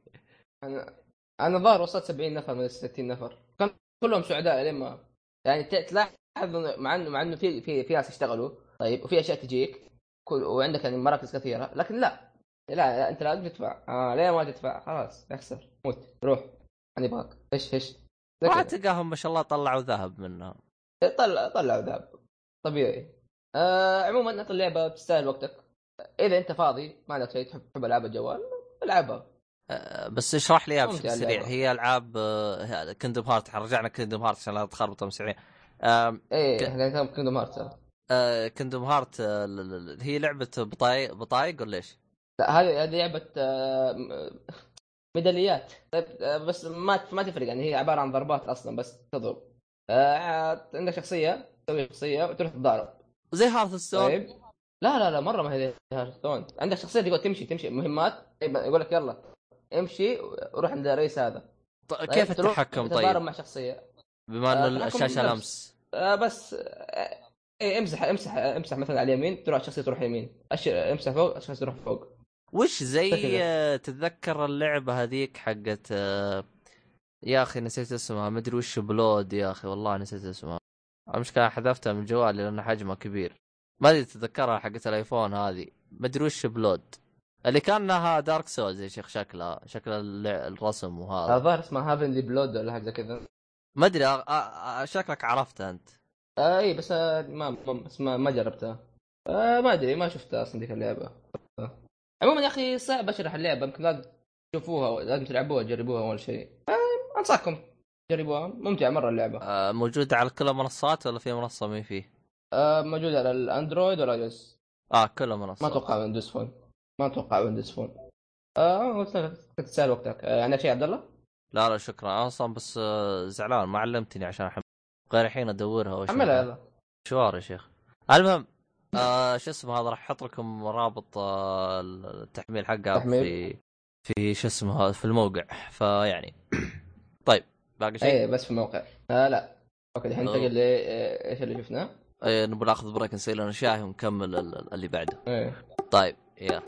أنا أنا ظاهر وصلت 70 نفر من ال 60 نفر. كان كلهم سعداء لما يعني تلاحظ مع انه مع إنه في في في ناس يشتغلوا طيب وفي أشياء تجيك. وعندك يعني مراكز كثيرة. لكن لا. لا, لا أنت لازم تدفع. آه ليه ما تدفع. خلاص اخسر موت. روح. أنا ابغاك إيش إيش ما تلقاهم ما شاء الله طلعوا ذهب منها طلع طلعوا ذهب. طبيعي. آه عموما اللعبة تستاهل وقتك. إذا أنت فاضي ما عندك شيء تحب تحب ألعاب الجوال ألعبها. أه بس اشرح لي اياها بشكل سريع. هي ألعاب Kingdom Heart رجعنا Kingdom Heart عشان لا تخربط المستمعين آم، إيه ك- Kingdom Heart آه، Kingdom Heart آه، هي لعبة بطايق بطايق ولا إيش؟ لا هذه هذه لعبة آه، ميداليات. طيب آه، بس ما ما تفرق يعني هي عبارة عن ضربات أصلا بس تضرب. آه، عندك شخصية تسوي شخصية وتروح تضارب زي Hearthstone طيب. لا لا لا مرة ما هي Hearthstone عندك شخصية تقول تمشي تمشي مهمات. طيب يقول لك يلا امشي وروح عند الرئيس هذا. ط- كيف التحكم طيب؟ مع شخصية. بما التحكم الشاشه. لمس آه بس إيه امسح امسح امسح مثلا على اليمين تروح الشخصية تروح يمين أش... امسح فوق الشخصية تروح فوق. وش زي. آه، تتذكر اللعبة هذيك حقت آه، يا أخي نسيت اسمها مدري وش بلود يا أخي والله نسيت اسمها. المشكلة حذفتها من جوالي لأن حجمها كبير. ما أدري تتذكرها حقت الآيفون هذه. مدري وش Blood. اللي كانها Dark Souls يا شيخ شكلها شكل الرسم وهذا. الظاهر اسمها Heavenly Blood ولا حاجة كذا. ما أدري شكلك عرفتها أنت. آه اي بس آه ما ما بس ما, ما جربتها. آه ما أدري ما شفتها أصلا ذيك اللعبة. آه. عموما يا أخي صعب اشرح اللعبة يمكن لازم تشوفوها لازم تلعبوها تجربوها أول شيء. آه أنصحكم جربوها ممتعة مرة اللعبة. آه، موجودة على كل المنصات ولا في منصة مين فيه؟ آه موجوده على الأندرويد ولا اي آه كل المنصات. ما أتوقع Windows Phone ما أتوقع Windows Phone آه قلت لك وقتك. آه عندك شيء عبد الله؟ لا لا شكرا. أصلا بس زعلان ما علمتني عشان احمل غير الحين ادورها وش حملها يلا. مشوار يا شيخ. المهم آه شو اسمه هذا راح أحط لكم رابط آه التحميل حقها. في في شو اسمه هذا في الموقع. فيعني طيب باقي شيء؟ إيه بس في الموقع. آه لا. okay الحين. ننتقل ل آه، إيش اللي شفناه؟ آه نبغى ناخذ break نسوي لنا شاي ونكمل ال- ال- اللي بعده. إيه. طيب يلا.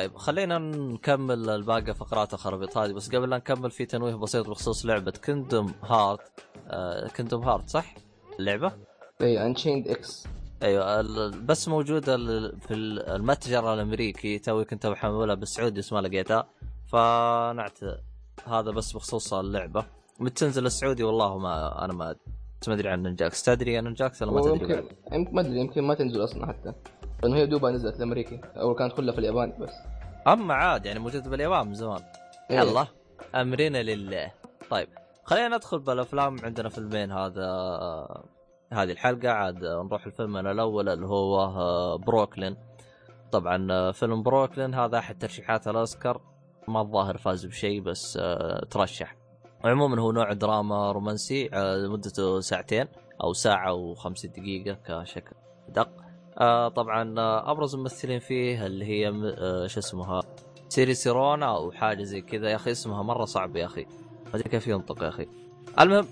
طيب خلينا نكمل الباقي فقرات الخرابيط هذه بس قبل لا نكمل في تنويه بسيط بخصوص لعبة Kingdom Heart Kingdom Heart صح؟ اللعبة؟ إيه Unchained X أيوه بس موجوده في ال- المتجر الأمريكي توي كنت بحملها بالسعودي بس ما لقيتها فنعت هذا بس بخصوص اللعبة متى تنزل السعودي والله ما أنا ما بس ما أدري عن نينجاكس تدري عن نينجاكس ولا ما تدري؟ يمكن ما أدري يمكن ما تنزل أصلا حتى لأنه هي دوبها نزلت الأمريكي أو كانت كلها في اليابان بس. اما عاد يعني موجود باليابان من زمان. إيه. يلا امرنا لله. طيب خلينا ندخل بالأفلام عندنا فيلمين هذا هذه الحلقة. عاد نروح الفيلم الأول اللي هو آه، بروكلين. طبعا آه، فيلم بروكلين هذا أحد ترشيحات الأوسكار. ما الظاهر فاز بشيء بس آه، ترشح. عموما هو نوع دراما رومانسي مدته ساعتين أو ساعة وخمس دقيقة كشكل دق آه، طبعا آه، أبرز الممثلين فيه اللي هي آه، شو اسمها سيري سيرونا أو حاجة زي كذا. يا أخي اسمها مرة صعب يا أخي. ما ادري كيف ينطق يا أخي؟ المهم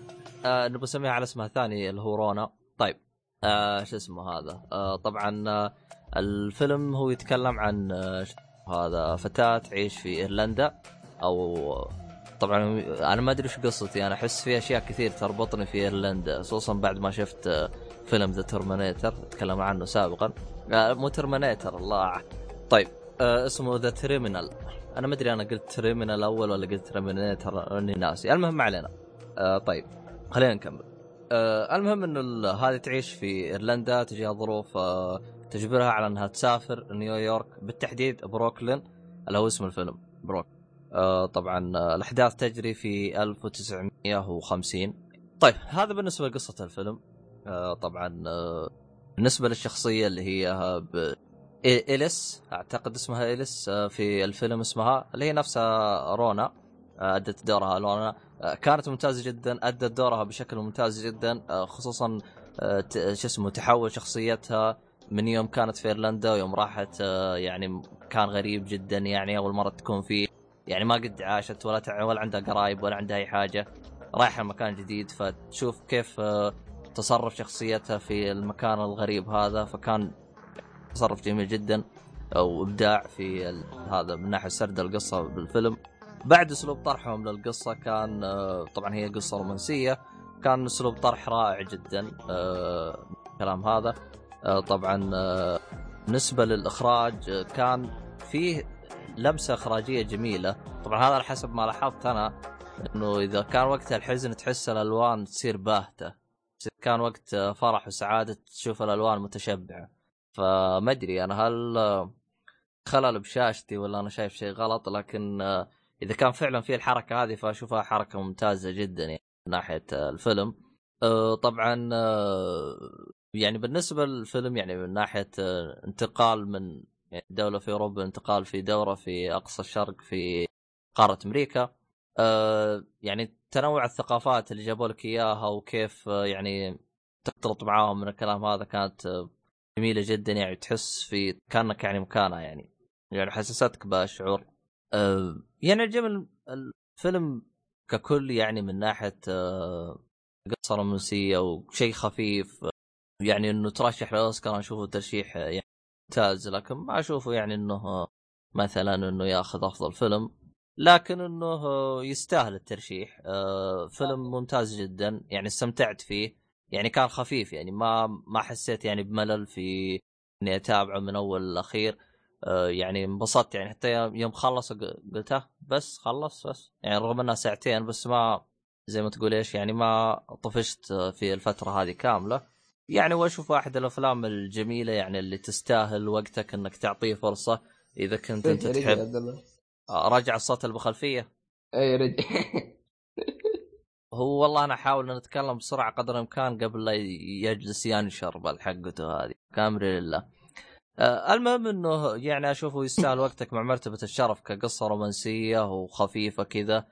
آه نبغى نسميها على اسمها الثاني اللي هو رونا. طيب آه شو اسمه هذا؟ آه طبعا آه الفيلم هو يتكلم عن آه هذا فتاة تعيش في إيرلندا. أو طبعا أنا ما أدري إيش قصتي. أنا أحس في أشياء كثير تربطني في إيرلندا خصوصا بعد ما شفت آه، فيلم The Terminator تكلم عنه سابقا. آه مو Terminator الله طيب آه اسمه The Terminal أنا ما أدري أنا قلت Terminal أول ولا قلت Terminator إني ناسي. المهم ما علينا. آه طيب خلينا نكمل. المهم إنه هذه تعيش في إيرلندا تجيها ظروف تجبرها على إنها تسافر نيويورك بالتحديد بروكلين اللي هو اسم الفيلم بروك. طبعا الأحداث تجري في 1950 طيب هذا بالنسبة لقصة الفيلم. طبعا آه بالنسبة للشخصية اللي هي آه، ب... إليس أعتقد اسمها إليس آه، في الفيلم اسمها اللي هي نفسها رونا آه، أدت دورها رونا آه، كانت ممتازة جدا أدت دورها بشكل ممتاز جدا آه، خصوصا آه، شو اسمه تحول شخصيتها من يوم كانت في إيرلندا ويوم راحت آه، يعني كان غريب جدا يعني أول مرة تكون فيه يعني ما قد عاشت ولا ولا عندها قرايب ولا عندها أي حاجة رايحة مكان جديد فتشوف كيف آه، تصرف شخصيتها في المكان الغريب هذا فكان تصرف جميل جدا أو إبداع في هذا من ناحية سرد القصة بالفيلم. بعد أسلوب طرحهم للقصة كان آه، طبعا هي قصة رومانسية كان أسلوب طرح رائع جدا الكلام هذا. طبعا بالنسبة للإخراج كان فيه لمسة إخراجية جميلة. طبعا هذا على حسب ما لاحظت أنا إنه إذا كان وقت الحزن تحس الألوان تصير باهتة. كان وقت فرح وسعادة تشوف الألوان متشبعة. فما أدري أنا هل خلل بشاشتي ولا أنا شايف شيء غلط لكن إذا كان فعلا في الحركة هذه فأشوفها حركة ممتازة جدا يعني من ناحية الفيلم. طبعا يعني بالنسبة للفيلم يعني من ناحية انتقال من دولة في أوروبا انتقال في دوره في أقصى الشرق في قارة أمريكا آه، يعني تنوع الثقافات اللي جابوا لك إياها وكيف آه، يعني تختلط معاهم من الكلام هذا كانت آه، جميلة جدا يعني تحس في كأنك يعني مكانها يعني. يعني حسستك بشعور. يعني جميل الفيلم ككل يعني من ناحية قصة رومانسية وشيء خفيف يعني إنه ترشح للأوسكار أنا أشوفه ترشيح يعني ممتاز لكن ما أشوفه يعني إنه مثلا إنه ياخذ أفضل فيلم. لكن إنه يستاهل الترشيح. آه، فيلم ممتاز جدا. يعني استمتعت فيه. يعني كان خفيف. يعني ما ما حسيت يعني بملل في إني أتابعه من أول لأخير. آه، يعني انبسطت. يعني حتى يوم خلص قلته بس خلص بس. يعني رغم إنها ساعتين بس ما زي ما تقول إيش يعني ما طفشت في الفترة هذه كاملة. يعني وأشوف واحد الأفلام الجميلة يعني اللي تستاهل وقتك إنك تعطيه فرصة إذا كنت أنت تحب. آه، رجع الصوت اللي بالخلفيه اي رجع هو والله أنا أحاول إن أتكلم بسرعة قدر الإمكان قبل لا يجلس ينشر بالحقته هذه. كامري لله. آه المهم إنه يعني اشوفه يستاهل وقتك مع مرتبة الشرف كقصة رومانسية وخفيفة كذا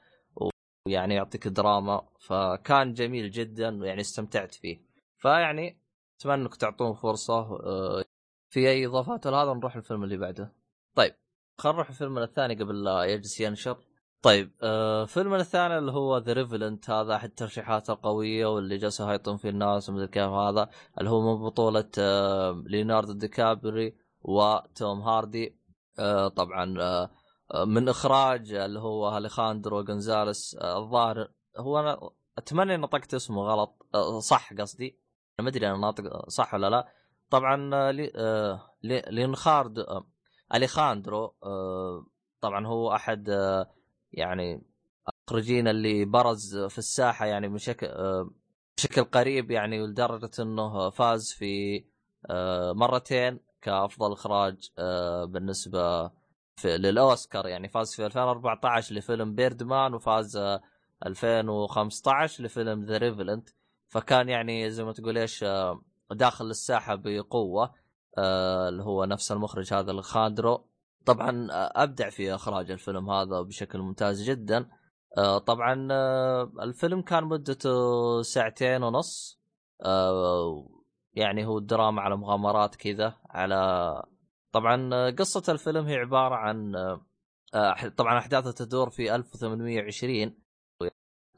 ويعني يعطيك دراما. فكان جميل جدا ويعني استمتعت فيه. فيعني أتمنى إنك تعطوه فرصة آه في أي إضافات لهذا نروح الفيلم اللي بعده. طيب. خلينا نروح الفيلم الثاني قبل لا يجلس ينشر. طيب آه فيلمنا الثاني اللي هو The Revenant هذا أحد الترشيحات القوية واللي جالسوا يهيطون فيه الناس ومدري كيف هذا اللي هو من بطولة آه ليوناردو دي كابري وتوم هاردي. آه طبعا آه من إخراج اللي هو أليخاندرو جونزاليس آه الظاهر هو أنا أتمنى إني نطقت اسمه غلط آه صح قصدي. أنا ما أدري أنا ناطق صح ولا لا. طبعا آه لي آه آه أليخاندرو آه، طبعا هو أحد آه، يعني المخرجين اللي برز في الساحة يعني بشكل آه، بشكل قريب يعني لدرجة إنه فاز في مرتين كأفضل إخراج بالنسبة في للأوسكار يعني فاز في 2014 لفيلم Birdman وفاز 2015 لفيلم The Revenant فكان يعني زي ما تقول إيش داخل الساحة بقوة. اللي هو نفس المخرج هذا أليخاندرو طبعا آه، أبدع في إخراج الفيلم هذا بشكل ممتاز جدا. آه، طبعا الفيلم كان مدته ساعتين ونص. يعني هو دراما على مغامرات كذا على طبعا قصة الفيلم هي عبارة عن طبعا احداثه تدور في 1820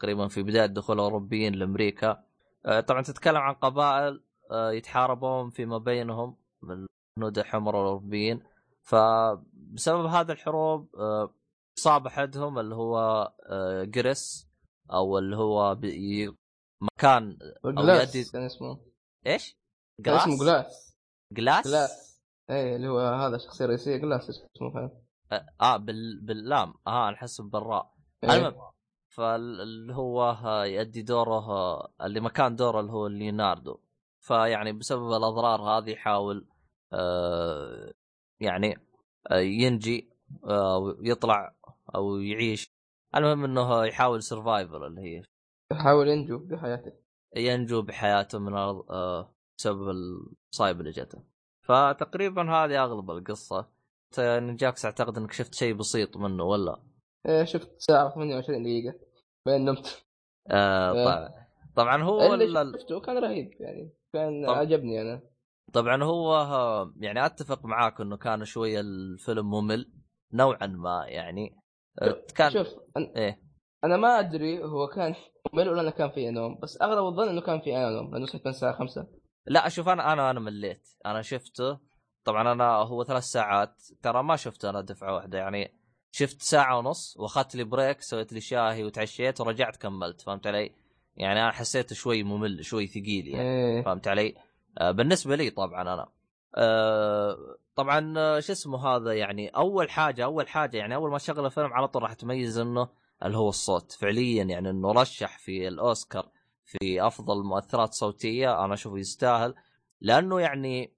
تقريبا في بداية دخول الأوروبيين لأمريكا. طبعا تتكلم عن قبائل يتحاربون فيما بينهم. الهنود الحمر الأوروبيين. فبسبب هذه الحروب آه، صاب أحدهم اللي هو آه، جريس أو اللي هو مكان أو يدي كان اسمه. إيش؟ جلاس اسمه جلاس؟ جلاس؟ جلاس؟ اي اللي هو هذا شخصيه رئيسيه جلاس اسمه فاهم آه, آه بال... باللام. آه احس بالراء إيه. المهم فاللي هو يؤدي دوره اللي مكان دوره اللي هو ليوناردو. فيعني بسبب الأضرار هذه يحاول آه يعني آه ينجي آه يطلع أو يعيش. المهم إنه يحاول سرفايفل اللي هي. يحاول ينجو بحياته. ينجو بحياته من آه بسبب المصايب اللي جته. فتقريبا هذه أغلب القصة. نجاكس أعتقد إنك شفت شيء بسيط منه ولا؟ إيه شفت ساعة 28 دقيقة. بين نمت. آه طبعا طبعا هو اللي شفته كان رهيب يعني كان طب... عجبني أنا. طبعا هو يعني أتفق معاك إنه كان شوية الفيلم ممل نوعا ما يعني. كان شوف أنا... إيه. أنا ما أدري هو كان ممل ولا كان فيه نوم بس أغلب الظن إنه كان فيه نوم لأنه صحيت من الساعة 5 لا أشوف أنا أنا أنا مليت. أنا شفته. طبعا أنا هو ثلاث ساعات ترى ما شفته أنا دفعة واحدة يعني شفت ساعة ونص وأخذت لي break سويت لي شاهي وتعشيت ورجعت كملت فهمت علي؟ يعني أنا حسيته شوي ممل شوي ثقيل يعني إيه. فهمت علي؟ آه بالنسبة لي طبعا أنا. آه طبعا آه، شو اسمه هذا يعني أول حاجة أول حاجة يعني أول ما شغل الفيلم على طول راح تميز إنه اللي هو الصوت. فعليا يعني إنه رشح في الأوسكار في أفضل مؤثرات صوتية أنا أشوفه يستاهل. لأنه يعني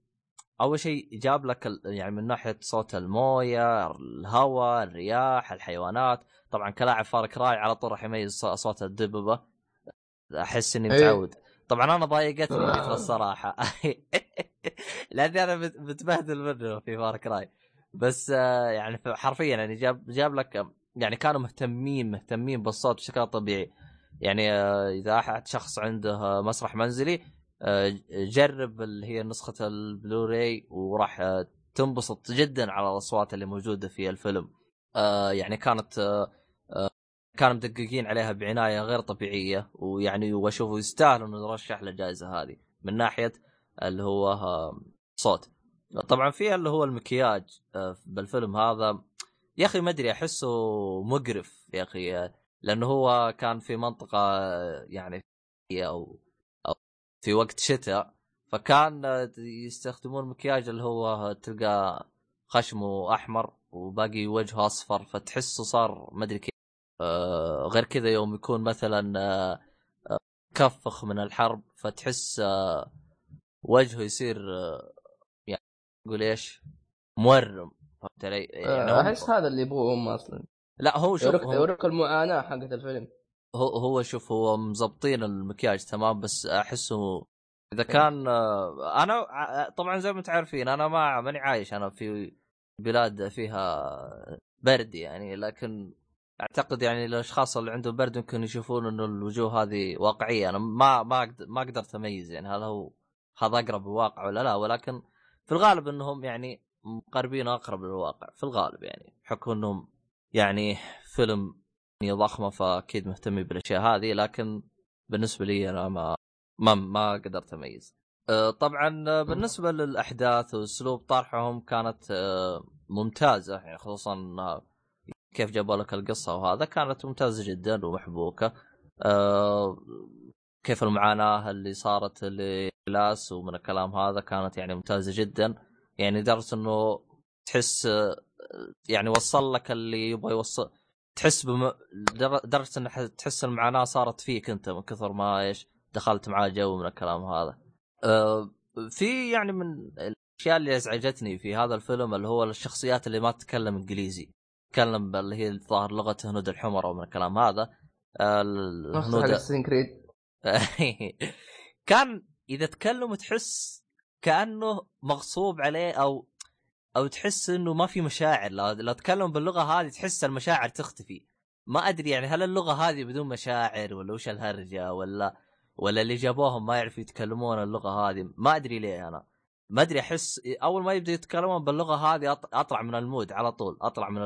أول شيء جاب لك يعني من ناحية صوت الموية، الهواء، الرياح، الحيوانات، طبعا كلاعب فارك راي على طول راح يميز صوت الدببة. أحس إني إيه. متعود. طبعا أنا ضايقتني الفكرة الصراحة. لأني أنا مت- متبهدل منه في فارك راي بس آه، يعني حرفيا يعني جاب جاب لك يعني كانوا مهتمين مهتمين بالصوت بشكل طبيعي. يعني آه، إذا أحد شخص عنده آه، مسرح منزلي آه، جرب اللي هي نسخة البلوراي وراح آه، تنبسط جدا على الأصوات اللي موجودة في الفيلم. آه، يعني كانت آه، آه، كانوا مدققين عليها بعناية غير طبيعية ويعني وأشوفه يستاهل إنه يرشح للجائزه هذه من ناحية اللي هو آه، صوت. طبعا في اللي هو المكياج آه، بالفيلم هذا. يا أخي ما أدري أحسه مقرف يا أخي آه، لأنه هو كان في منطقة يعني أو أو في وقت شتاء فكان يستخدمون مكياج اللي هو تلقى خشمه أحمر وباقي وجهه أصفر فتحسه صار ما أدري كيف. غير كذا يوم يكون مثلا آه، آه، كفخ من الحرب فتحس آه، وجهه يصير آه، يعني نقول إيش؟ مورم. فهمت علي؟ يعني أحس هذا اللي يبغوه هم أصلا. لا هو شوف يوريك هو, يوريك المعاناة حقت الفيلم. هو هو شوف هو مزبطين المكياج تمام بس أحسه إذا كان آه، أنا طبعا زي ما أنتم عارفين أنا ما ماني عايش أنا في بلاد فيها برد يعني لكن أعتقد يعني الأشخاص اللي عندهم برد يمكن يشوفون إنه الوجوه هذه واقعية أنا ما ما ما قدرت اميز يعني هل هو هذا أقرب للواقع ولا لا ولكن في الغالب إنهم يعني مقربين أقرب للواقع في الغالب يعني بحكم إنهم يعني فيلم ضخمه فأكيد مهتمين بالأشياء هذه لكن بالنسبة لي أنا ما ما ما قدرت اميز. أه، طبعا بالنسبة للأحداث واسلوب طرحهم كانت أه، ممتازة يعني خصوصا كيف جابوا لك القصة وهذا كانت ممتازة جدا ومحبوكة. أه، كيف المعاناة اللي صارت لكلاس ومن الكلام هذا كانت يعني ممتازة جدا يعني لدرجه إنه تحس يعني وصل لك اللي يبغى يوصل تحس بم... در- درجه ان ح- تحس المعاناة صارت فيك أنت من كثر ما إيش دخلت معاه جو من الكلام هذا. أه في يعني من الأشياء اللي أزعجتني في هذا الفيلم اللي هو الشخصيات اللي ما تتكلم إنجليزي. تتكلم اللي هي الظاهر لغة هنود الحمر ومن الكلام هذا. حق الهنود كريد كان إذا تكلم تحس كأنه مغصوب عليه أو أو تحس إنه ما في مشاعر. لو, لو تكلم باللغة هذه تحس المشاعر تختفي. ما أدري يعني هل اللغة هذه بدون مشاعر ولا وش الهرجة ولا ولا اللي جابوهم ما يعرفوا يتكلمون اللغة هذه ما أدري ليه أنا. ما أدري أحس أول ما يبدأ يتكلمون باللغة هذه أطلع من المود على طول أطلع من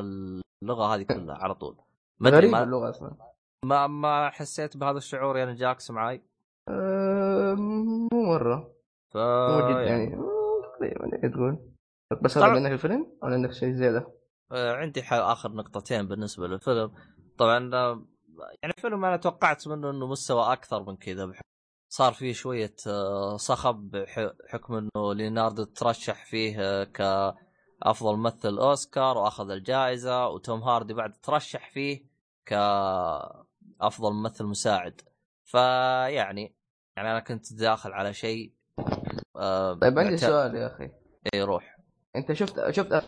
اللغة هذه كلها على طول. ما أدري ما, اللغة أصلا. ما ما حسيت بهذا الشعور يعني جاكس معي أه، مو مرة. ف مو يعني تقريبا إيه تقول؟ بس هذا عندك الفيلم ولا عندك شيء زياده؟ آه، عندي آخر نقطتين بالنسبة للفيلم. طبعا آه، يعني الفيلم أنا توقعت منه إنه مستوى أكثر من كذا بح- صار فيه شوية آه، صخب بحكم إنه ليوناردو ترشح فيه آه، كأفضل ممثل أوسكار وأخذ الجائزة وتوم هاردي بعد ترشح فيه كأفضل ممثل مساعد فيعني يعني أنا كنت داخل على شيء آه، طيب عندي سؤال يا أخي إي روح أنت شفت شفت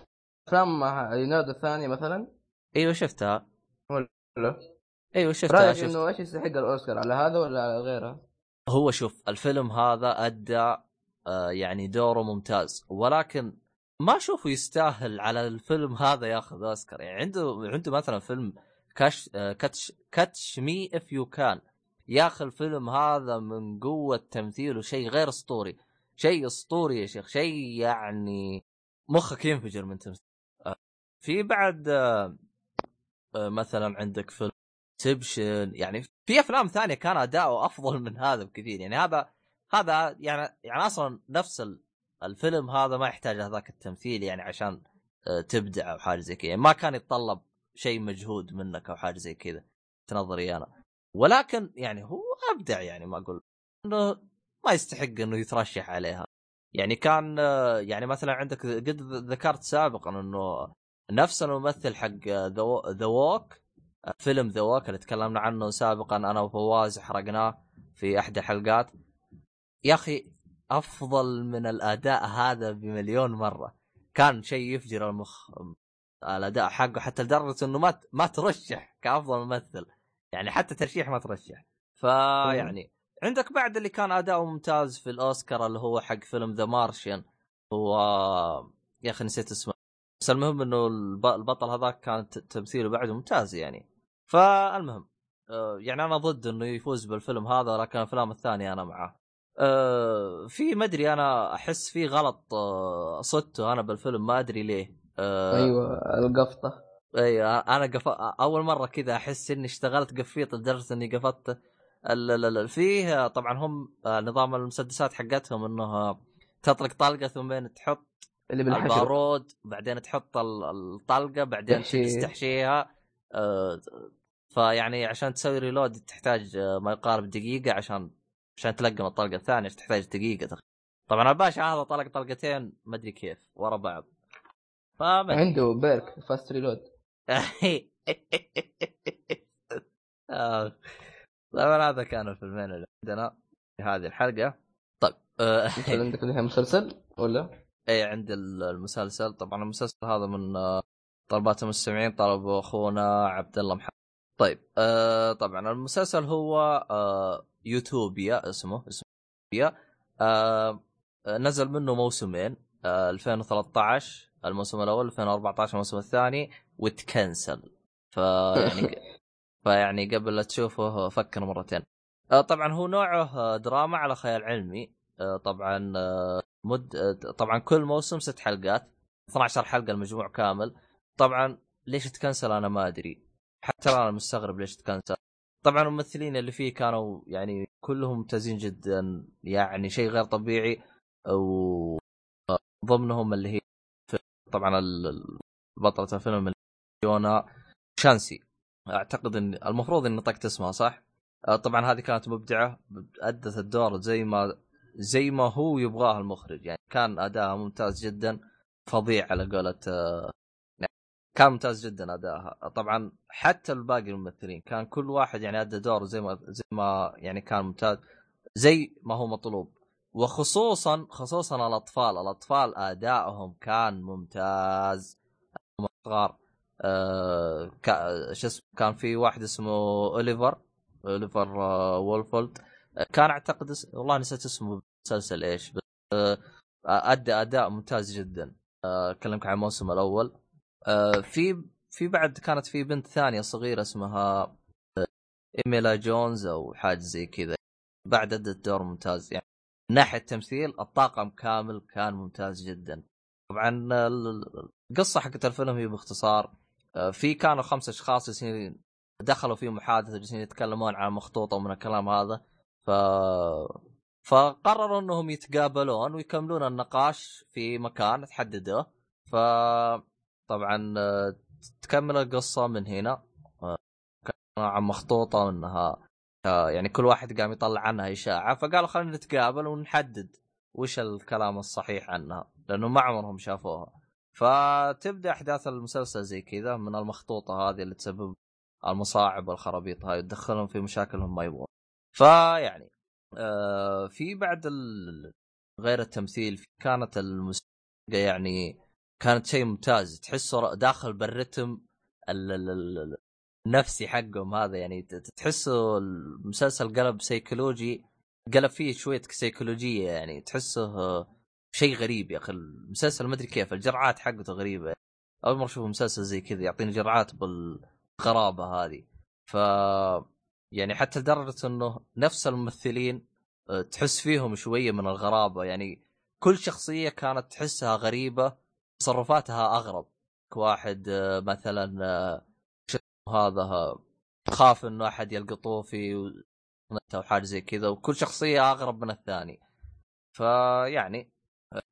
أفلام ليوناردو الثانية مثلا؟ إيوه شفتها ولا إيوه شفتها رأيك شفت. انه إيش يستحق الأوسكار على هذا ولا على غيره؟ هو شوف الفيلم هذا أدى آه، يعني دوره ممتاز. ولكن ما أشوفه يستاهل على الفيلم هذا ياخذ أوسكار. يعني عنده عنده مثلا فيلم Catch آه، Catch Catch Me If You Can يا أخي الفيلم هذا من قوة تمثيله شيء غير أسطوري. شيء أسطوري يا شيخ. شيء يعني مخك ينفجر من تمثيل. آه، في بعد مثلا عندك فيلم Inception يعني في أفلام ثانية كان أداؤه أفضل من هذا بكثير. يعني هذا هذا يعني يعني أصلا نفس ال- الفيلم هذا ما يحتاج هذاك التمثيل يعني عشان آه، تبدع أو حاجة زي كذا. يعني ما كان يتطلب شيء مجهود منك أو حاجة زي كذا تنظري أنا. ولكن يعني هو أبدع يعني ما أقول إنه ما يستحق إنه يترشح عليها. يعني كان يعني مثلا عندك قد ذكرت سابقا إنه نفس الممثل حق ذا ووك فيلم ذا ووك اللي تكلمنا عنه سابقا أنا وفواز حرقناه في إحدى الحلقات يا أخي أفضل من الأداء هذا بمليون مرة. كان شيء يفجر المخ الأداء حقه حتى لدرجة إنه ما ما ترشح كأفضل ممثل. يعني حتى ترشيح ما ترشح. فيعني عندك بعد اللي كان اداؤه ممتاز في الأوسكار اللي هو حق فيلم The Martian. هو يا أخي نسيت اسمه. بس المهم إنه البطل هذاك كان تمثيله بعده ممتاز يعني. فالمهم آه، يعني أنا ضد إنه يفوز بالفيلم هذا لكن الأفلام الثانية أنا معاه. آه، في ما أدري أنا أحس في غلط آه، صدته أنا بالفيلم ما أدري ليه. أيوه القفطة. أيوه أنا قف... أول مرة كذا أحس إني اشتغلت قفيط لدرجة إني قفطت فيه طبعا هم نظام المسدسات حقتهم إنه تطلق طلقة ثم تحط اللي بالحشر البارود بعدين تحط الطلقة بعدين تستحشيها فيعني عشان تسوي reload تحتاج ما يقارب دقيقة عشان عشان تلقم الطلقة الثانية تحتاج دقيقة تقريبا طبعا الباشا هذا طلق طلقتين ما أدري كيف ورا بعض. فمن... عنده perk fast reload طبعا هذا كان الفيلمين اللي عندنا في هذه الحلقة. طيب آه، عندك الحين مسلسل ولا؟ اي عندي المسلسل. طبعا المسلسل هذا من آه، طلبات المستمعين طلبوا أخونا عبد الله محمد. طيب آه طبعا المسلسل هو آه يوتوبيا اسمه اسمه يوتوبيا آه نزل منه موسمين آه 2013 الموسم الأول 2014 الموسم الثاني وتكنسل فيعني فيعني قبل لا تشوفه فكر مرتين. آه طبعا هو نوعه آه، دراما على خيال علمي. آه طبعا آه مد آه طبعا كل موسم ست حلقات 12 حلقة المجموع كامل. طبعا ليش تكنسل أنا ما أدري. حتى أنا مستغرب ليش تكنسل طبعا الممثلين اللي فيه كانوا يعني كلهم ممتازين جدا يعني شيء غير طبيعي وضمنهم اللي هي طبعا بطلة الفيلم يونا شانسي أعتقد ان المفروض ان نطقت اسمها صح؟ آه، طبعا هذه كانت مبدعة أدت الدور زي ما زي ما هو يبغاه المخرج يعني كان أداءها ممتاز جدا فظيع على قولة يعني كان ممتاز جدا أداءها. طبعا حتى الباقي الممثلين كان كل واحد يعني أدى دور زي ما زي ما يعني كان ممتاز زي ما هو مطلوب. وخصوصا خصوصا الأطفال. الأطفال أدائهم كان ممتاز. صغار. آه شو اسمه؟ كان في واحد اسمه أوليفر. أوليفر آه وولفولد. كان أعتقد اس... والله نسيت اسمه مسلسل إيش بس آه أدى أداء ممتاز جدا. آه، أكلمك عن الموسم الأول. آه في في بعد كانت في بنت ثانية صغيرة اسمها آه، إيميلا جونز أو حاجة زي كذا. بعد أدت دور ممتاز يعني من ناحية التمثيل الطاقم كامل كان ممتاز جدا. طبعا القصة حقت الفيلم هي باختصار آه، في كانوا خمس أشخاص جالسين دخلوا في محادثة جالسين يتكلمون عن مخطوطة ومن الكلام هذا. ف فقرروا إنهم يتقابلون ويكملون النقاش في مكان تحددوه ف طبعا آه، تكمل القصة من هنا. آه، عن مخطوطة إنها يعني كل واحد قام يطلع عنها إشاعة فقالوا خلينا نتقابل ونحدد وش الكلام الصحيح عنها لأنه ما عمرهم شافوها. فتبدأ أحداث المسلسل زي كذا من المخطوطة هذه اللي تسبب المصاعب والخرابيط هاي تدخلهم في مشاكلهم ما يبغون. فيعني آه في بعد غير التمثيل كانت الموسيقى يعني كانت شيء ممتاز. تحسه داخل بالرتم النفسي حقهم هذا. يعني تحسه المسلسل قلب سيكولوجي قلب فيه شوية سيكولوجيه يعني. تحسه شيء غريب يا أخي. المسلسل ما أدري كيف الجرعات حقته غريبة. أول مرة أشوف مسلسل زي كذا يعطيني جرعات بالغرابه هذه. ف يعني حتى لدرجة إنه نفس الممثلين آه، تحس فيهم شوية من الغرابة. يعني كل شخصية كانت تحسها غريبة تصرفاتها أغرب. واحد آه، مثلا آه، هذا خاف إنه أحد يلقطوه في أو حاجة زي كذا وكل شخصية أغرب من الثاني. فيعني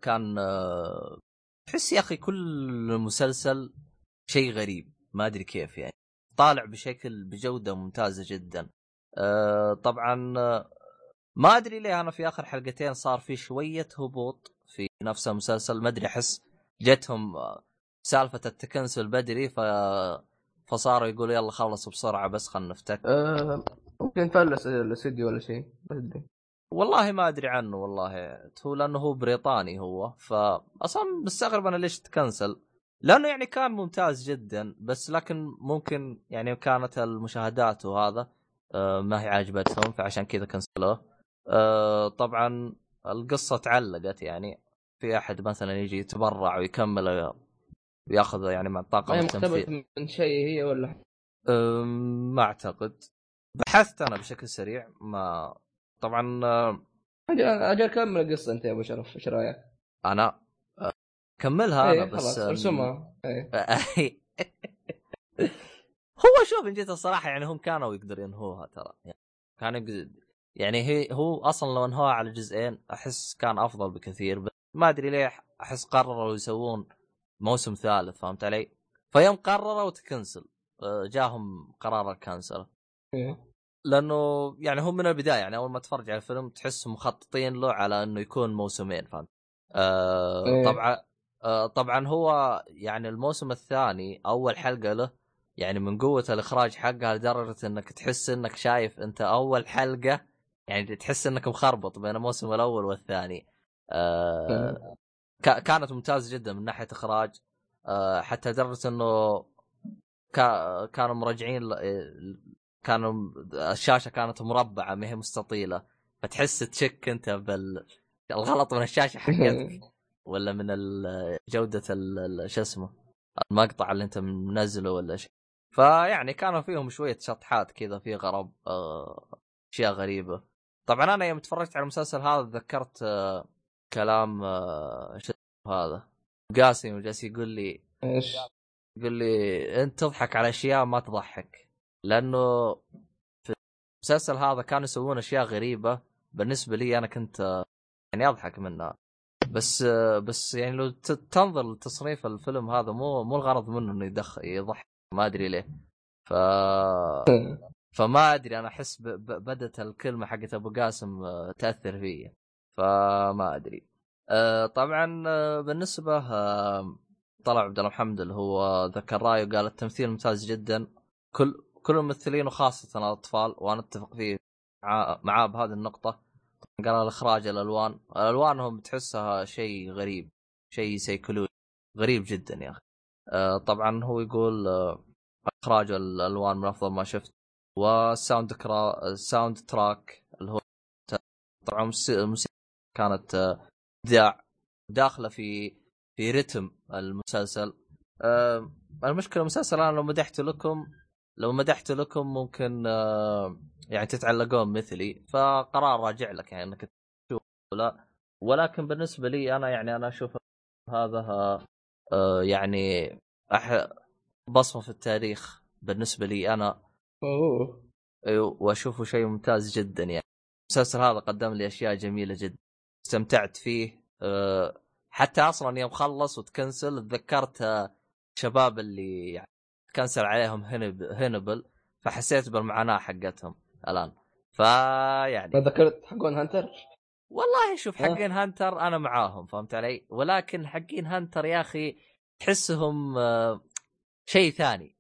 كان تحس يا أخي كل مسلسل شيء غريب. ما أدري كيف يعني. طالع بشكل بجودة ممتازة جدا. طبعا آه، ما أدري ليه أنا في آخر حلقتين صار في شوية هبوط في نفس المسلسل. ما أدري أحس جتهم آه، سالفة التكنسل بدري ف فصاروا يقولوا يلا خلص بسرعة بس خلنا نفتك. أه ممكن فلس الاستديو ولا شيء ما أدري. والله ما أدري عنه والله هو لأنه هو بريطاني هو فاصلا مستغرب أنا ليش تكنسل. لأنه يعني كان ممتاز جدا بس لكن ممكن يعني كانت المشاهدات وهذا آه، ما هي عاجبتهم فعشان كذا كنسلوه. آه، طبعا القصة تعلقت يعني. في أحد مثلا يجي يتبرع ويكمل ويأخذ يعني مع الطاقم ما هي مقتبس من شيء هي ولا؟ ما أعتقد. بحثت أنا بشكل سريع ما طبعا أجل كمل القصة أنت يا أبو شرف إيش رأيك؟ أنا كملها إيه أنا بس خلاص ارسمها إيه. هو شوف ان جيت الصراحة يعني هم كانوا يقدروا ينهوها ترى. يعني كانوا يقدر يعني هي هو أصلا لو انهوها على جزئين أحس كان أفضل بكثير. بس ما أدري ليه أحس قرروا يسوون موسم ثالث فهمت علي؟ فيوم قرروا تكنسل آه، جاهم قرار الكنسل إيه. لأنه يعني هم من البداية يعني أول ما تفرج على الفيلم تحس مخططين له على إنه يكون موسمين فهمت؟ آه إيه. طبعا آه طبعا هو يعني الموسم الثاني أول حلقة له يعني من قوة الإخراج حقها لدرجة إنك تحس إنك شايف أنت أول حلقة يعني تحس إنك مخربط بين الموسم الأول والثاني آه. كا- كانت ممتازة جدا من ناحية إخراج. آه حتى لدرجة إنه كا- كانوا مراجعين كانوا الشاشة كانت مربعة ما هي مستطيلة. فتحس تشك أنت بال الغلط من الشاشة حقتك ولا من جودة ال- شو اسمه المقطع اللي أنت منزله ولا شيء. فيعني كانوا فيهم شوية شطحات كذا في غرب آه، أشياء غريبة. طبعا أنا يوم تفرجت على المسلسل هذا تذكرت آه، كلام آه، شو هذا. قاسم جالس يقول لي إيش؟ يقول لي أنت تضحك على أشياء ما تضحك. لأنه في المسلسل هذا كانوا يسوون أشياء غريبة بالنسبة لي أنا كنت آه، يعني أضحك منها. بس آه، بس يعني لو تنظر لتصنيف الفيلم هذا مو مو الغرض منه إنه يدخ يضحك ما أدري ليه. ف فما أدري أنا أحس. بدت الكلمة حقت أبو قاسم تأثر فيا. فما أدري. آه، طبعا آه، بالنسبة طلع عبد الله محمد اللي هو ذكر رأيه وقال التمثيل ممتاز جدا. كل كل الممثلين وخاصة الأطفال وأنا أتفق فيه مع- معاه بهذه النقطة. قال الإخراج الألوان الالوانهم تحسها شيء غريب شيء سيكولوجي غريب جدا يا أخي. آه، طبعا هو يقول إخراج الألوان من أفضل ما شفت. وال sound tra... ال sound track اللي هو طبعا الموسيقى كانت آه، ابداع داخلة في في رتم المسلسل. آه، المشكلة المسلسل أنا لو مدحت لكم لو مدحت لكم ممكن آه، يعني تتعلقون مثلي فقرار راجع لك يعني إنك تشوف لا ولكن بالنسبة لي أنا يعني أنا أشوف هذا آه، يعني أح... بصمة في التاريخ بالنسبة لي أنا. أوه. أيوه، وأشوفه شيء ممتاز جدا يعني. المسلسل هذا قدم لي أشياء جميلة جدا. استمتعت فيه. أه، حتى أصلا يوم خلص وتكنسل تذكرت آه، شباب اللي يعني كنسل عليهم هنب هنبل فحسيت بالمعاناة حقتهم الآن. فيعني ما ذكرت حقون Hunter؟ والله شوف آه. حقين Hunter أنا معاهم فهمت علي؟ ولكن حقين Hunter يا أخي تحسهم آه، شيء ثاني.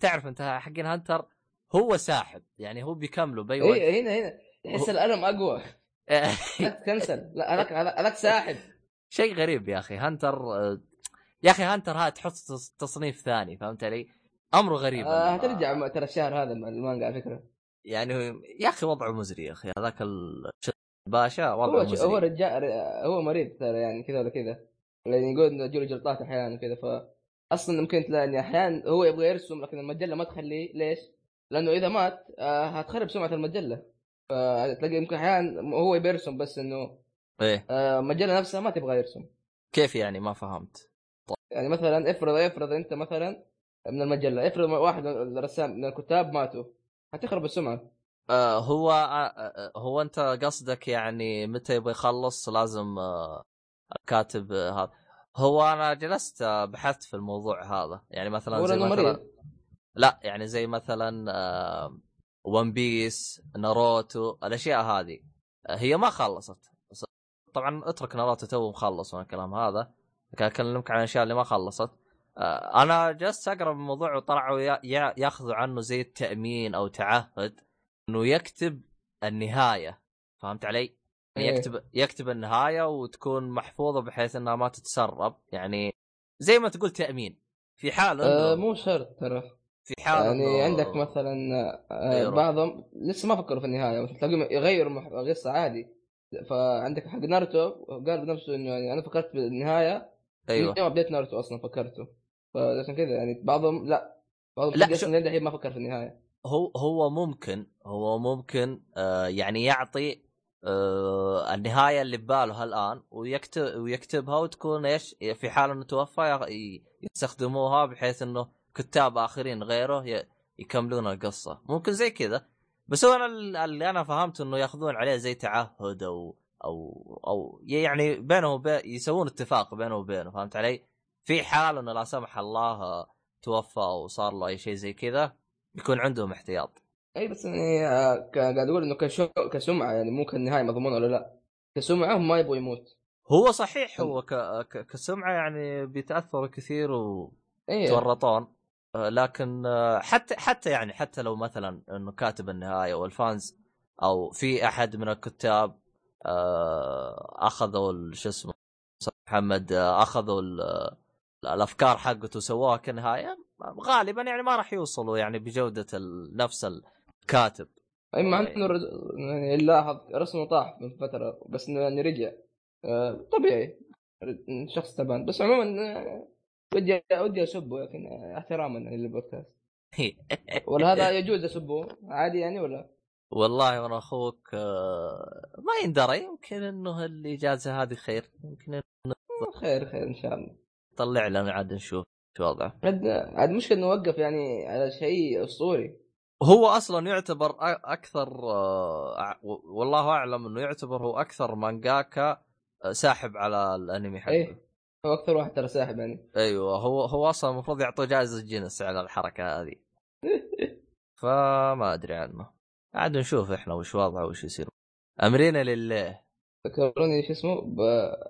تعرف أنت حقين Hunter هو ساحب يعني هو بيكملوا بأي وقت اي هنا هنا. تحس الألم أقوى. لا تكنسل لا هذاك هذاك ساحب. شيء غريب يا أخي. Hunter آه، يا أخي Hunter ها تحط تص- تصنيف ثاني فهمت علي؟ أمره غريب آه هترجع ترى الشهر هذا المانجا على فكرة. يعني يا أخي وضعه مزري يا أخي. هذاك ال- الباشا وضعه هو هو مزري رجال هو مريض ترى يعني كذا ولا كذا. لأن يقول إنه يجوا له جلطات أحيانا كذا ف أصلا ممكن تلاقي ان أحيانا هو يبغى يرسم لكن المجلة ما تخليه. ليش؟ لأنه إذا مات آه هتخرب سمعة المجلة. فتلاقي يمكن أحيانا هو يرسم بس إنه إيه. آه المجله نفسها ما تبغى يرسم. كيف يعني؟ ما فهمت. يعني مثلا افرض افرض أنت مثلا من المجلة افرض واحد من الرسام من الكتاب ماتوا هتخرب السمعة. آه هو آه آه هو أنت قصدك يعني متى يبغى يخلص لازم آه الكاتب آه هذا. هو أنا جلست آه بحثت في الموضوع هذا. يعني مثلا زي مثلا مريض. لا يعني زي مثلا آه ون بيس ناروتو الأشياء هذه. آه هي ما خلصت. طبعا اترك ناروتو تو مخلص من الكلام هذا. لكن أكلمك عن الاشياء اللي ما خلصت. آه أنا جلست أقرأ الموضوع وطلعوا ياخذوا عنه زي التأمين أو تعهد إنه يكتب النهاية. فهمت علي؟ يعني إيه. يكتب يكتب النهاية وتكون محفوظة بحيث إنها ما تتسرب. يعني زي ما تقول تأمين. في حال أه مو شرط ترى. في حال يعني عندك مثلا آه بعضهم لسه ما فكروا في النهاية تلاقيهم يغيروا قصة عادي. فعندك حق ناروتو قال بنفسه إنه يعني أنا فكرت بالنهايه أيوه. يوم بديت ناروتو أصلا فكرته. فعشان كذا يعني بعضهم لا بعضهم لا شو... الحين ما فكر في النهاية. هو هو ممكن هو ممكن آه يعني يعطي آه النهاية اللي بباله الان ويكتب ويكتبها وتكون إيش في حال إنه توفى يستخدموها بحيث إنه كتاب آخرين غيره يكملون القصة. ممكن زي كذا. بس هو أنا اللي أنا فهمت إنه ياخذون عليه زي تعهد أو أو أو يعني بينه وبين يسوون اتفاق بينه وبينه فهمت علي؟ في حال إنه لا سمح الله توفى أو صار له أي شيء زي كذا يكون عندهم احتياط. أي بس يعني قاعد أقول إنه كشو كسمعة يعني مو كالنهاية مضمونة ولا لا. كسمعة هم ما يبغوا يموت. هو صحيح هو ك... ك... كسمعة يعني بيتأثروا كثير ويتورطون أيه. لكن آه، حتى حتى يعني حتى لو مثلا إنه كاتب النهاية والفانز أو في أحد من الكتاب آه، أخذوا شو اسمه محمد أخذوا الأفكار حقته وسووها كنهاية غالبا يعني ما راح يوصلوا يعني بجودة نفس الكاتب. أي مع انه يعني لاحظ رسمه طاح من فترة بس إنه رجع. آه، طبيعي. شخص تعبان بس عموما آه، ودي ودي اسبه لكن احتراما للبودكاست. ولا هذا يجوز اسبه؟ عادي يعني ولا؟ والله وأنا أخوك آه، ما يندرى. يمكن إنه الإجازة هذه خير. يمكن إنه خير خير إن شاء الله. طلع لنا عاد نشوف شو وضعه. عاد عاد مشكلة نوقف يعني على شيء أسطوري. هو أصلا يعتبر أكثر آه، والله أعلم إنه يعتبر هو أكثر مانجاكا آه، ساحب على الأنمي حقه. إيه. هو أكثر واحد ترى ساحب يعني. أيوه هو هو أصلا المفروض يعطوه جائزة جنس على الحركة هذه. فما أدري عنه. عاد نشوف إحنا وش وضعه وش يصير. امرنا لله. ذكروني شو اسمه؟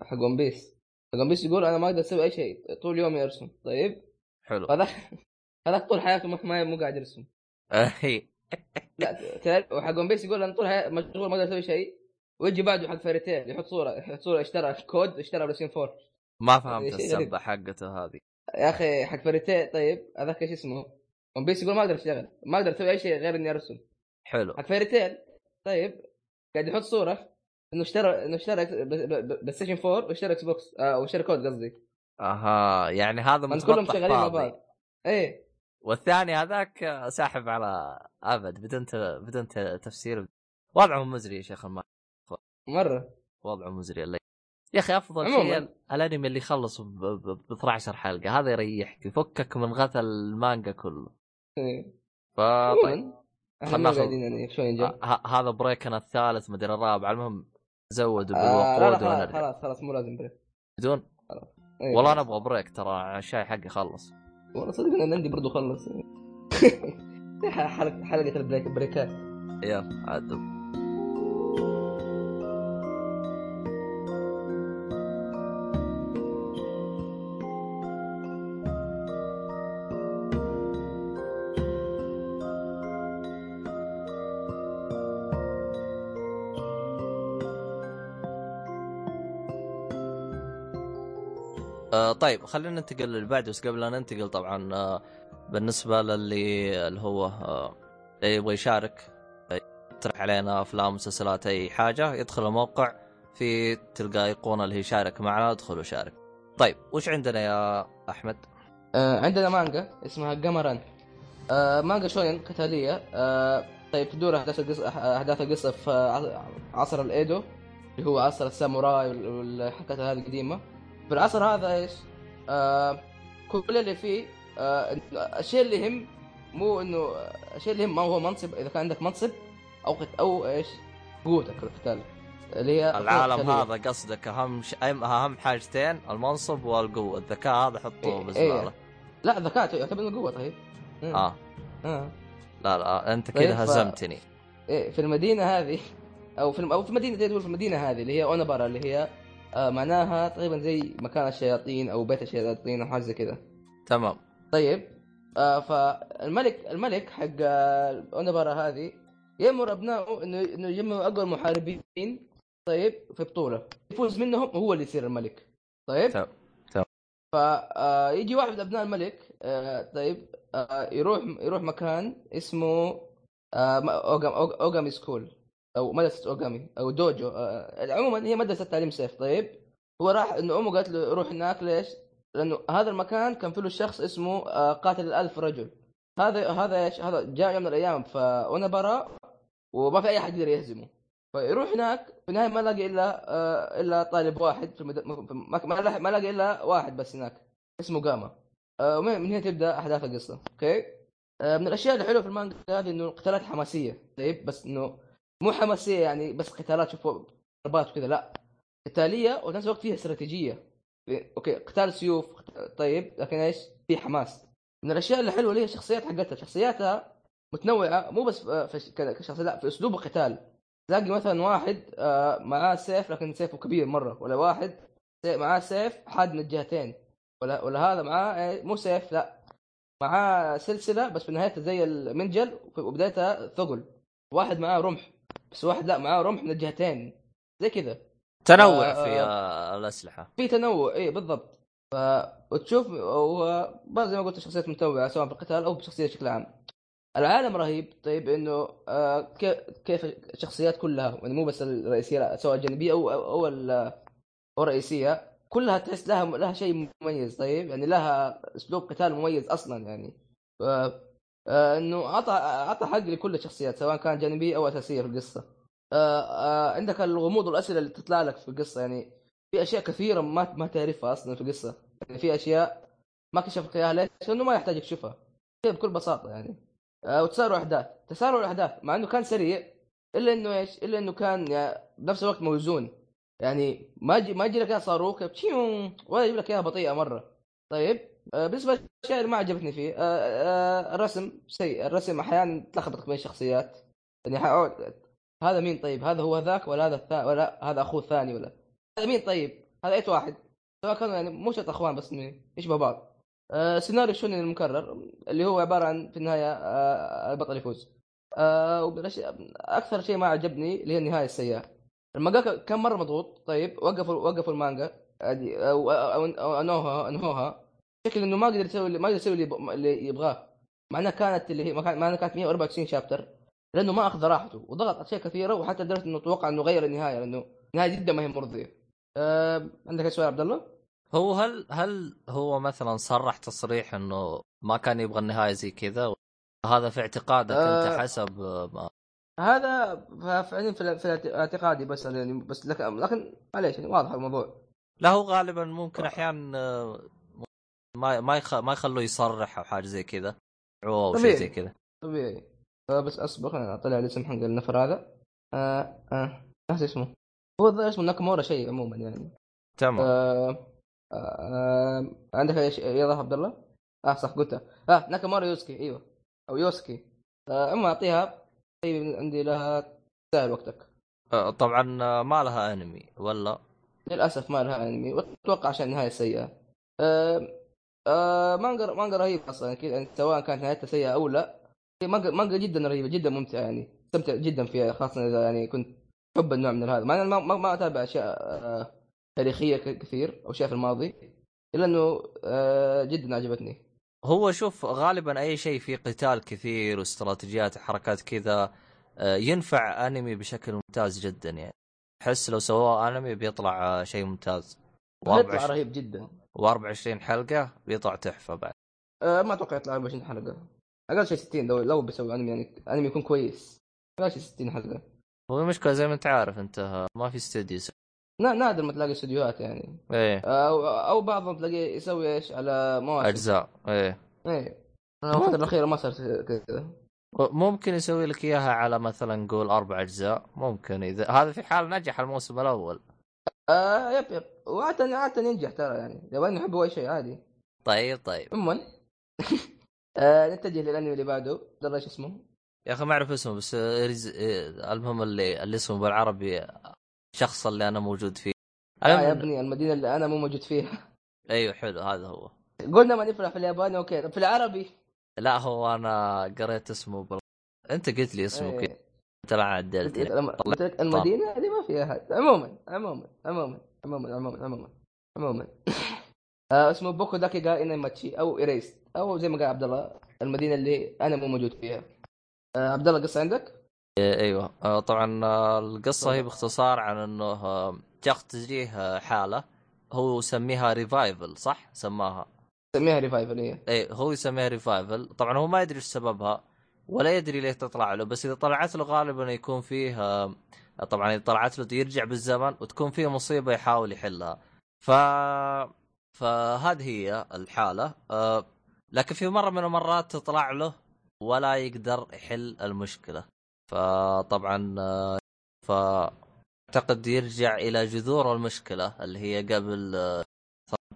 حق One Piece حق One Piece يقول أنا ما أقدر أسوي أي شيء طول يومي أرسم. طيب؟ حلو. هذاك هذاك طول حياته ما مو قاعد يرسم. لا تعرف وحق One Piece يقول أنا طول حياتي مشغول ما أقدر أسوي شيء. ويجي بعده حق Fairy Tail يحط صورة يحط صورة اشترى COD اشترى PlayStation 4 ما فهمت السبه حقته هذه. يا أخي حق Fairy Tail طيب هذاك إيش اسمه؟ One Piece يقول ما أقدر أشتغل. ما أقدر أسوي أي شيء غير إني أرسم. حلو. حق Fairy Tail طيب قاعد يحط صورة إنه اشترى إنه اشترى PlayStation 4 واشترى Xbox آه واشترى COD قصدي. أها يعني هذا من كلهم شغالين مع بعض. إيه. والثاني هذاك ساحب على أبد بدون بدون تفسير. وضعه مزري يا شيخ المال مرة. وضعه مزري اللي يا أخي أفضل شيء الأنمي اللي يخلص ب 12 حلقة هذا يريحك يفكك من غثى المانجا كله. إيه. فطيب خلنا قاعدين يعني شوي هذا بريكنا الثالث مدري الرابع المهم زودوا بالوقود آه لا لا خلاص, خلاص خلاص مو لازم break. بدون؟ أيه والله أنا أبغى break ترى الشاي حقي خلص. والله صدق أنا عندي برضو خلص. حلقه حلقة ال break بريكات. يلا عاد. طيب خلينا ننتقل للي بعده بس قبل لا ننتقل طبعا آه بالنسبة للي اللي هو آه اللي يبغى يشارك يقترح علينا أفلام مسلسلات أي حاجة يدخل الموقع في تلقى ايقونه اللي هي شارك معنا ادخل وشارك طيب وش عندنا يا أحمد؟ آه عندنا مانجا اسمها قمران آه مانجا شوين قتالية. آه طيب تدور أحداث القصة أحداث القصة في عصر الإيدو اللي هو عصر الساموراي والحركات هذه القديمة. في العصر هذا إيش؟ آه كل اللي فيه آه الشيء اللي يهم مو إنه الشيء اللي يهم ما هو منصب إذا كان عندك منصب أو أو إيش؟ قوتك في القتال اللي هي العالم هذا قصدك أهم ش... أهم حاجتين المنصب والقوة الذكاء هذا حطه إيه بزبالة إيه. لا الذكاء يعتبر إنه قوة طيب آه آه. لا لا أنت طيب، كذا ف- هزمتني إيه في المدينة هذه أو في الم- أو في المدينة تقدر تقول في المدينة هذه اللي هي اونبارا اللي هي آه معناها تقريبا زي مكان الشياطين أو بيت الشياطين أو حاجة زي كذا تمام. طيب آه فالملك الملك حق آه، اونبارا هذه يأمر أبنائه إنه إنه يجمعوا أقوى المحاربين طيب في بطولة. يفوز منهم هو اللي يصير الملك. طيب؟ تمام. تمام. فيجي واحد من أبناء الملك آه طيب آه يروح يروح مكان اسمه آه م- أوغام أوغ- اوغامي school. أو مدرسة أوغامي أو دوجو آه عموما هي مدرسة تعليم سيف طيب هو راح إنه أمه قالت له روح هناك ليش؟ لأنه هذا المكان كان فيه شخص اسمه آه قاتل الألف رجل. هذا هذا إيش؟ هذا جاء يوم من الأيام فاونبرا وما في أي أحد يقدر يهزمه. فيروح هناك في النهاية ما لاقي إلا آه إلا طالب واحد في المد... ما ما لاقي- إلا واحد بس هناك اسمه جاما آه ومن من هنا تبدأ أحداث القصة. أوكي؟ آه من الأشياء الحلوة في المانجا هذه إنه القتالات حماسية. طيب بس إنه مو حماسية يعني بس قتالات شوفوا ضربات وكذا لا. قتالية وفي نفس الوقت فيها استراتيجية. أوكي قتال سيوف طيب لكن إيش؟ في حماس. من الأشياء اللي هي الشخصيات حقتها. شخصياتها متنوعة مو بس كشخصية لا في أسلوب القتال. تلاقي مثلا واحد آه، معاه سيف لكن سيفه كبير مرة ولا واحد معاه سيف حاد من الجهتين ولا ولا هذا معاه إيه، مو سيف لا. معاه سلسلة بس في نهايتها زي المنجل وبدايتها ثقل. واحد معاه رمح. بس واحد لا معاه رمح من الجهتين. زي كذا. تنوع آه، في آه، الأسلحة. في تنوع إي بالضبط. ف وتشوف زي ما قلت شخصيات متنوعة سواء في القتال أو بشخصية بشكل عام. العالم رهيب. طيب إنه آه كيف الشخصيات كلها يعني مو بس الرئيسية لا سواء الجانبيه أو أو أو الرئيسيه كلها تحس لها لها شيء مميز. طيب يعني لها أسلوب قتال مميز أصلا يعني. ف إنه اعطى أعطى حق لكل الشخصيات سواء كانت جانبية أو أساسية في القصة. آه آه عندك الغموض والأسئلة اللي تطلع لك في القصة يعني في أشياء كثيرة ما ما تعرفها أصلا في القصة. يعني في أشياء ما كشفت اياها ليش؟ لأنه ما يحتاج يكشفها كذا بكل بساطة يعني. آه وتسارع احداث تسارع الأحداث مع إنه كان سريع إلا إنه إيش؟ إلا إنه كان يعني بنفس الوقت موزون. يعني ما يجي ما يجي لك إياها صاروخ ولا يجيب لك إياها بطيئة مرة. طيب؟ آه بالنسبة اللي ما عجبتني فيه. آه آه الرسم سيء. الرسم أحيانا تلخبطك بين الشخصيات. يعني هذا مين طيب؟ هذا هو ذاك ولا هذا الثاني ولا هذا أخوه الثاني ولا؟ هذا مين طيب؟ هذا أيت واحد؟ سواء كانوا يعني مو شرط أخوان بس يشبه بعض. آه سيناريو شونن المكرر؟ اللي هو عبارة عن في النهاية البطل يفوز. أكثر شيء ما عجبني اللي هي النهاية السيئة. المانجاكا كان مرة مضغوط طيب وقفوا وقفوا المانجا. أو أو أنهوها. انهوها شكل إنه ما قدر يسوي اللي- ما قدر يسوي اللي يب- اللي يبغاه مع إنها كانت اللي هي مع إنها كانت 124 شابتر لأنه ما أخذ راحته وضغط أشياء كثيرة وحتى لدرجة إنه توقع إنه غير النهاية لأنه النهاية جدا ما هي مرضية. أه عندك سؤال عبد الله؟ هو هل هل هو مثلا صرح تصريح إنه ما كان يبغى النهاية زي كذا هذا في اعتقادك آه. انت حسب ما هذا فعليا في في اعتقادي بس يعني بس لك لكن معليش يعني واضح الموضوع. لا هو غالبا ممكن أحيانا آه، ما ما يخ... ما يخلوه يصرح أو حاجة زي كذا أو شيء. زي كذا طبيعي. بس اصبر خليني اطلع الاسم حق النفر هذا. آه آه ناسي اسمه. هو الظاهر اسمه ناكامورا شيء عموما يعني. تمام آه آه عندك أي شيء يلا عبد الله؟ آه صح قلتها آه ناكامورا يوسكي أيوه أو يوسكي آه أما أعطيها طيب عندي لها تستاهل وقتك آه، طبعا آه، ما لها انمي ولا للأسف ما لها انمي وأتوقع عشان النهاية سيئة آه آه مانجا مانجا رهيب أصلا. أكيد يعني سواء كانت نهايتها سيئة أو لا مانجا مانجا جدا رهيبة جدا ممتعة يعني استمتع جدا فيها خاصة إذا يعني كنت تحب النوع من هذا ما, ما, ما أتابع أشياء آه تاريخية كثير أو أشياء في الماضي إلا إنه آه جدا عجبتني. هو شوف غالبا أي شيء فيه قتال كثير واستراتيجيات وحركات كذا ينفع أنمي بشكل ممتاز جدا يعني. أحس لو سواه أنمي بيطلع شيء ممتاز. يطلع و24 رهيب جدا. و24 حلقة بيطلع تحفة بعد. آه ما أتوقع يطلع 24 حلقة. أقل شيء 60 لو لو بيسوي أنمي يعني أنمي يكون كويس. أقل شيء 60 حلقة. هو المشكلة زي ما أنت عارف أنت ما في استديو نا- نادر ما تلاقي استديوهات يعني. إيه. أو أو بعضهم تلاقيه يسوي إيش؟ على مواسم أجزاء. إيه. إيه. أنا الفترة الأخيرة ما صار كذا. ممكن يسوي لك إياها على مثلا نقول أربع أجزاء ممكن اذا هذا في حال نجح الموسم الأول. آه يب يب. وعادة عادة ينجح ترى يعني. لو انه يحبوا أي شيء عادي. طيب طيب. عموما. آه نتجه للأنمي اللي بعده. الله إيش اسمه؟ يا أخي ما أعرف اسمه بس رز... المهم اللي اللي اسمه بالعربي الشخص اللي أنا موجود فيه. آه يا ابني المدينة اللي أنا مو موجود فيها. أيوه حلو هذا هو. قلنا ما نفرح في الياباني أوكي. في العربي؟ لا هو أنا قريت اسمه بل... أنت قلت لي اسمه. كذا انت لا عدلت المدينة اللي ما فيها أحد. عموما عموما عموما. عموما عموما عموما عموما آه اسمه بوكو داكي جا إنا ماتشي أو Erased أو زي ما قال عبد الله المدينة اللي أنا مو موجود فيها. آه عبد الله قصة عندك؟ إيه، أيوه. آه، طبعا آه، القصة هي باختصار عن إنه آه، شخص تجيه آه، حالة هو يسميها revival صح؟ سماها. سميها revival هي اي هو يسميها revival طبعا هو ما يدري إيش سببها ولا يدري ليه تطلع له. بس إذا طلعت له غالبا يكون فيه طبعا إذا طلعت له يرجع بالزمن وتكون فيه مصيبة يحاول يحلها. ف فهذه هي الحالة. آه، لكن في مرة من المرات تطلع له ولا يقدر يحل المشكلة. فطبعا آه، ف اعتقد يرجع إلى جذور المشكلة اللي هي قبل آه،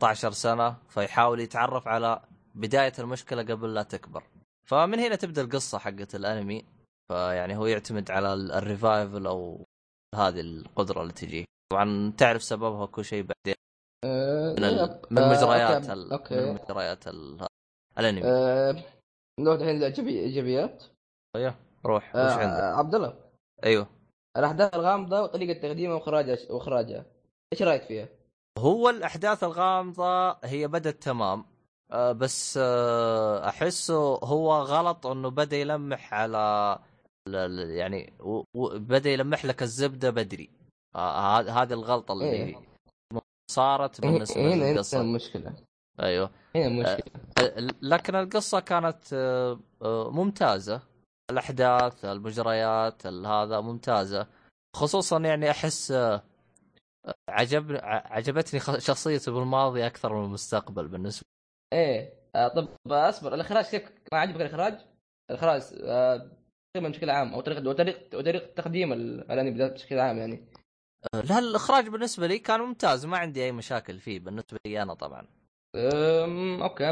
18 سنة فيحاول يتعرف على بداية المشكلة قبل لا تكبر. فمن هنا تبدأ القصة حقت الأنمي. فيعني هو يعتمد على ال- revival أو هذه القدرة اللي تجيه طبعا تعرف سببها كل شيء بعدين. آه من, ال... من مجريات okay. ال... من مجريات ال... الأنمي. آه نروح الحين للايجابيات أيوه روح. آه وش عندك؟ عبد الله أيوه. الأحداث الغامضة وطريقة تقديمها واخراجها وإخراجها. إيش رأيك فيها؟ هو الأحداث الغامضة هي بدت تمام. آه، بس آه، أحسه هو غلط إنه بدأ يلمح على يعني بدأ يلمح لك الزبدة بدري. آه، هذ- هذه الغلطة اللي إيه. صارت بالنسبة هنا هنا للقصة. المشكلة أيوه. هنا المشكلة آه، لكن القصة كانت آه، ممتازة. الأحداث المجريات ال- هذا ممتازة. خصوصا يعني أحس عجب عجبتني شخصيته بالماضي أكثر من المستقبل بالنسبة إيه آه طب أصبر الإخراج كيف؟ ما عجبك الإخراج؟ الإخراج آه تقريبا بشكل عام أو طريقة وطريقه وطريقه تقديم ال- الانمي بشكل عام يعني. لا الإخراج بالنسبة لي كان ممتاز ما عندي أي مشاكل فيه بالنسبة لي أنا طبعا. أم، أوكي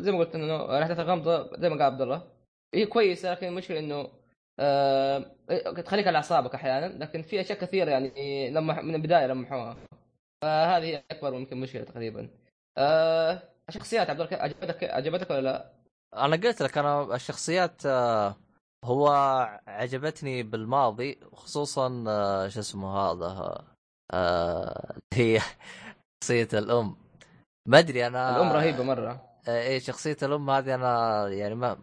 زي ما قلت إنه الاحداث الغامضه زي ما قال عبد الله. هي كويسة لكن المشكلة إنه آه، إيه، تخليك على أعصابك أحيانا لكن في أشياء كثيرة يعني لما من البداية لمحوها. فهذه أكبر يمكن مشكلة تقريبا. آه، الشخصيات عبد الله عجبتك عجبتك ولا لا؟ أنا قلت لك أنا الشخصيات آه، هو عجبتني بالماضي خصوصا آه، شو اسمه هذا آه، هي شخصية الأم. ما أدري أنا الأم رهيبة مرة. إيه شخصية الأم هذه أنا يعني ما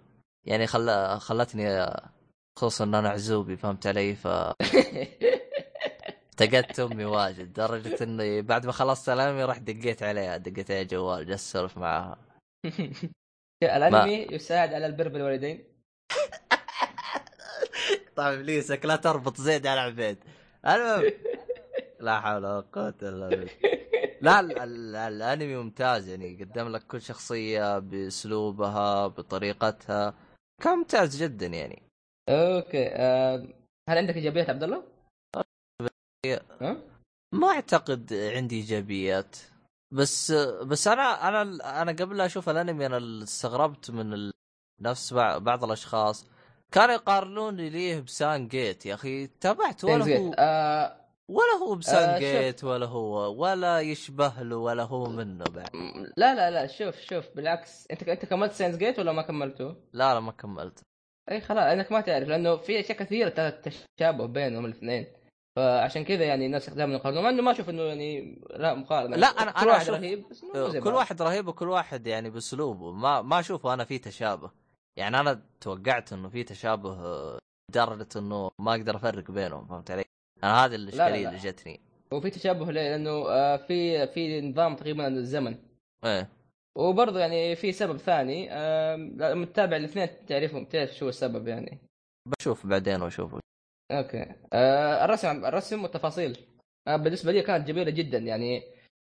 يعني خل... خلتني خصوصا إن أنا عزوبي فهمت علي؟ ف افتقدت أمي واجد لدرجه إني بعد ما خلصت الأنمي رحت دقيت عليها دقيت عليها جوال جالس أسولف معاها. الأنمي يساعد على البر بالوالدين؟ طيب ابليسك لا تربط زيد على عبيد المهم لا حول ولا قوة إلا بالله. لا ال- ال- الأنمي ممتاز يعني قدم لك كل شخصية بأسلوبها بطريقتها. كان ممتاز جدا يعني. أوكي آه، هل عندك إيجابيات عبد الله؟ ما أعتقد عندي إيجابيات بس بس أنا أنا أنا قبل لا أشوف الأنمي أنا استغربت من. نفس بع- بعض الأشخاص كانوا يقارنوني ليه بسان جيت يا أخي تابعت ولا هو آه، ولا هو بسان آه، شوف. جيت ولا هو ولا يشبه له ولا هو منه بعد لا لا لا شوف شوف بالعكس أنت أنت كملت Steins;Gate ولا ما كملته؟ لا لا ما كملت إي خلاص أنك ما تعرف لأنه في أشياء كثيرة ترى تشابه بينهم الاثنين فعشان كذا يعني الناس دائما يقارنوا مع إنه ما أشوف إنه يعني لا مقارنة لا، أنا- كل أنا واحد رهيب بس زي كل. واحد رهيب وكل واحد يعني بأسلوبه ما ما أشوفه أنا في تشابه يعني أنا توقعت إنه في تشابه لدرجة إنه ما أقدر أفرق بينهم فهمت علي؟ أنا هذه الإشكالية لا. اللي جتني وفي تشابه ليه؟ لأنه آه، في في نظام تقريبا الزمن إيه وبرضه يعني في سبب ثاني لما تتابع الاثنين تعرفهم تعرف شو السبب يعني بشوف بعدين وأشوف أوكي. آه الرسم الرسم والتفاصيل. آه بالنسبة لي كانت جميلة جدا يعني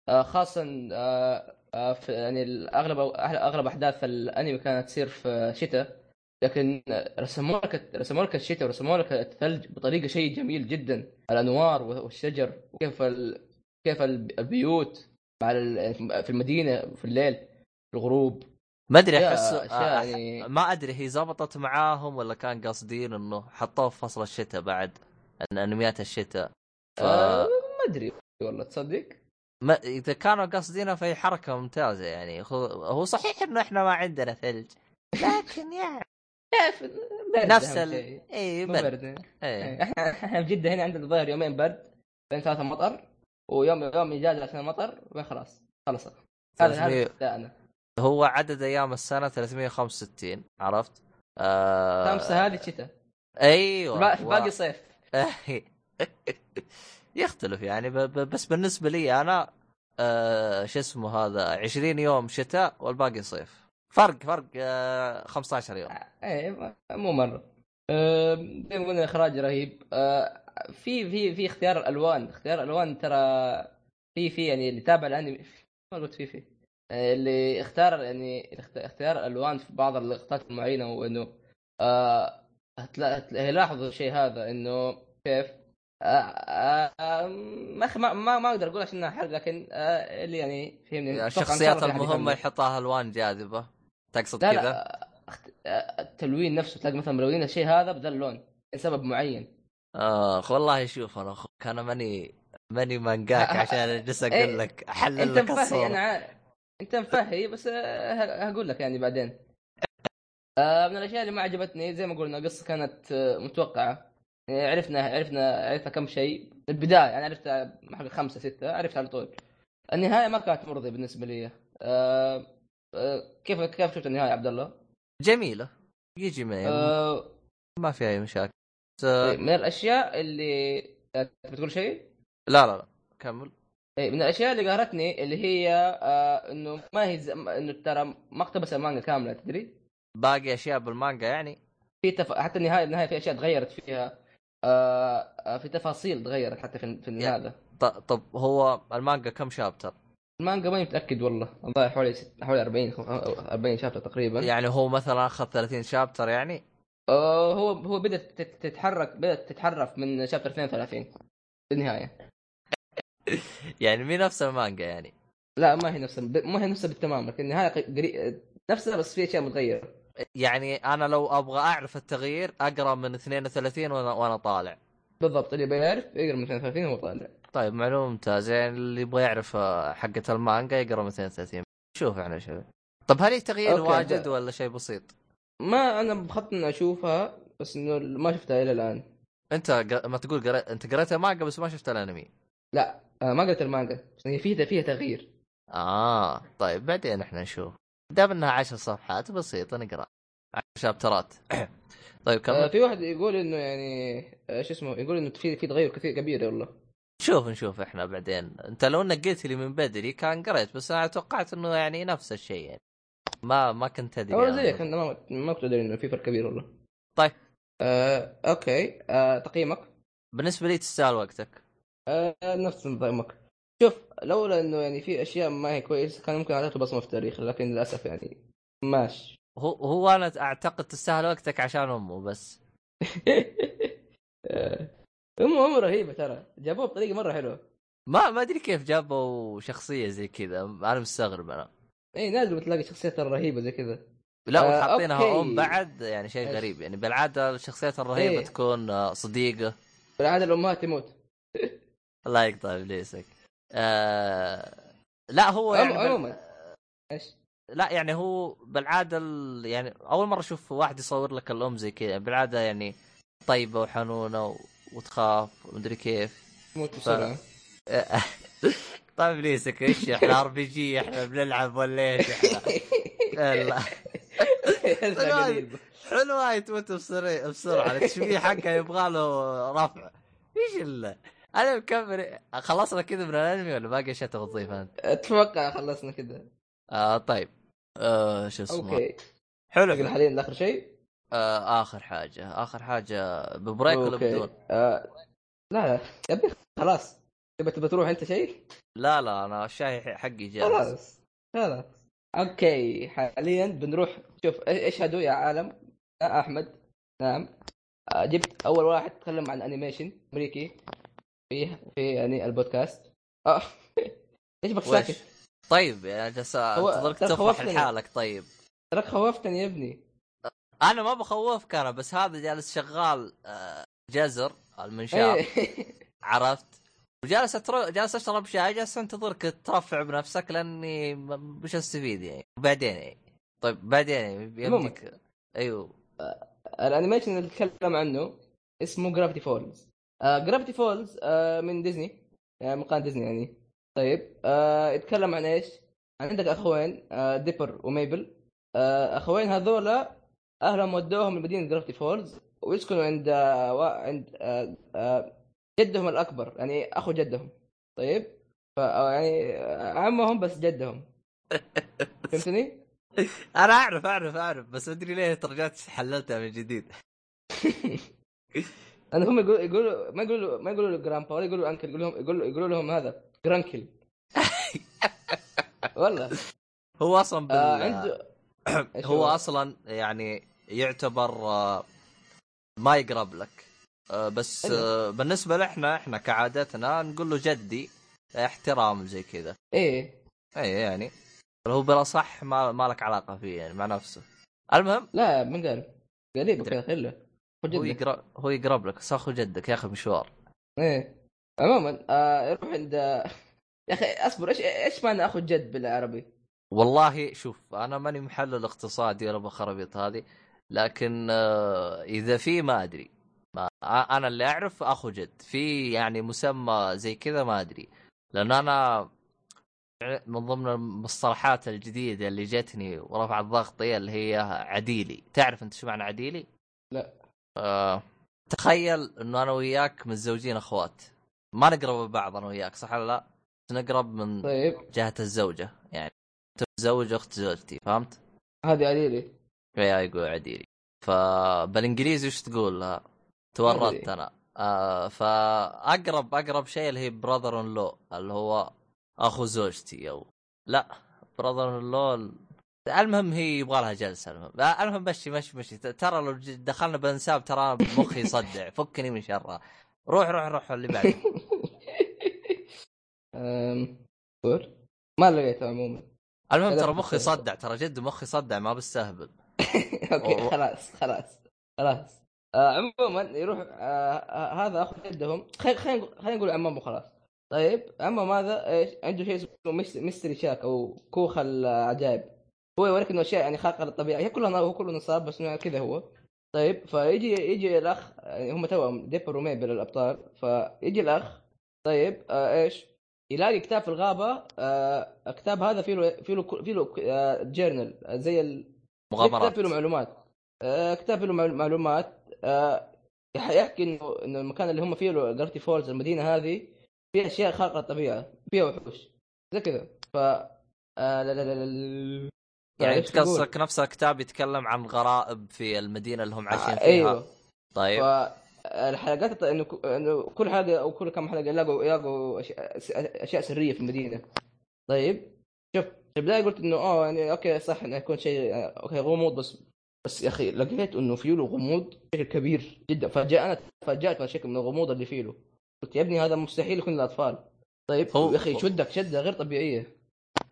آه خاصه آه آه في يعني اغلب أغلب أحداث الأنمي كانت تصير في شتاء لكن رسموا لك رسموا لك الشتاء ورسموا لك الثلج بطريقة شيء جميل جدا. الأنوار والشجر وكيف ال... كيف البيوت مع ال... في المدينة في الليل الغروب. ما أدري احس آه، يعني- ما أدري هي زبطت معاهم ولا كان قاصدين إنه حطوه في فصل الشتاء بعد إن أنميات الشتاء. ف... آه ما أدري والله تصدق؟ ما إذا كانوا قاصدينها فهي حركة ممتازة يعني. هو صحيح إنه إحنا ما عندنا ثلج لكن يعني نفس ال. اي برد. برد. اي إيه، إحنا إحنا في جدة هنا عندنا الظاهر يومين برد بعدين ثلاثة مطر ويوم يوم إجازة عشان المطر وبعدين خلاص خلص هذا هذا 300 ابتداءنا هو عدد أيام السنة 365 عرفت؟ آه... خمسة هذه شتاء أيوه باقي صيف. يختلف يعني ب... ب... بس بالنسبة لي أنا آه... شو اسمه هذا 20 يوم شتاء والباقي صيف. فرق فرق آه... 15 يوم. إيه ما- مو مرة. آه، زي ما قلنا إخراج رهيب. آه، في في في اختيار الألوان. اختيار الألوان ترى في في يعني اللي تابع الأنمي ما قلت في في. آه، اللي اختار يعني اخت- اختيار الالوان في بعض اللقطات المعينة وانه آه هتلا- هتلا- يلاحظوا الشيء هذا إنه كيف آه آه آه، ما ما ما, أقدر أقول عشان حرق لكن آه اللي يعني فهمني الشخصيات المهمة. يحطها ألوان جاذبة تقصد كذا؟ أخت- آه، التلوين نفسه تلاقي مثلا ملونين الشيء هذا بذا اللون لسبب معين آخ والله شوف أنا أخوك أنا ماني ماني مانجاك عشان اجلس أقول إيه، لك أحلل لك الصورة أنا انت مفهي بس آه، هقول لك يعني بعدين. آه، من الأشياء اللي ما عجبتني زي ما قلنا القصة كانت آه، متوقعة. يعني عرفنا عرفنا عرفنا كم شيء. البداية أنا عرفت حق خمسة ستة عرفت على طول. النهاية ما كانت مرضية بالنسبة لي. كيف كيف شفت النهاية عبد الله؟ جميلة. يجي معي آه، ما في أي مشاكل. آه، من الأشياء اللي بتقول شيء؟ لا لا لا. كمل. من الأشياء اللي قهرتني اللي هي آه إنه ما هي ز... إنه ترى ما اقتبس المانجا كاملة تدري؟ باقي أشياء بالمانجا يعني في تف... حتى النهاية النهاية في أشياء تغيرت فيها آه في تفاصيل تغيرت حتى في في يا. هذا ط- طب هو المانجا كم شابتر؟ المانجا ماني متأكد والله الظاهر حوالي ست... حوالي 40 خم- 40 شابتر تقريبا يعني هو مثلا اخذ 30 شابتر يعني آه هو هو بدأت تت- تتحرك بدأت تتحرف من شابتر 32 في النهاية يعني مي نفس المانجا يعني. لا ما هي نفسها ب... ما هي نفسها بالتمام لكن النهايه قري... نفسها بس في أشياء متغيرة. يعني أنا لو أبغى أعرف التغيير أقرأ من 32 وأنا وأنا طالع. بالضبط اللي بيعرف يقرأ من 32 وهو طالع. طيب معلومه ممتازه يعني اللي يبغى يعرف حقة المانجا يقرأ 230 شوف إحنا شوف طب هل هي تغيير واجد ده- ولا شيء بسيط؟ ما أنا بخطط إني أشوفها بس إنه ما شفتها إلى الآن. أنت. ما تقول قرأ... أنت قريت المانجا بس ما شفت الأنمي. لا. آه ما قلت المانجا. هي فيها فيها تغيير. آه طيب بعدين إحنا نشوف. دام إنها عشر صفحات بسيطة نقرأ. شابترات. طيب كمل. آه في واحد يقول إنه يعني آه شو اسمه يقول إنه في في تغير كثير كبير والله شوف نشوف إحنا بعدين. أنت لو إنك قلت لي من بدري كان قريت بس أنا توقعت إنه يعني نفس الشيء يعني. ما ما كنت أدري والله أنا. زيك أنا ما ما كنت أدري إنه في فرق كبير والله. طيب. آه أوكي. آه تقييمك؟ بالنسبة لي تستاهل وقتك. آه نفس نظامك. شوف لولا إنه يعني في أشياء ما هي كويسه كان ممكن أعطيته بصمة في التاريخ لكن للأسف يعني ماشي هو هو أنا أعتقد تستاهل وقتك عشان أمه بس. آه، أمه أمه رهيبة ترى. جابوها بطريقة مرة حلوة. ما ما أدري كيف جابوا شخصية زي كذا. أنا مستغرب أنا. إي نادر تلاقي شخصيات رهيبة زي كذا. لا آه، وحاطينها. ام بعد يعني شيء؟ غريب. يعني بالعادة الشخصيات الرهيبة إيه. تكون صديقة. بالعادة الامهات تموت. الله يقطع ابليسك. آه لا هو يعني عمو- بال... عموما. إيش؟ لا يعني هو بالعادة ال... يعني أول مرة أشوف واحد يصور لك الام زي كذا بالعادة يعني طيبة وحنونة و... وتخاف ومدري كيف. تموت بسرعة. طيب ابليسك إيش إحنا RPG إحنا بنلعب ولا إيش إحنا؟ لا هذا قليل. حلو هاي تموت بسرعة بسرعة. التشبيه حقه يبغى له رفع. إيش ال أنا مكمل. خلصنا كذا من الأنمي ولا باقي أشياء تبغى تضيفها أنت؟ أتوقع خلصنا كذا آه طيب. آه شو اسمه؟ okay. حلو. نقل حاليا لاخر شيء؟ آه آخر حاجة. آخر حاجة ب break ولا. بدون؟ آه لا لا. يا ابني خلاص. تبى تبى تروح أنت شيء؟ لا لا أنا الشاي حقي جاهز. خلاص. خلاص. okay. حاليا بنروح. شوف إيش- اشهدوا يا عالم؟ يا أحمد. نعم. آه، جبت أول واحد تكلم عن animation أمريكي. في في يعني البودكاست. آه. إيش بك؟ ساكت؟ طيب يعني جالس انتظرك تفرح. لحالك طيب. تراك خوفتني يا ابني. أنا ما بخوفك أنا بس هذا جالس شغال آه، جزر المنشار إيه. عرفت؟ وجالس أتر... جالس أشرب شاي جالس انتظرك ترفع بنفسك لأني مش أستفيد يعني. بعدين يعني طيب بعدين يعني يمديك أيوه. ال animation اللي نتكلم عنه اسمه Gravity Falls Gravity Falls من ديزني. يعني من قناة ديزني يعني. طيب. آه يتكلم عن إيش؟ عندك أخوين آه Dipper و Mabel آه أخوين هذولا أهلهم ودوهم لمدينة Gravity Falls ويسكنوا عند آه عند آه آه جدهم الأكبر يعني أخو جدهم. طيب. ف آه، يعني آه، عمهم بس جدهم. فهمتني؟ أنا أعرف أعرف أعرف بس أدري ليه ترجعت حللتها من جديد. أنا هم يقولوا يقولوا ما يقولوا ما يقولوا له جرامبا ولا يقولوا انكل يقولوا لهم يقولوا, يقولوا لهم هذا جرانكل. والله. هو أصلا بال... آه عنده هو أصلا يعني يعتبر آه، ما يقرب لك. آه، بس. آه، بالنسبة لنا إحنا كعادتنا نقول له جدي احترام زي كذا. إيه. اي يعني. هو بلا صح ما, ما لك علاقة فيه يعني مع نفسه. المهم. لا من قال. قريب. كذا خله هو. يقرب هو يقرب لك. بس اخو جدك ياخذ مشوار. إيه. عموما آه يروح عند يا أخي أصبر إيش إيش معنى اخو جد بالعربي؟ والله شوف أنا ماني محلل اقتصادي ولا بخربيط هذه لكن آه، إذا في ما أدري. ما أنا اللي أعرف اخو جد. في يعني مسمى زي كذا ما أدري. لأن أنا من ضمن المصطلحات الجديدة اللي جتني ورفعت ضغطي اللي هي عديلي. تعرف أنت شو معنى عديلي؟ لا. آه. تخيل إنه أنا وياك متزوجين أخوات. ما نقرب بعض أنا وياك صح ولا لا؟ بس نقرب من طيب. جهة الزوجة. يعني انت متزوج أخت زوجتي فهمت؟ هذه عليلي يا يقول عديلي. فبالانجليزي وش تقول؟ لها؟ تورطت. أنا. آه فأقرب أقرب شيء اللي هي براذر ان لو اللي هو أخو زوجتي أو لا. براذر ان لو المهم هي يبغى لها جلسة. المهم. المهم مشي مشي مشي ترى لو دخلنا بانساب ترى مخي يصدع فكني من شرها روح روح روح اللي بعده. ما لقيته عموما المهم ترى مخي يصدع ترى جد مخي يصدع ما بستهبل. okay. خلاص خلاص خلاص. آه عموما يروح آه آه هذا أخو جدهم. خلينا خلينا نقول- عمامه خلاص. طيب عمام هذا إيش؟ عنده شيء اسمه mys- Mystery Shack أو كوخ العجائب. هو يوريك انه اشياء يعني خارقه للطبيعه هي كلها هو كله نصاب بس كذا هو طيب فيجي يجي الاخ يعني هم توهم Dipper و Mabel الابطال فيجي الاخ طيب آه إيش يلاقي كتاب في الغابه آه الكتاب هذا فيه له فيه له فيه له آه journal زي ال مغامرات كتاب فيه له معلومات آه كتاب فيه له معلو- معلومات آه يح- يحكي انه انه المكان اللي هم فيه له Gravity Falls المدينة هذه فيها اشياء خارقه الطبيعه فيها وحوش زي كذا ف آه لا لا لا لا يعني انت تقول؟ قصدك نفس الكتاب يتكلم عن غرائب في المدينة اللي هم عايشين آه، فيها. أيوه طيب. فالحلقات الط- إنه كل حلقة أو كل كم حلقة يلاقوا يلاقوا اشياء سرية في المدينة. طيب شوف في البداية قلت إنه آه يعني okay صح إنه يكون شيء آه، okay غموض بس بس يا أخي لقيت إنه فيه له غموض بشكل كبير جدا. فجاء تفاجات بهالشكل من الغموض اللي فيه له قلت يا ابني هذا مستحيل يكون للأطفال. طيب هو- يا أخي شدك شدة غير طبيعية.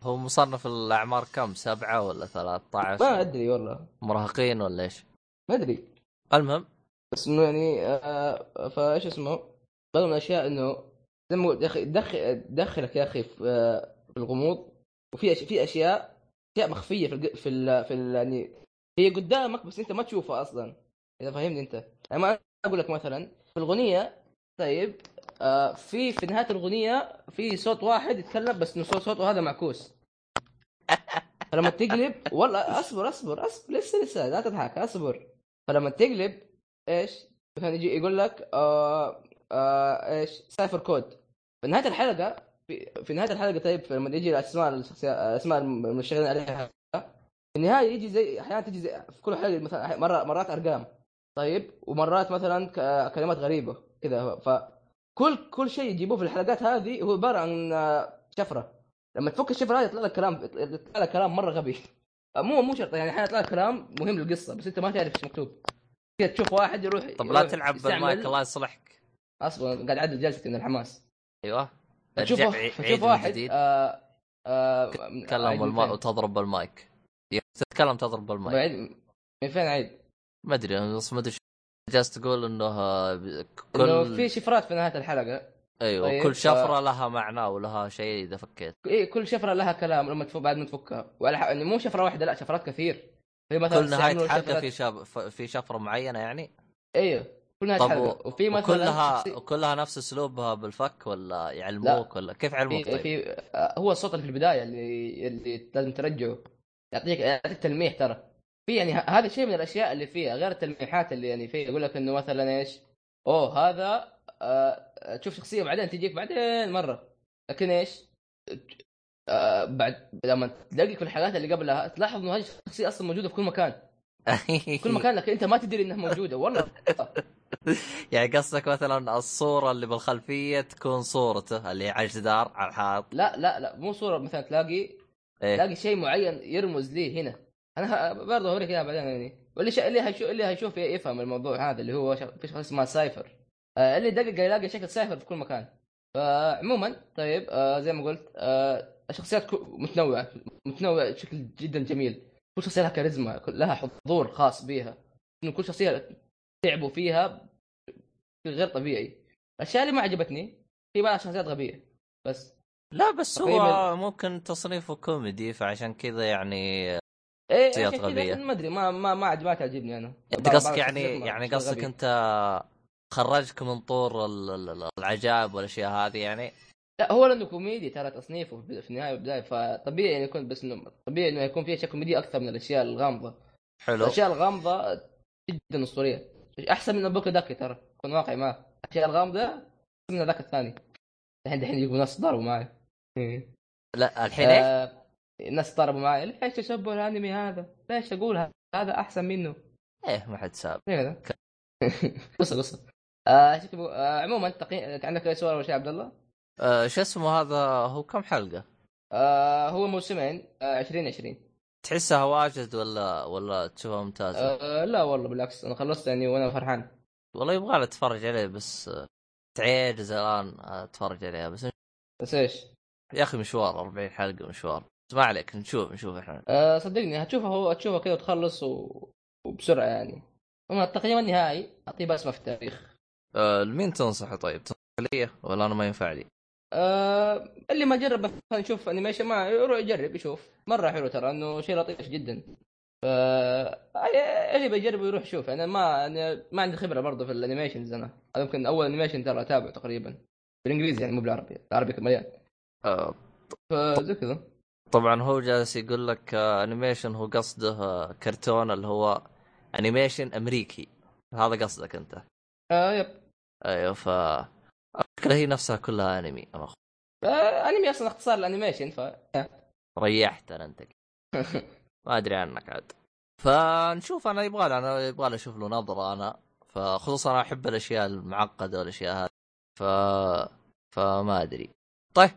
هو مصنف الأعمار كم؟ سبعة ولا 13 ما أدري والله. مراهقين ولا إيش؟ ما أدري. المهم. بس إنه يعني آه فإيش اسمه؟ بعض من الأشياء إنه دخل دخلك يا أخي في, آه في الغموض. وفي. في أشياء أشياء مخفية في الج... في ال... في ال... يعني هي قدامك بس أنت ما تشوفها أصلا. إذا فهمني أنت. يعني ما أقول لك مثلا في الاغنيه طيب آه في في نهاية الاغنيه في صوت واحد يتكلم بس إنه صوت صوته هذا معكوس. فلما تقلب والله اصبر اصبر اصبر لسه لسه لا تضحك اصبر. فلما تقلب إيش؟ مثلا يجي يقول لك آه آه إيش؟ cipher code. في نهاية الحلقة في, في نهاية الحلقة طيب لما يجي الأسماء الأسماء المشتغلين عليها في النهاية يجي زي أحيانا تجي زي في كل حلقة مثلا مرة مرات أرقام طيب ومرات مثلا كلمات غريبة كذا فكل كل شيء يجيبوه في الحلقات هذه هو عبارة عن آه، شفرة. لما تفك الشفره هذه يطلع لك كلام يطلع لك كلام مرة غبي. مو مو شرط يعني أحيانا يطلع لك كلام مهم للقصة بس انت ما تعرف إيش مكتوب. كذا تشوف واحد يروح طب لا تلعب بالمايك الله يصلحك. أصلا قاعد أعدل جلستي من الحماس. أيوه. فتشوف من واحد آه آه تكلم عيد من بالمايك؟ وتضرب بالمايك. تتكلم تضرب بالماء بعيد من فين عيد؟ ما أدري بس ما أدري جالس تقول إنه كل إنه في شفرات في نهاية الحلقة. أيوه طيب كل شفرة ف... لها معنى ولها شيء إذا فكيت. اي كل شفرة لها كلام لما تفك بعد ما تفكها. ولا يعني مو شفرة واحدة لا شفرات كثير. في مثلا كل نهاية حلقة في شف... في شفرة معينة يعني؟ أيوه كل نهاية حلقة. وفي مثلا كلها شخصي... كلها نفس أسلوبها بالفك ولا يعلموك ولا كيف علموك في... طيب؟ في آه، هو الصوت اللي في البداية اللي اللي لازم ترجعه. يعطيك يعطيك تلميح ترى. في يعني هذا الشيء من الأشياء اللي فيها غير التلميحات اللي يعني فيها. يقول لك إنه مثلا إيش؟ أوه هذا آه تشوف شخصية بعدين تجيك بعدين مرة لكن إيش؟ آه بعد لما تلاقي في الحلقات اللي قبلها تلاحظ إنه هذه الشخصية أصلا موجودة في كل مكان في كل مكان لكن أنت ما تدري إنها موجودة والله يعني قصدك مثلا الصورة اللي بالخلفية تكون صورته اللي على الجدار على الحائط لا لا لا مو صورة مثلا تلاقي إيه؟ تلاقي شيء معين يرمز ليه هنا أنا برضه اوريك إياها بعدين يعني واللي. اللي هيشوف اللي هيشوف يفهم الموضوع هذا اللي هو. في شخص اسمه Cipher اللي يدقق يلاقي شكل Cipher في كل مكان. فعموما طيب آه زي ما قلت آه الشخصيات متنوعة متنوعة بشكل جدا جميل. كل شخصية لها كاريزما لها حضور خاص بها إنه كل شخصية تعبوا فيها غير طبيعي. الاشياء اللي ما عجبتني في بعض الشخصيات غبية. بس لا بس هو ممكن تصنيفه كوميدي فعشان كذا يعني إيه شخصيات غبية. ما أدري ما ما ما ما تعجبني أنا. انت قصدك يعني يعني قصدك أنت خرجك من طور العجائب والأشياء هذه يعني؟ لا هو لأنه كوميدي ترى تصنيفه في النهاية والبداية فطبيعي إنه يكون بس إنه طبيعي إنه يكون فيه أشياء كوميدية أكثر من الأشياء الغامضة. حلو. الأشياء الغامضة جدا أسطورية. أحسن من بوكو داكي ترى كون واقعي معه. الأشياء الغامضة أحسن من ذاك الثاني. الحين الحين يجيبوا ناس ضربوا معي. لا الحين آه الناس ضربوا معي. ليش تسبوا الأنمي هذا؟ ليش أقول هذا أحسن منه؟ إيه ما حد ساب. إيه قصة قصة. آه, آه عموما تقييم عندك أي سؤال ولا شيء عبد الله؟ آه شو اسمه هذا؟ هو كم حلقة؟ آه هو موسمين آه 2020 تحسها واجد ولا ولا تشوفها ممتازه؟ آه لا والله بالعكس أنا خلصت يعني وأنا فرحان. والله يبغى أتفرج عليه بس تعيد الان أتفرج عليها بس بس إيش؟ يا أخي مشوار 40 حلقة مشوار. ما عليك نشوف نشوف إحنا. أه صدقني هتشوفه هو هتشوفه كذا وتخلص و... وبسرعة يعني. أما التقييم النهائي أعطيه بسمه في التاريخ. أه لمين تنصح طيب؟ تنصح لي؟ ولا أنا ما ينفع لي؟ أه اللي ما جرب يشوف animation ما يروح يجرب يشوف. مرة حلو ترى إنه شيء لطيف جدا. ف اللي بيجرب يروح يشوف. أنا ما أنا ما عندي خبرة برضه في ال animations أنا. يمكن أول animation ترى أتابعه تقريبا. بالإنجليزي يعني مو بالعربي. العربي مليان. أه فزي كذا. طبعا هو جالس يقول لك animation هو قصده آه، كرتون اللي هو animation أمريكي. هذا قصدك أنت. آه yep. أيوه ف الفكرة هي نفسها كلها أنمي آه أنمي أصلا اختصار ال animation ف ريحتنا أنت. ما أدري عنك عاد. فنشوف أنا يبغى أنا يبغى أشوف له نظرة أنا. فخصوصا أنا أحب الأشياء المعقدة والأشياء هذه. ف فما أدري. طيب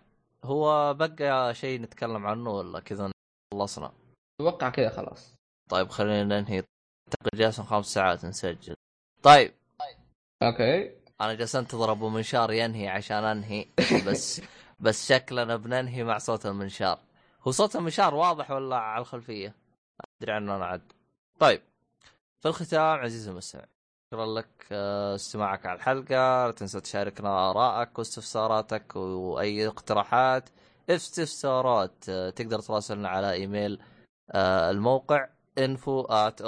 هو بقى شيء نتكلم عنه ولا كذا خلصنا؟ أتوقع كذا خلاص. طيب خلينا ننهي. أعتقد جالس خمس ساعات نسجل. طيب أوكي. أنا جالس أنتظر أبو منشار ينهي عشان أنهي بس بس شكلنا بننهي مع صوت المنشار. هو صوت المنشار واضح ولا على الخلفية؟ أدري عنه أنا عاد. طيب في الختام عزيزي المستمع شكرا لك آه، استماعك على الحلقة. لا تنسى تشاركنا آرائك واستفساراتك وأي اقتراحات. استفسارات آه، تقدر تراسلنا على إيميل آه، الموقع info at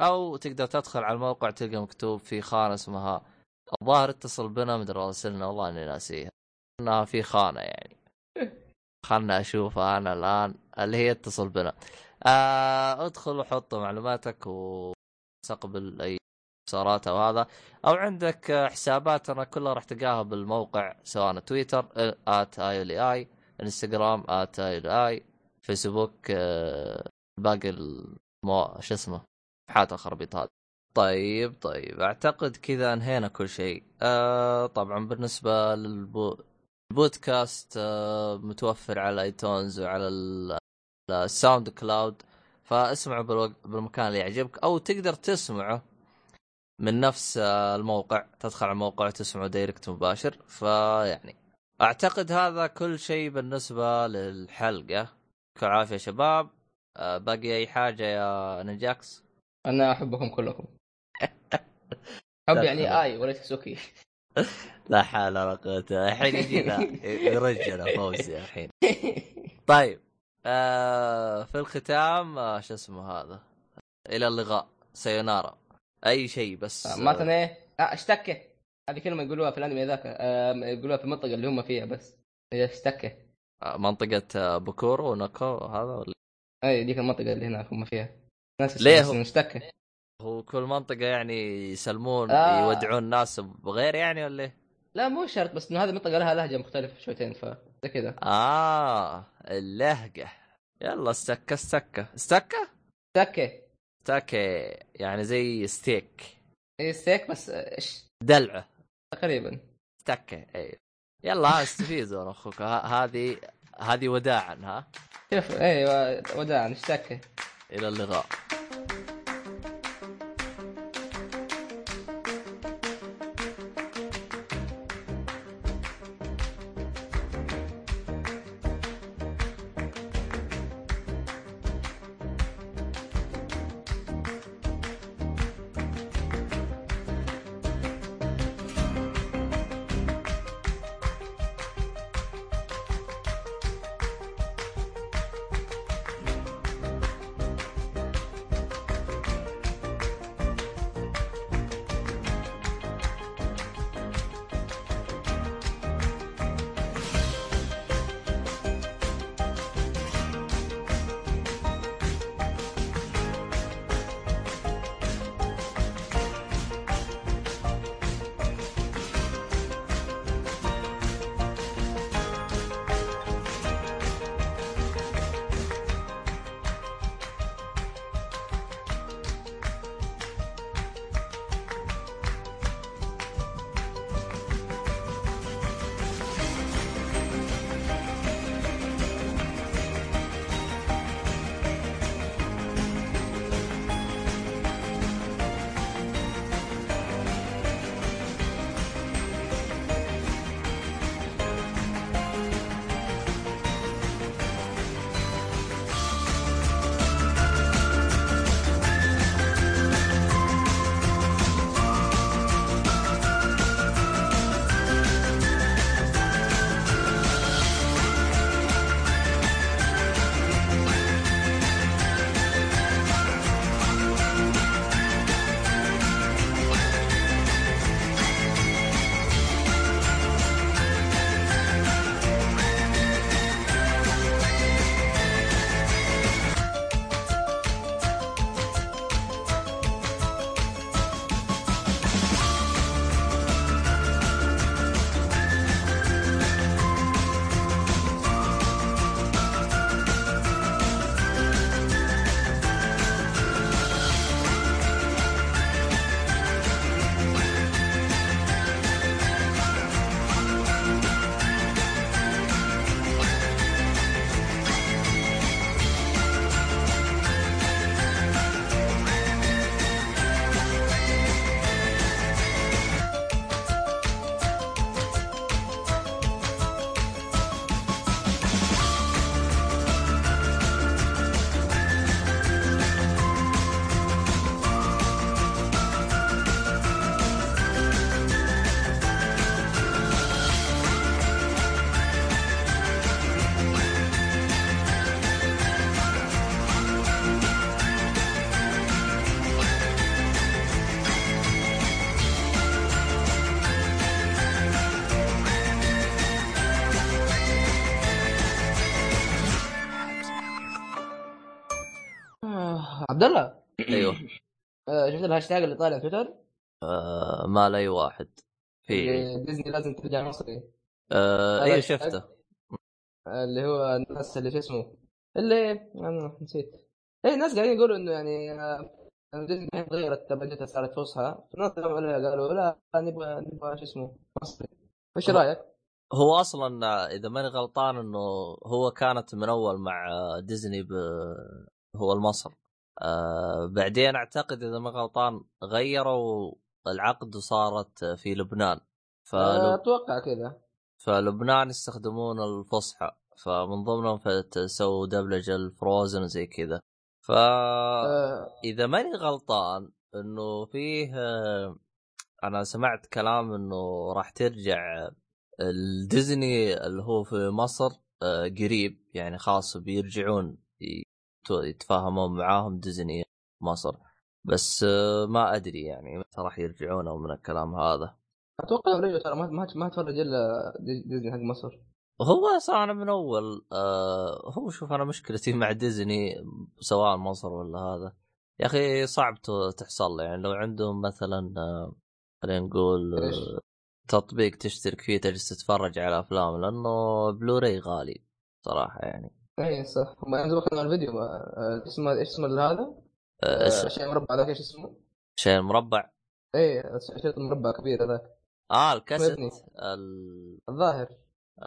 أو تقدر تدخل على الموقع تلقى مكتوب في خانة اسمها الظاهر اتصل بنا مدري راسلنا والله إني ناسيها. إنها في خانة يعني. خلنا أشوفها أنا الآن اللي هي اتصل بنا. آه ادخل وحط معلوماتك و تستقبل أي استفسارات أو هذا. أو عندك حساباتنا كلها راح تلقاها بالموقع سواء تويتر ات اي اي إنستغرام ات اي اي فيسبوك باقي المو... شو اسمه؟ حات الخربيط هذا طيب طيب أعتقد كذا أنهينا كل شيء. آه طبعا بالنسبة للبو... البودكاست آه متوفر على iTunes وعلى ال SoundCloud. فاسمعه بالمكان اللي يعجبك أو تقدر تسمعه من نفس الموقع. تدخل على الموقع وتسمعه direct مباشر. فيعني أعتقد هذا كل شيء بالنسبة للحلقة. يعطيكم العافيه شباب. آه باقي أي حاجة يا نجاكس؟ أنا أحبكم كلكم. حب يعني آي وليس سوكي. لا حول ولا قوة. الحين يجينا يرجل فوزي الحين. طيب آه في الختام آه شو اسمه هذا؟ إلى اللقاء. سيونارا. أي شيء بس آه مثلا إيه آه اشتكه هذه كلمة يقولوها في الأنمي ذاك آه يقولوها في المنطقة اللي هم فيها بس. اشتكه آه منطقة بوكورو وناكو هذا ولا؟ اي ديك المنطقة اللي هناك هم فيها. ناس ليه هو هو كل منطقة يعني يسلمون آه. يودعون الناس بغير يعني ولا إيه؟ لا مو شرط بس إنه هذه المنطقة لها لهجة مختلفة شويتين ف زي كذا. آه اللهجة. يلا استكة استكة. استكة؟ استكة. استكة يعني زي ستيك. اي ستيك بس إيش؟ دلعه تقريبا. استكة اي يلا استفيدوا أخوك. هذه هذه وداعا ها؟ شوف أيوه وداعا اشتكه إلى اللقاء. عبد الله. أيوه. آه، شفت الهاشتاج اللي طالع تويتر؟ آه ما لاي واحد. في ديزني لازم ترجع مصري. آه أيوه شفته. اللي هو الناس اللي شو اسمه؟ اللي أنا نسيت. اي الناس قاعدين يقولوا إنه يعني آه، ديزني الحين غيرت دبلجتها صارت فصحى الناس قالوا لا نبغى نبغى شو اسمه مصري. إيش رأيك؟ هو أصلا إذا ماني غلطان إنه هو كانت من أول مع ديزني ب... هو المصر آه بعدين أعتقد إذا ما غلطان غيروا العقد وصارت في لبنان. فلب... أتوقع كذا. فلبنان يستخدمون الفصحى فمن ضمنهم سووا دبلجة الفروزن زي كذا. فاذا آه. ماني غلطان إنه فيه أنا سمعت كلام إنه راح ترجع الديزني اللي هو في مصر آه، قريب يعني خاص بيرجعون يتفاهمون معاهم ديزني مصر. بس آه، ما أدري يعني متى راح يرجعون أو من الكلام هذا. أتوقع رجعوا ترى ما ما تفرج إلا ديزني حق مصر. هو صار من أول آه هو شوف أنا مشكلتي مع ديزني سواء مصر ولا هذا. يا أخي صعب تحصل يعني لو عندهم مثلا آه خلينا نقول آه تطبيق تشترك فيه تجلس تتفرج على أفلام لأنه بلوراي غالي صراحة يعني. اي صح. هم عندهم الفيديو آه، اسمه إيش اسمه هذا؟ آه شيء مربع ذاك إيش اسمه؟ شيء مربع؟ اي شيء مربع كبير هذاك. آه الكاسيت ال... الظاهر.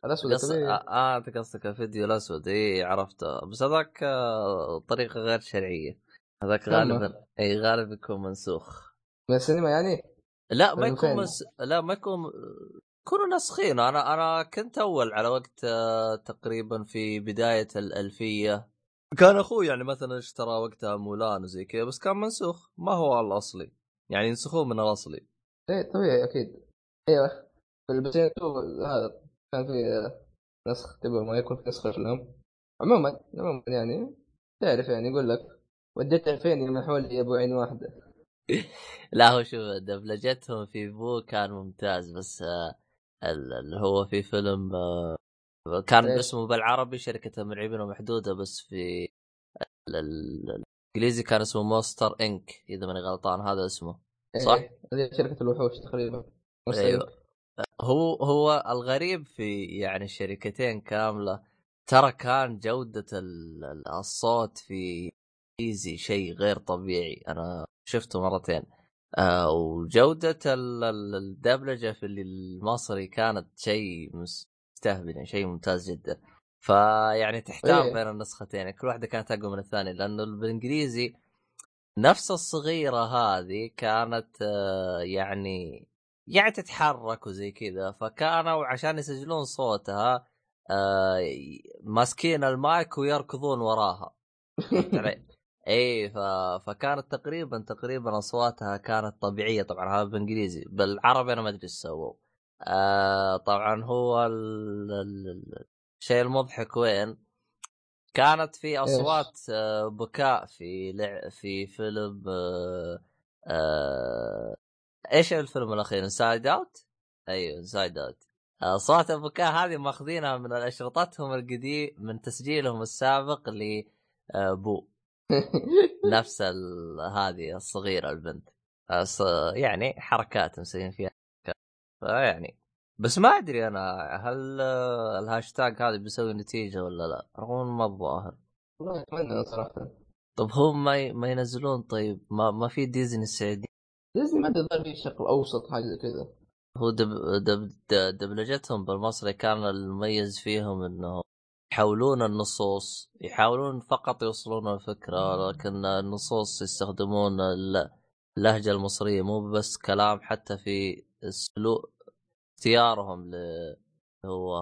الأسود قص... آه, آه انت قصدك الفيديو الأسود. اي عرفته. بس هذاك آه، طريقة غير شرعية. هذاك غالبا اي غالبا يكون منسوخ. من السينما يعني؟ لا ما يكون مس... لا ما يكون يكونوا ناسخين. أنا أنا كنت أول على وقت آه، تقريبا في بداية الألفية. كان أخوي يعني مثلا اشترى وقتها مولان وزي كذا بس كان منسوخ. ما هو الأصلي. يعني ينسخوه من الأصلي. إيه طبيعي أكيد. أيوه. في البلاي هذا كان في نسخ. تبغى ما يكون في نسخ افلام عموما عموما يعني تعرف يعني يقول لك وديت فين يمنحوا لي أبو عين واحدة. لا هو شوف دبلجتهم في بو كان ممتاز بس آه، اللي هو في فيلم آه، كان إيه؟ اسمه بالعربي شركة مرعبين ومحدودة بس في الإنجليزي كان اسمه مونستر إنك إذا ماني غلطان هذا اسمه. صح؟ إيه. شركة الوحوش تقريبا. أيوه. هو هو الغريب في يعني الشركتين كاملة ترى كان جودة الصوت في ايزي شيء غير طبيعي. أنا شفته مرتين. آه وجودة الدبلجة في المصري كانت شيء مستهبل يعني شيء ممتاز جدا. فيعني تحتار إيه. بين النسختين كل واحدة كانت أقوى من الثانية لأنه بالإنجليزي نفس الصغيرة هذه كانت آه يعني يعني تتحرك وزي كذا. فكانوا عشان يسجلون صوتها آه ماسكين المايك ويركضون وراها. إي ف... فكانت تقريبا تقريبا أصواتها كانت طبيعية. طبعا هذا بالإنجليزي بالعربي أنا ما أدري إيش سووا. آه طبعا هو ال... ال... الشيء المضحك وين؟ كانت في أصوات آه بكاء في لع... في فيلم آه آه إيش الفيلم الأخير؟ Inside Out؟ أيوه Inside Out أصوات البكاء هذه ماخذينها من اشرطتهم القديم من تسجيلهم السابق لبو نفس هذه الصغيرة البنت. يعني حركات مسويين فيها. فيعني بس ما أدري أنا هل الهاشتاج هذا بيسوي نتيجة ولا لا؟ رغم ما الظاهر والله اتمنى صراحة. طب هم ما ما ينزلون؟ طيب ما ما في ديزني السعودي؟ ديزني ما أدري في شكل أوسط حاجة زي كذا. هو دب دب دبلجتهم بالمصري كان المميز فيهم إنه يحاولون النصوص يحاولون فقط يوصلون الفكرة لكن النصوص يستخدمون اللهجه المصريه مو بس كلام حتى في اسلوب اختيارهم ل هو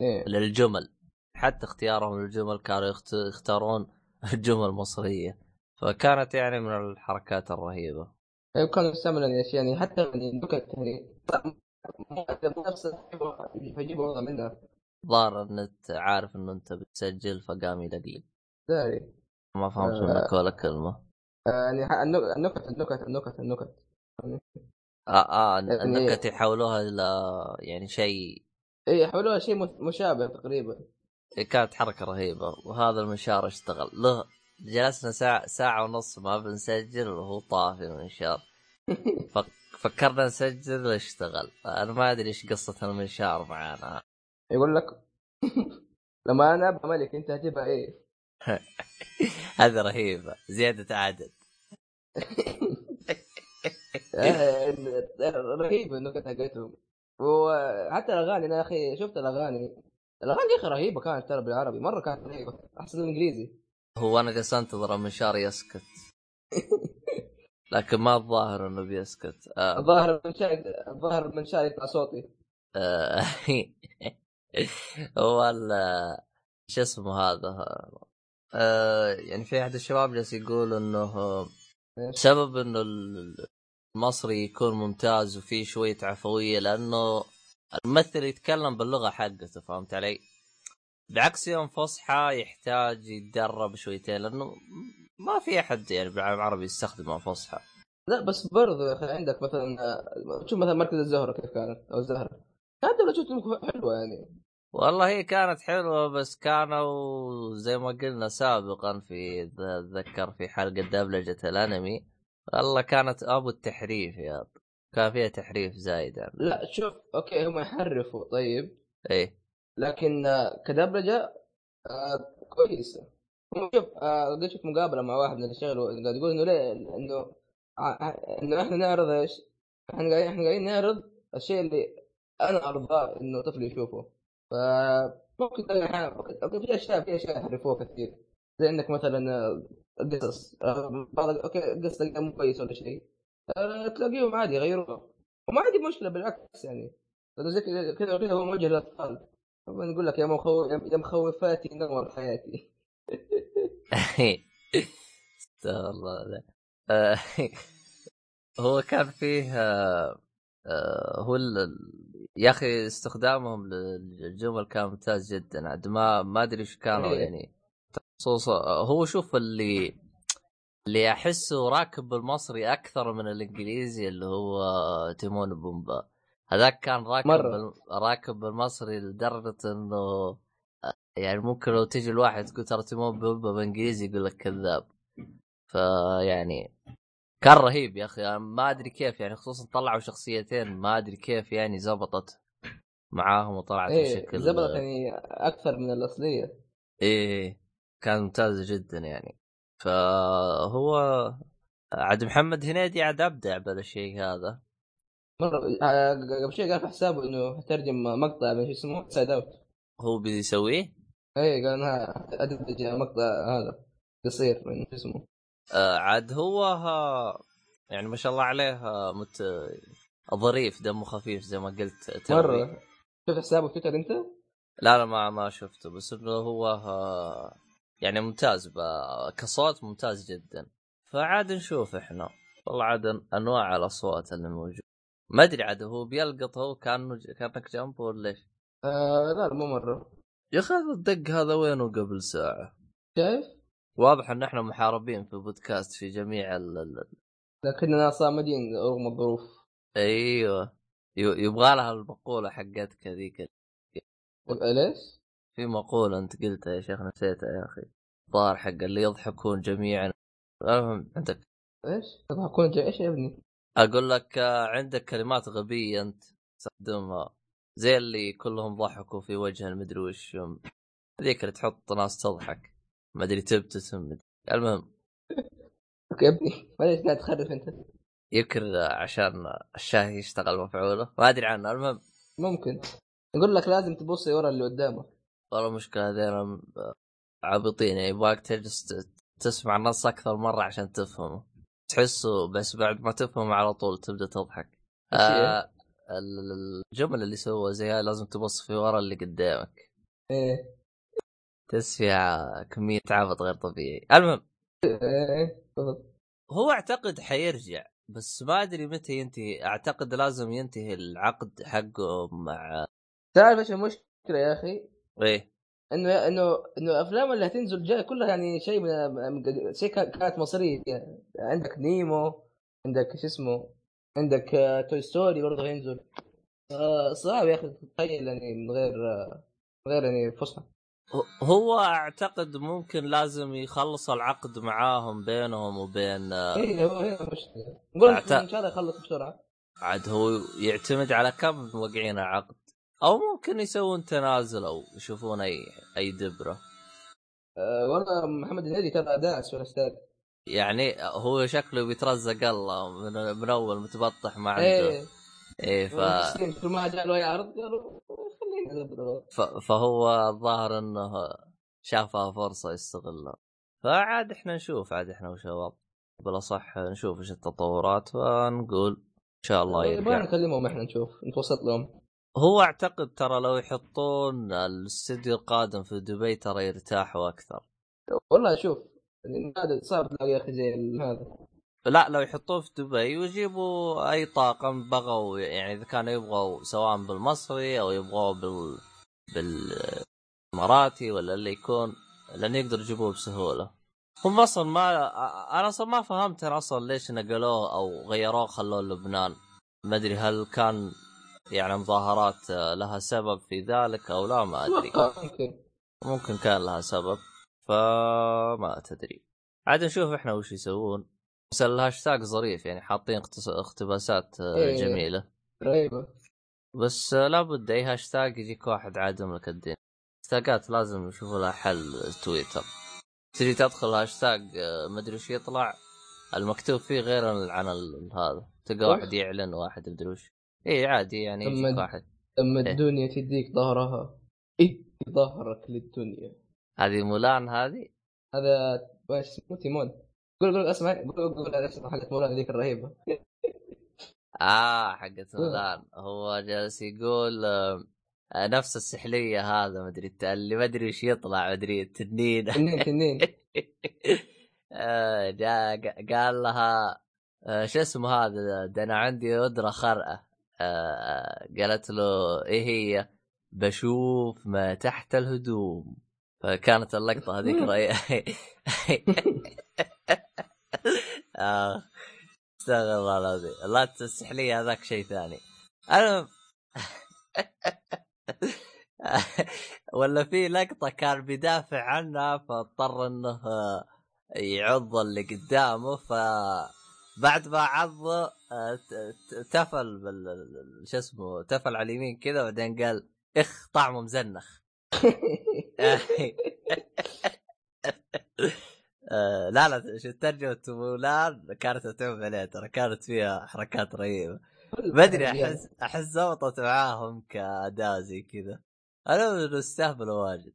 إيه؟ للجمل حتى اختيارهم للجمل كانوا يختارون الجمل مصريه فكانت يعني من الحركات الرهيبه يعني كانوا يستعملوا يعني يعني حتى يعني يعني نفس فيجيبوا والله منها ظاهر النت عارف إنه أنت بتسجل فقام يلقلق داري ما فهمت آه. منك ولا كلمة. يعني النكت النكت النكت النكت. آه آه يعني النكت يحولوها إلى يعني شيء. اي يحولوها شيء مشابه تقريبا. كانت حركة رهيبة. وهذا المنشار اشتغل. له جلسنا ساعة ساعة ونص ما بنسجل وهو طافي المنشار فكرنا نسجل اشتغل أنا ما أدري إيش قصة المنشار معانا. يقول لك لما أنا أبغى ملك أنت هتبقى إيه؟ هذا رهيبة زيادة عدد. رهيبة النكت حقتهم وحتى الأغاني أنا يا أخي شفت الأغاني. الأغاني يا أخي رهيبة كانت ترى بالعربي مرة كانت رهيبة أحسن الإنجليزي. هو أنا جالس أنتظر المنشار يسكت. لكن ما الظاهر إنه بيسكت. آه. الظاهر المنشار الظاهر المنشار يطلع صوتي. هو شو اسمه هذا؟ آه يعني في أحد الشباب جالس يقول إنه سبب إنه المصري يكون ممتاز وفيه شوية عفوية لأنه الممثل يتكلم باللغة حقته فهمت علي؟ بعكس يوم فصحى يحتاج يتدرب شويتين لأنه ما في أحد يعني بالعالم العربي يستخدم فصحى. لا بس أخي عندك مثلا شوف مثلا مركز الزهرة كيف كانت أو الزهرة. كانت لهجتهم حلوة يعني. والله هي كانت حلوة بس كانوا زي ما قلنا سابقا في أتذكر في حلقة دبلجة الأنمي والله كانت أبو التحريف يا كان فيها تحريف زايد يعني. لا شوف okay هم يحرفوا طيب. إيه. لكن كدبلجة آه كويسة. شوف آه قد شفت مقابلة مع واحد من اللي اشتغلوا قاعد يقول إنه ليه إنه إنه إحنا نعرض إيش؟ إحنا قاعدين إحنا قاعدين نعرض الشيء اللي أنا أرضاه إنه طفل يشوفه. okay في اشياء في أشياء يحرفوها كثير. زي إنك مثلا القصص بعض أوكي قصه مو كويس ولا شيء. أه تلاقيهم عادي يغيروها وما عندي مشكلة بالعكس يعني. زي كذا كذا هو موجه للأطفال. نقول لك يا مخو... يا مخوفاتي نور حياتي. استغفر الله. آه، هو كان فيه آه، آه، هو يا أخي استخدامهم للجمل كان ممتاز جدا عاد ما ما أدري إيش كانوا إيه. يعني خصوصا هو شوف اللي اللي أحسه راكب بالمصري أكثر من الإنجليزي اللي هو تيمون بومبا هذاك كان راكب مرة. بال... راكب بالمصري لدرجة إنه يعني ممكن لو تجي الواحد تقول ترى تيمون بومبا بالانجليزي يقول لك كذاب فيعني كان رهيب يا أخي. ما أدري كيف يعني خصوصا طلعوا شخصيتين ما أدري كيف يعني زبطت معاهم وطلعت إيه بشكل زبطت يعني أكثر من الأصلية. إيه كان ممتاز جدا يعني. فهو عاد محمد هنيدي عاد أبدع بالشيء هذا. مرة قبل شيء قال في حسابه إنه ترجم مقطع من شو اسمه Inside Out هو بيسويه؟ إيه قال إنها ادمج مقطع هذا قصير من شو اسمه. آه عاد هو ها يعني ما شاء الله عليه مت ظريف دمه خفيف زي ما قلت. مرة شفت حسابه في تويتر أنت؟ لا لا ما ما شفته بس إنه هو يعني ممتاز كصوت ممتاز جدا فعاد نشوف إحنا والله عاد أنواع الأصوات اللي موجوده ما أدري عاد هو بيلقط هو كأنه كأنك جنبه ولا إيش؟ آه لا مو مرة يا أخي الدق هذا وينه قبل ساعة؟ شايف؟ واضح إن إحنا محاربين في بودكاست في جميع ال لكننا صامدين رغم الظروف. أيوه. يبغى لها المقولة حقتك هذيك. ليش؟ في مقولة أنت قلتها يا شيخ نسيتها يا أخي. الظاهر حق اللي يضحكون جميعا. المهم عندك. إيش؟ يضحكون جميعا؟ إيش يا ابني؟ أقول لك آه، عندك كلمات غبية أنت تستخدمها. زي اللي كلهم ضحكوا في وجه المدري وش هذيك اللي تحط ناس تضحك. ما أدري تبتسم المهم. أوكي يا ابني ليش قاعد تخرف أنت؟ يمكن عشان الشاهي يشتغل مفعوله. ما أدري عنه. المهم. ممكن. يقول لك لازم تبص ورا اللي قدامك والله المشكلة هذين عابطين. يعني يبغاك تجلس تسمع النص أكثر مرة عشان تفهمه. تحسه بس بعد ما تفهم على طول تبدأ تضحك. آه الجمل اللي سوى زي لازم تبص في ورا اللي قدامك. إيه. تحس فيها كمية عبط غير طبيعي. المهم إيه هو أعتقد حيرجع بس ما أدري متى ينتهي. أعتقد لازم ينتهي العقد حقه مع تعرف إيش المشكلة يا أخي؟ إيه. إنه إنه إنه الأفلام اللي هتنزل جاي كلها يعني شيء من شيء كانت مصريه يعني عندك نيمو عندك شو اسمه عندك توي ستوري برضه هينزل. صعب يا أخي تخيل يعني من غير من غير يعني فصحى هو أعتقد ممكن لازم يخلص العقد معاهم بينهم وبين اي هو هنا مشكله نقول أعت... إن شاء الله يخلص بسرعة. عاد هو يعتمد على كم موقعين العقد أو ممكن يسوون تنازل أو يشوفون أي أي دبرة. أه والله محمد الهدي ترى داعس في الاستاد يعني هو شكله بيترزق الله من, من أول متبطح ما عنده. إيه. إيه ف ما جاء له أي عرض قالوا. فهو الظاهر إنه شافها فرصة يستغلها. فعاد إحنا نشوف عاد إحنا وشباب بالأصح نشوف إيش التطورات ونقول إن شاء الله يرجع. نكلمهم إحنا نشوف نتوسط لهم. هو أعتقد ترى لو يحطون الاستديو القادم في دبي ترى يرتاحوا أكثر. والله شوف صعب تلاقي يا أخي زي هذا. لا لو يحطوه في دبي ويجيبوا أي طاقم بغوا يعني إذا كانوا يبغوا سواء بالمصري أو يبغوا بال بالإماراتي ولا اللي يكون لأن يقدروا يجيبوه بسهولة. هم أصلا ما أنا أصلا ما فهمت أصلا ليش نقلوه أو غيروه خلوه لبنان. ما أدري هل كان يعني مظاهرات لها سبب في ذلك أو لا ما أدري. ممكن. ممكن كان لها سبب فما تدري عاد نشوف إحنا وش يسوون. بس الهاشتاج ظريف يعني حاطين اقتباسات إيه جميلة. رهيبة. بس لابد أي هاشتاج يجيك واحد عادم لك الدين. هاشتاجات لازم يشوفوا لها حل تويتر. تجي تدخل هاشتاج مدري وش يطلع؟ المكتوب فيه غير عن هذا. تلقى واحد يعلن واحد مدري وش. إي عادي يعني يجيك واحد. لما إيه؟ الدنيا تديك ظهرها. ظهرك للدنيا. هذه مولان هذه؟ هذا إيش اسمه؟ تيمون. قول قول اسمع قول قول اسمع حقت مولان ذيك الرهيبة. آه حقت مولان هو جالس يقول آه نفس السحلية هذا مدري اللي ما أدري إيش يطلع مدري التنين. تنين تنين. آه قال لها آه شو اسمه هذا؟ ده أنا عندي ندره خرأه آه قالت له إيه هي؟ بشوف ما تحت الهدوم. فكانت اللقطة هذيك آه استغفر الله العظيم. لا السحليه هذاك شيء ثاني. أنا ولا في لقطة كان بيدافع عنها فاضطر إنه يعض اللي قدامه ف بعد ما عضه تفل بال شو اسمه تفل على اليمين كذا بعدين قال إخ طعمه مزنخ. لا لا شو ترجمة مولان كانت تعب عليه ترى كانت فيها حركات رهيبة. ما أدري أحس أحس زبطت معاهم كأداء زي كذا. أنا استهبلوا واجد.